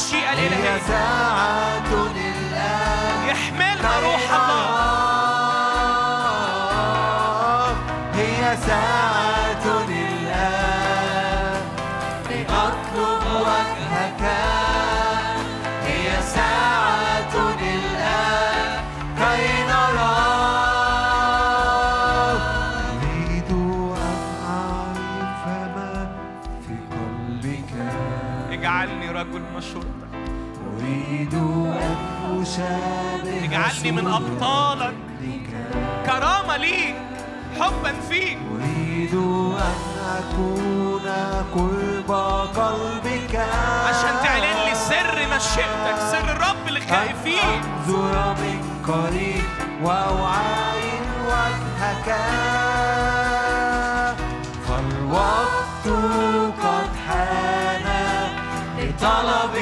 المشيئة هي الإلهية ساعة الآن يحملنا روح اجعلني من أبطالك. كرامة ليك حبا فيك. أريد أن أكون قرب قلبك. عشان تعلن لي سر مشيئتك سر الرب اللي خايفين أنظر من قريب وأعاين وجهك. فالوقت قد حان لطلب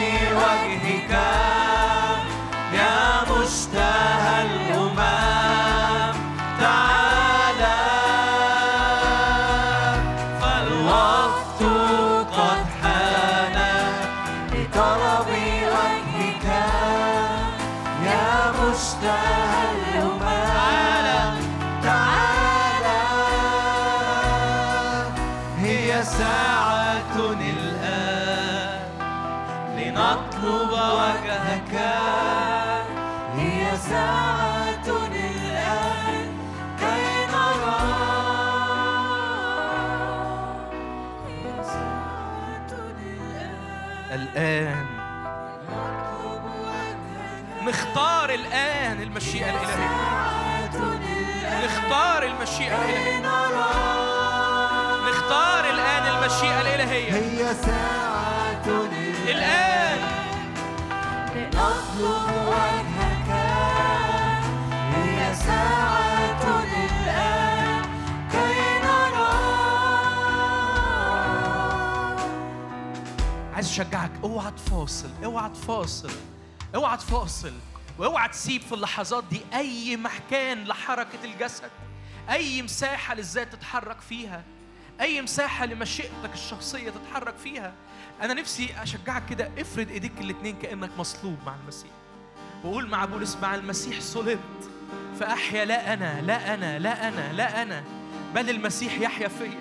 ساعة الآن لنطلب وجهك. هي ساعة الآن كي نراك هي ساعة الآن الآن. نختار الآن المشيئة الإلهية. نختار المشيئة الإلهية. نختار الآن المشيئة الإلهية. هي ساعة الآن. نطلب وجهك. هي ساعة الآن. كي نراك عايز أشجعك أوعى تفاصل أوعى تفاصل أوعى تفاصل واوعى تسيب في اللحظات دي أي مكان لحركة الجسد أي مساحة للذات تتحرك فيها. أي مساحة لمشيئتك الشخصية تتحرك فيها. أنا نفسي أشجعك كده افرد إيديك الاتنين كأنك مصلوب مع المسيح. وقول مع بولس مع المسيح صلبت فأحيا لا أنا لا أنا لا أنا لا أنا بل المسيح يحيا فيا.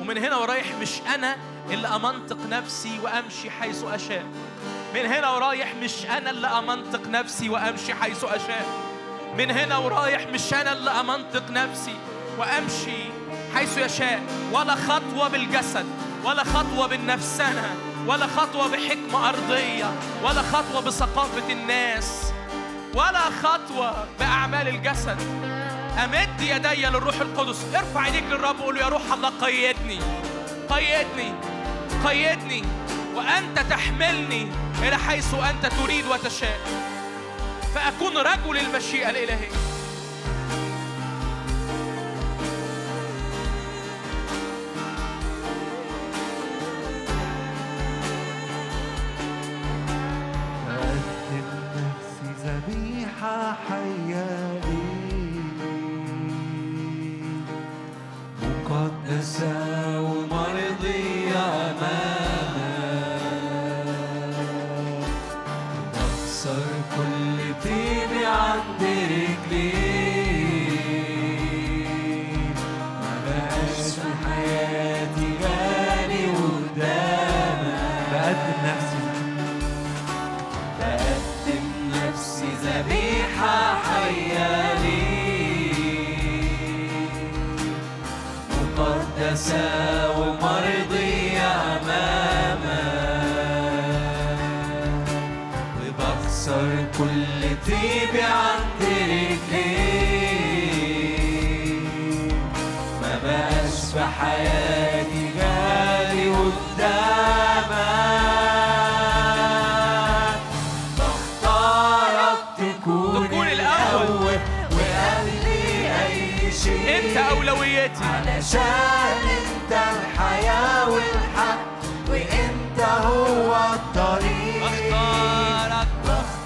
ومن هنا ورايح مش أنا اللي أمنطق نفسي وأمشي حيث أشاء. من هنا ورايح مش أنا اللي أمنطق نفسي وأمشي حيث أشاء. من هنا ورايح مش أنا اللي أمنطق نفسي وأمشي حيث يشاء. ولا خطوة بالجسد ولا خطوة بالنفسنة ولا خطوة بحكمة أرضية ولا خطوة بثقافة الناس ولا خطوة بأعمال الجسد. أمد يدي للروح القدس. ارفع عينيك للرب وقول يا روح الله قيدني قيدني قيدني وأنت تحملني إلى حيث أنت تريد وتشاء. فأكون رجل المشيئة الإلهية. حية ليك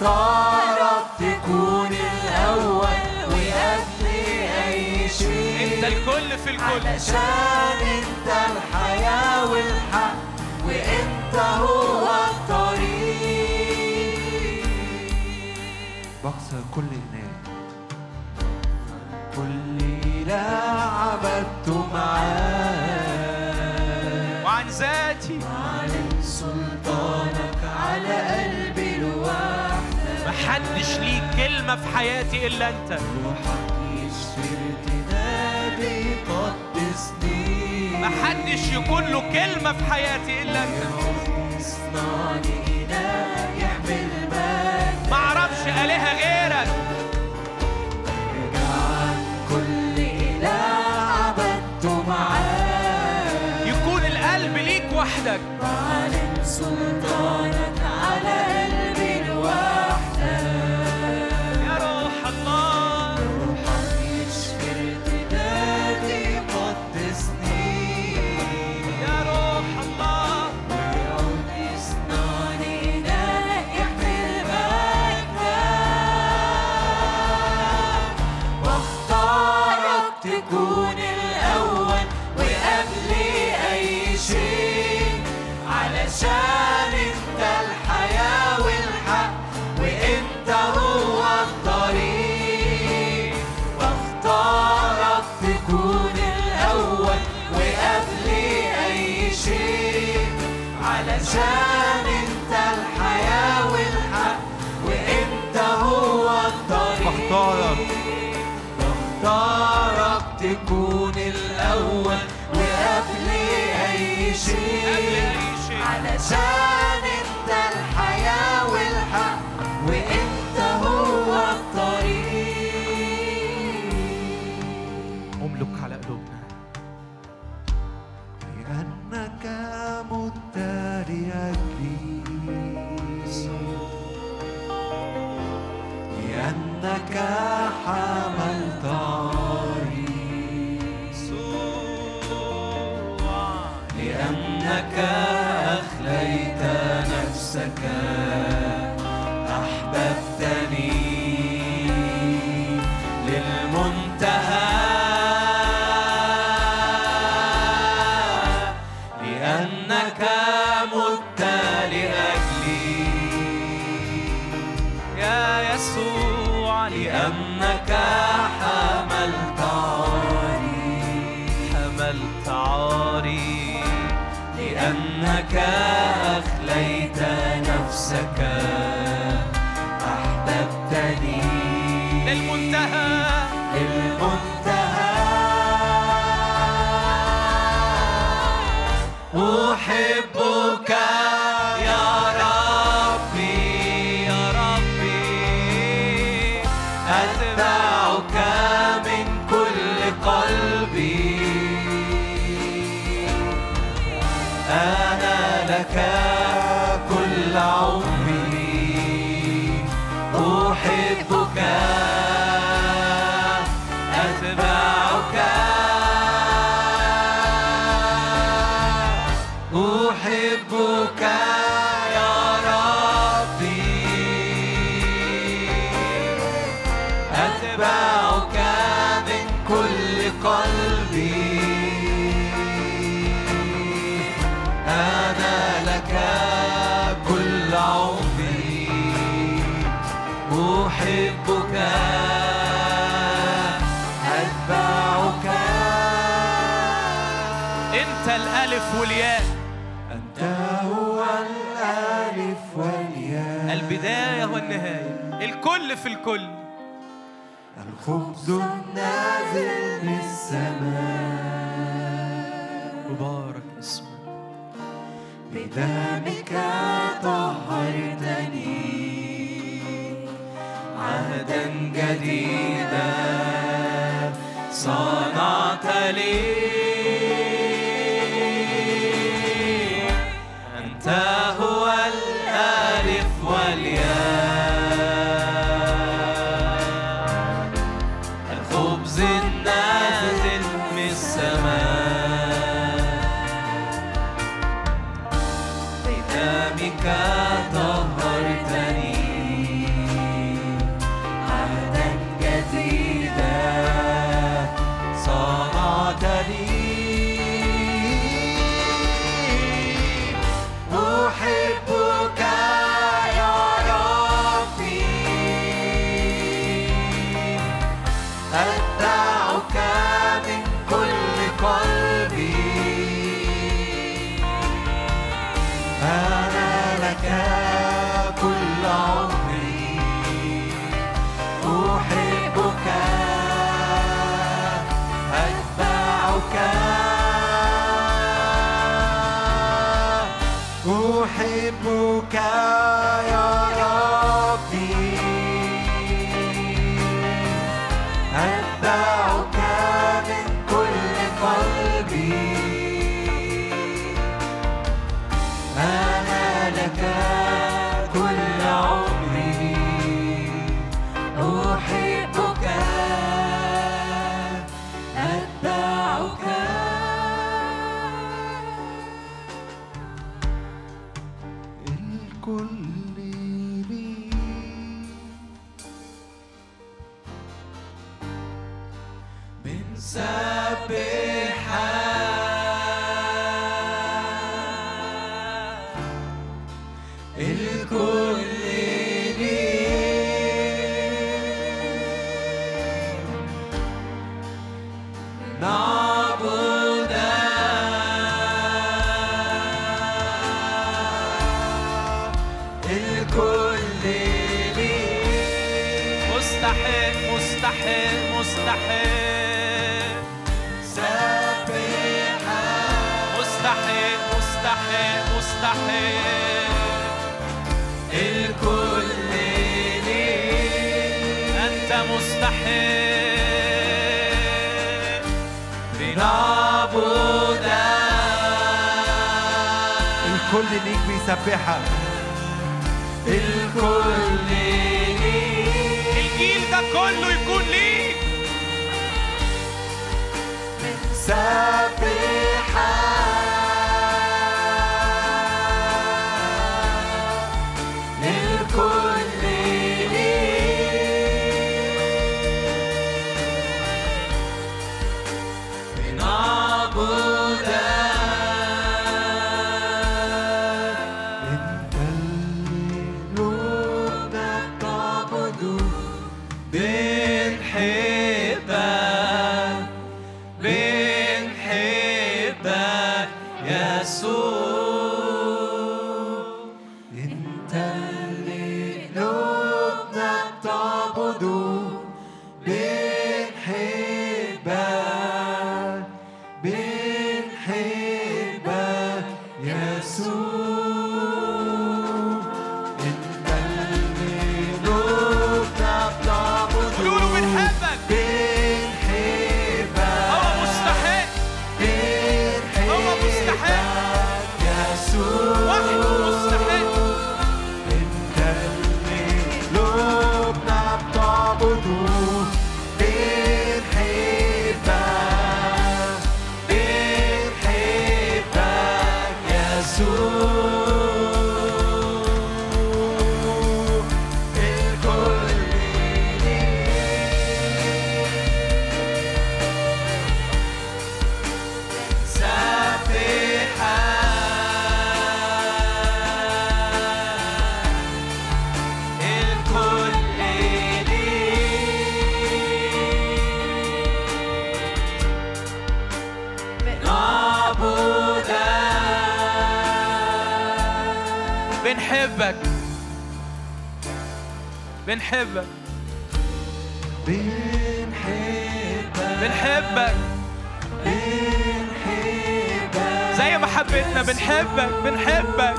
بختارك تكون الأول وقبلي أي شيء. أنت الكل في الكل. علشان أنت الحياة والحق وأنت هو الطريق. بكسر كل إناء كل إله عبدته معاه وعن ذاتي. أعلن سلطانك على قلبي محدش ليه كلمة في حياتي إلا أنت. روحك يشفي ارتدادي قدسني محدش يكون له كلمة في حياتي إلا أنت. اصنعني إله يحمل مجد معرفش آلهة غيرك. عن كل إله عبدته معاه يكون القلب ليك وحدك. أعلن سلطانك الأول وقبلي أي قبل شيء أي شيء علشان الكل في الكل. الخبز النازل من السماء مبارك اسمك بدمك طهرتني. عهدا جديدا صنعت لي. نعبدك الكل ليك بيسبحك. الكل ليك. الجيل ده كله يكون ليك. نسبح بنحبك. بنحبك. زي ما حبيتنا بنحبك بنحبك. بنحبك.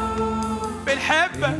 بنحبك.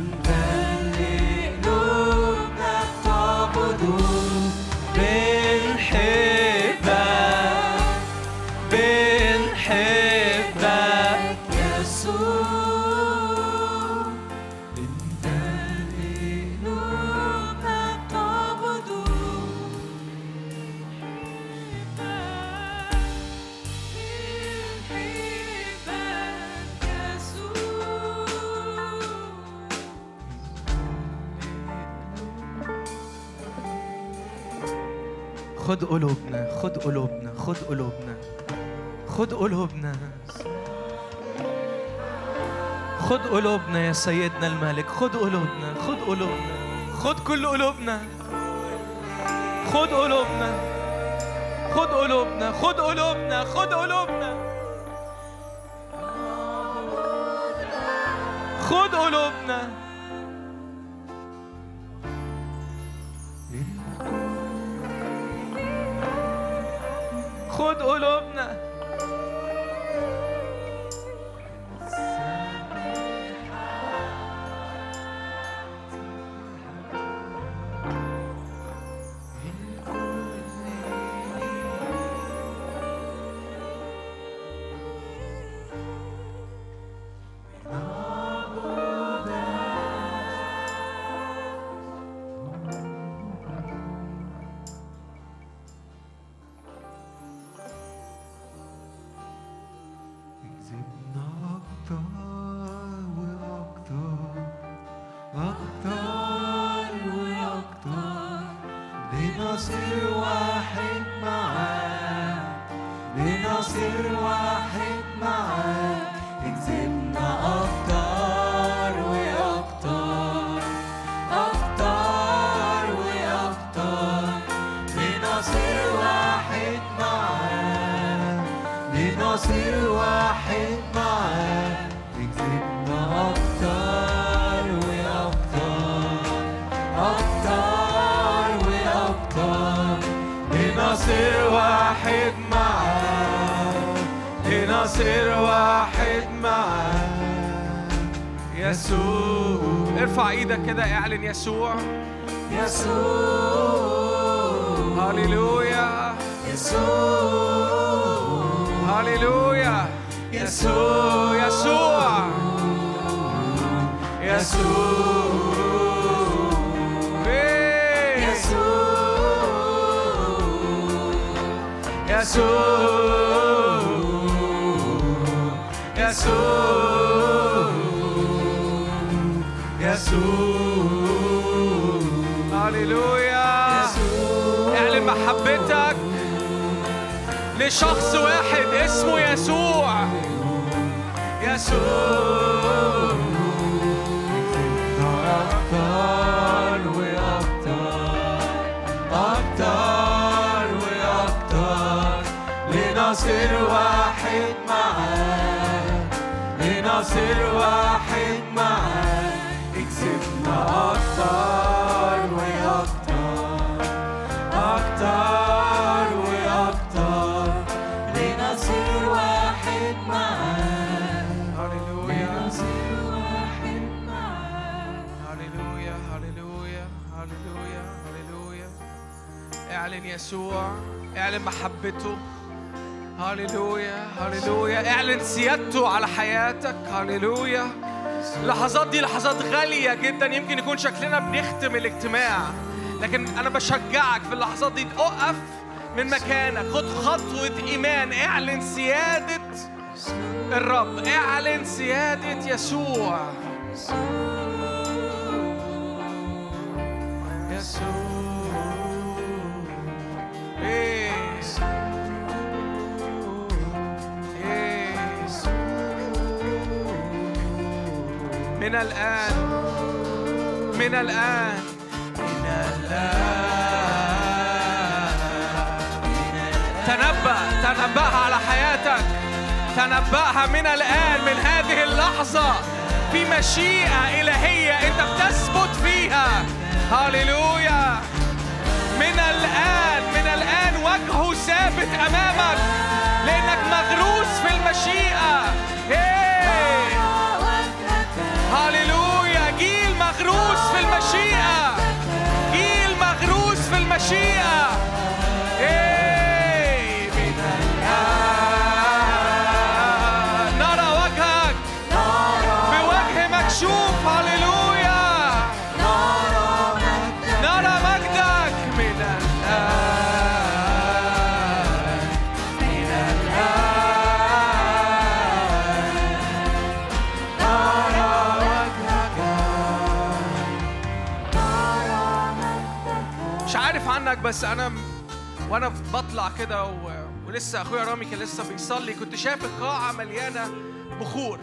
قلوبنا يا سيدنا الملك خد قلوبنا خد قلوبنا خد كل قلوبنا خد قلوبنا خد قلوبنا خد قلوبنا خد قلوبنا خد قلوبنا. يسوع يسوع يسوع هللويا اعلن محبتك لشخص واحد اسمه يسوع. يسوع لنصير واحد معاك. اكسبنا أكتر وأكتر. أكتر وأكتر. لنصير واحد معاك. هللويا لنصير واحد معاك. هللويا هللويا هللويا هللويا. اعلن يسوع اعلن محبته. هللويا هللويا اعلن سيادته على حياتك. هللويا اللحظات دي لحظات غالية جدا. يمكن يكون شكلنا بنختم الاجتماع. لكن أنا بشجعك في اللحظات دي أقف من مكانك. خد خطوة إيمان. اعلن سيادة الرب. اعلن سيادة يسوع. من الآن من الآن من الآن. تنبأ تنبأها على حياتك. تنبأها من الآن من هذه اللحظة. في مشيئة إلهية أنت بتثبت فيها. هاليلويا من الآن من الآن وجهه ثابت أمامك. لأنك مغروس في المشيئة. بس أنا وأنا بطلع كده و... ولسه أخويا رامي كان لسه بيصلي كنت شايف القاعة مليانة بخور.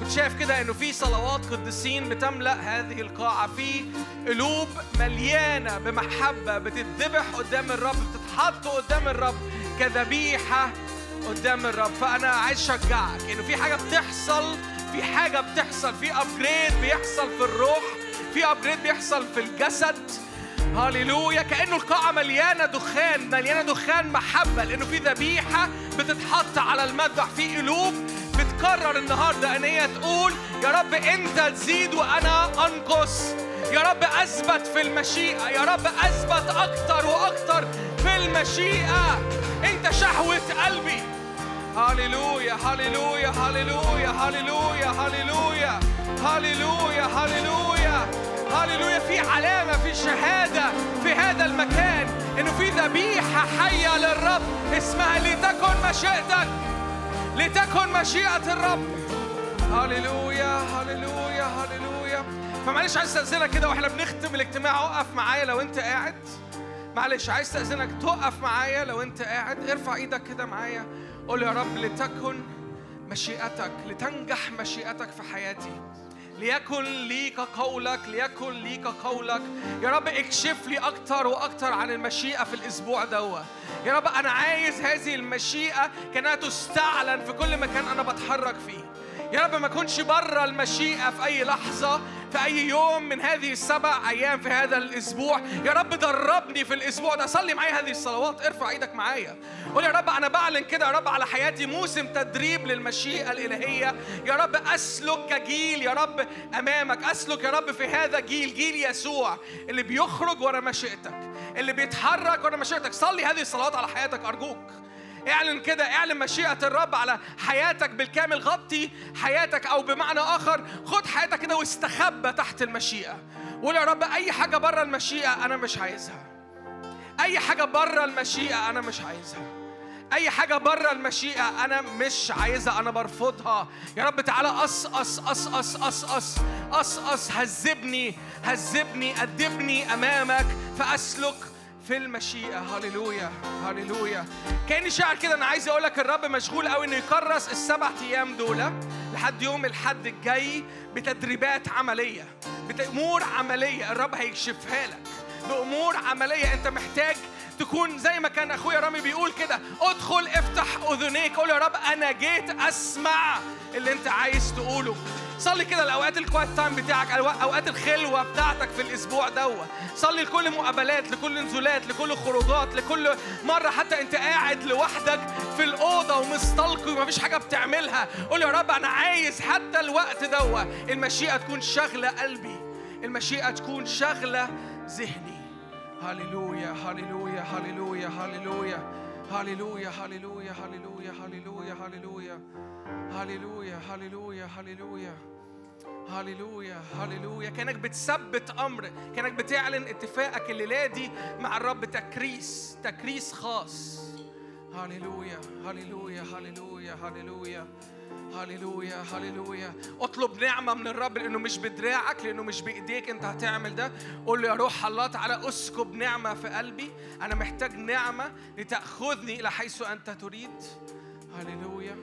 كنت شايف كده إنه في صلوات قديسين بتملأ هذه القاعة في قلوب مليانة بمحبة بتتذبح قدام الرب بتتحط قدام الرب كذبيحة قدام الرب. فأنا عايز أشجعك إنه في حاجة بتحصل في حاجة بتحصل في ابجريد بيحصل في الروح في ابجريد بيحصل في الجسد. هللويا كأنه القاعة مليانة دخان مليانة دخان محبة لأنه في ذبيحة بتتحط على المذبح في قلوب بتقرر النهاردة أن هي تقول يا رب أنت تزيد وأنا أنقص يا رب أثبت في المشيئة يا رب أثبت أكتر وأكتر في المشيئة. أنت شهوة قلبي. هللويا هللويا هللويا هللويا هللويا هللويا هللويا هاليلويا في علامة في شهادة في هذا المكان إنه في ذبيحة حية للرب اسمها لتكن مشيئتك لتكن مشيئة الرب. هاليلويا هاليلويا هاليلويا فمعلش عايز استأذنك كده وإحنا بنختم الاجتماع اقف معايا لو انت قاعد. معلش عايز استأذنك تقف معايا لو انت قاعد. ارفع إيدك كده معايا. قول يا رب لتكن مشيئتك لتنجح مشيئتك في حياتي. ليكن ليك قولك ليكن ليك قولك. يا رب اكشف لي أكتر وأكتر عن المشيئة في الأسبوع دوا يا رب أنا عايز هذه المشيئة كانها تستعلن في كل مكان أنا بتحرك فيه. يا رب ما أكونش بره المشيئة في أي لحظة في أي يوم من هذه السبع أيام في هذا الأسبوع. يا رب دربني في الأسبوع ده. صلي معايا هذه الصلوات. ارفع إيدك معايا. قول يا رب أنا بعلن كده يا رب على حياتي موسم تدريب للمشيئة الإلهية. يا رب أسلك كجيل يا رب أمامك. أسلك يا رب في هذا جيل جيل يسوع اللي بيخرج ورا مشيئتك اللي بيتحرك ورا مشيئتك. صلي هذه الصلوات على حياتك. أرجوك. اعلن كده اعلن مشيئة الرب على حياتك بالكامل غطي حياتك أو بمعنى آخر خد حياتك كده واستخبى تحت المشيئة. قول يا رب أي حاجة بره المشيئة أنا مش عايزها. أي حاجة بره المشيئة أنا مش عايزها. أي حاجة بره المشيئة أنا مش عايزها أنا برفضها. يا رب تعالى أص أص أص أص أص أص هذبني هذبني ادبني أمامك فأسلك في المشيئة. هللويا هللويا. كأني شاعر كده أنا عايز أقول لك الرب مشغول قوي إنه يكرس السبع أيام دول لحد يوم الحد الجاي بتدريبات عملية بأمور عملية. الرب هيكشفها لك بأمور عملية. أنت محتاج تكون زي ما كان أخويا رامي بيقول كده ادخل افتح أذنيك. قول يا رب أنا جيت أسمع اللي أنت عايز تقوله. صلي كده الأوقات ال quiet time بتاعك أوقات الخلوة بتاعتك في الأسبوع دوت صلي لكل مقابلات لكل نزولات لكل خروجات لكل مرة حتى أنت قاعد لوحدك في الأوضة ومستلقي ومفيش حاجة بتعملها. قول يا رب أنا عايز حتى الوقت دوت المشيئة تكون شاغلة قلبي. المشيئة تكون شاغلة ذهني. هللويا هللويا هللويا هللويا. هللويا هللويا هللويا هللويا هللويا هللويا هللويا هللويا هللويا هللويا كأنك بتثبت أمر. كأنك بتعلن اتفاقك الليلة مع الرب تكريس تكريس خاص. هللويا هللويا هللويا هللويا هللويا هللويا. اطلب نعمة من الرب لأنه مش بدراعك لأنه مش بإيديك أنت هتعمل ده. قول له يا روح الله تعالى اسكب نعمة في قلبي. أنا محتاج نعمة لتأخذني إلى حيث أنت تريد. هللويا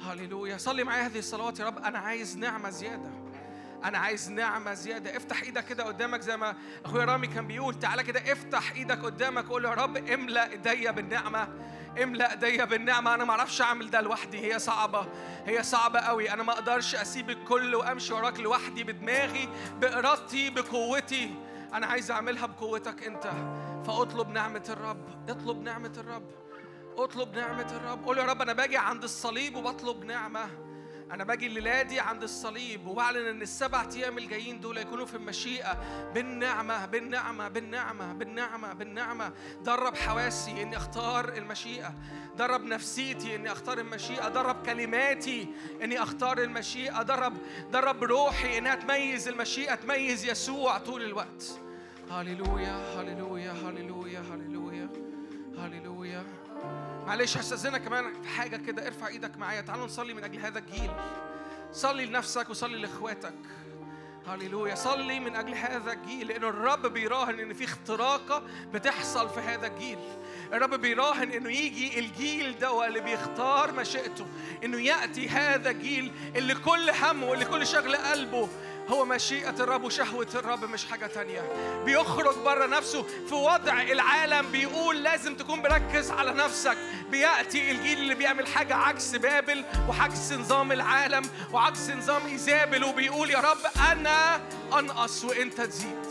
هللويا. صلي معايا هذه الصلوات يا رب. أنا عايز نعمة زيادة. أنا عايز نعمة زيادة. افتح إيدك كده قدامك زي ما أخويا رامي كان بيقول. تعالى كده افتح إيدك قدامك قول يا رب املأ إيديا بالنعمة. املأ إيديا بالنعمة. أنا ما أعرفش أعمل ده لوحدي. هي صعبة. هي صعبة قوي أنا ما أقدرش أسيب الكل وأمشي وراك لوحدي بدماغي بإرادتي بقوتي. أنا عايز أعملها بقوتك أنت. فأطلب نعمة الرب. اطلب نعمة الرب. اطلب نعمة الرب. قول يا رب أنا باجي عند الصليب وبطلب نعمة. أنا باجي الليلة دي عند الصليب وبعلن إن السبع أيام الجايين دول يكونوا في المشيئة. بالنعمة بالنعمة بالنعمة بالنعمة بالنعمة. درب حواسي إني أختار المشيئة. درب نفسيتي إني أختار المشيئة. درب كلماتي إني أختار المشيئة. درب درب روحي إنها تميز المشيئة تميز يسوع طول الوقت. هللويا هللويا هللويا هللويا هللويا. معلش هستأذنك كمان في حاجة كده ارفع إيدك معايا تعالوا نصلي من أجل هذا الجيل. صلي لنفسك وصلي لإخواتك. هللويا. صلي من أجل هذا الجيل لأن الرب بيراهن إن في اختراقة بتحصل في هذا الجيل. الرب بيراهن إنه يجي الجيل ده اللي بيختار مشيئته إنه يأتي هذا الجيل اللي كل همه واللي كل شغل قلبه هو مشيئة الرب وشهوة الرب مش حاجة تانية. بيخرج بره نفسه في وضع العالم بيقول لازم تكون مركز على نفسك. بيأتي الجيل اللي بيعمل حاجة عكس بابل وعكس نظام العالم وعكس نظام إيزابل وبيقول يا رب أنا أنقص وأنت تزيد.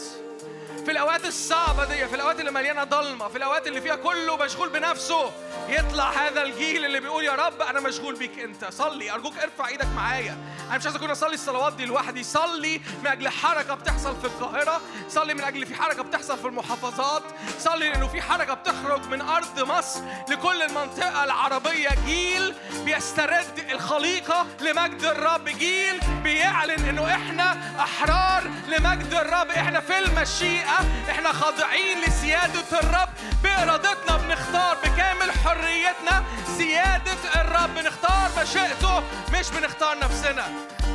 في الأوقات الصعبة دي في الأوقات اللي مليانة ضلمة في الأوقات اللي فيها كله مشغول بنفسه يطلع هذا الجيل اللي بيقول يا رب أنا مشغول بيك أنت صلي أرجوك ارفع إيدك معايا. أنا مش عايز أكون أصلي الصلوات دي لوحدي صلي من أجل حركة بتحصل في القاهرة صلي من أجل في حركة بتحصل في المحافظات صلي لأنه في حركة بتخرج من أرض مصر لكل المنطقة العربية. جيل بيسترد الخليقة لمجد الرب جيل بيعلن إنه إحنا أحرار لمجد الرب إحنا في المشيئة إحنا خاضعين لسيادة الرب. بإرادتنا بنختار بكامل حريتنا سيادة الرب. بنختار مشيئته مش بنختار نفسنا.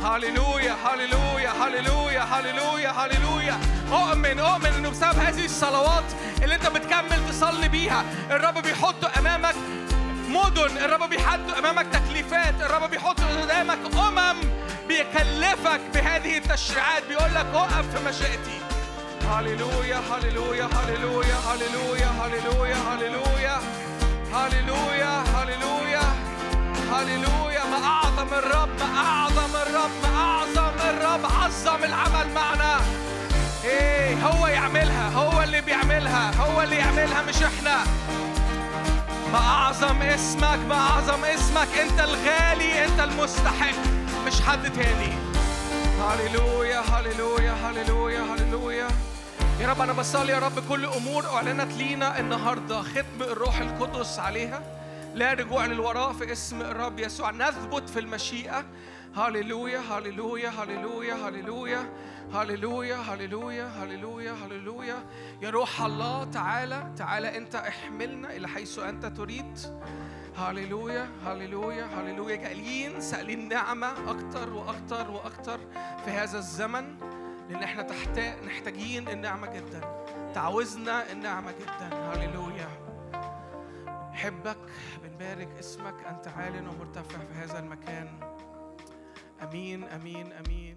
هللويا هللويا هللويا هللويا هللويا. أؤمن أؤمن إنه بسبب هذه الصلوات اللي أنت بتكمل تصلي بيها الرب بيحط أمامك مدن الرب بيحط أمامك تكليفات الرب بيحط قدامك أمم بيكلفك بهذه التشريعات. بيقول لك أقف في مشيئتي. هللويا هللويا هللويا هللويا هللويا هللويا هللويا هللويا هللويا ما أعظم الرب ما أعظم الرب ما أعظم الرب. عظم العمل معنا. إيه هو يعملها هو اللي بيعملها هو اللي يعملها مش إحنا. ما أعظم اسمك ما أعظم اسمك. أنت الغالي أنت المستحق. مش حد تاني. هللويا هللويا هللويا هللويا يا رب أنا بصلي يا رب كل أمور أعلنت لينا النهاردة. ختم الروح القدس عليها. لا رجوع للوراء في اسم الرب يسوع. نثبت في المشيئة. هللويا هللويا هللويا هللويا هللويا هللويا هللويا هللويا. يا روح الله تعالى تعالى أنت احملنا إلى حيث أنت تريد. هللويا هللويا هللويا. جايين سائلين نعمة أكتر وأكتر وأكتر في هذا الزمن. لأن إحنا تحت محتاجين النعمة جدا. تعوزنا النعمة جدا. هللويا. حبك بنبارك اسمك. أنت عال ومرتفع في هذا المكان. أمين أمين أمين.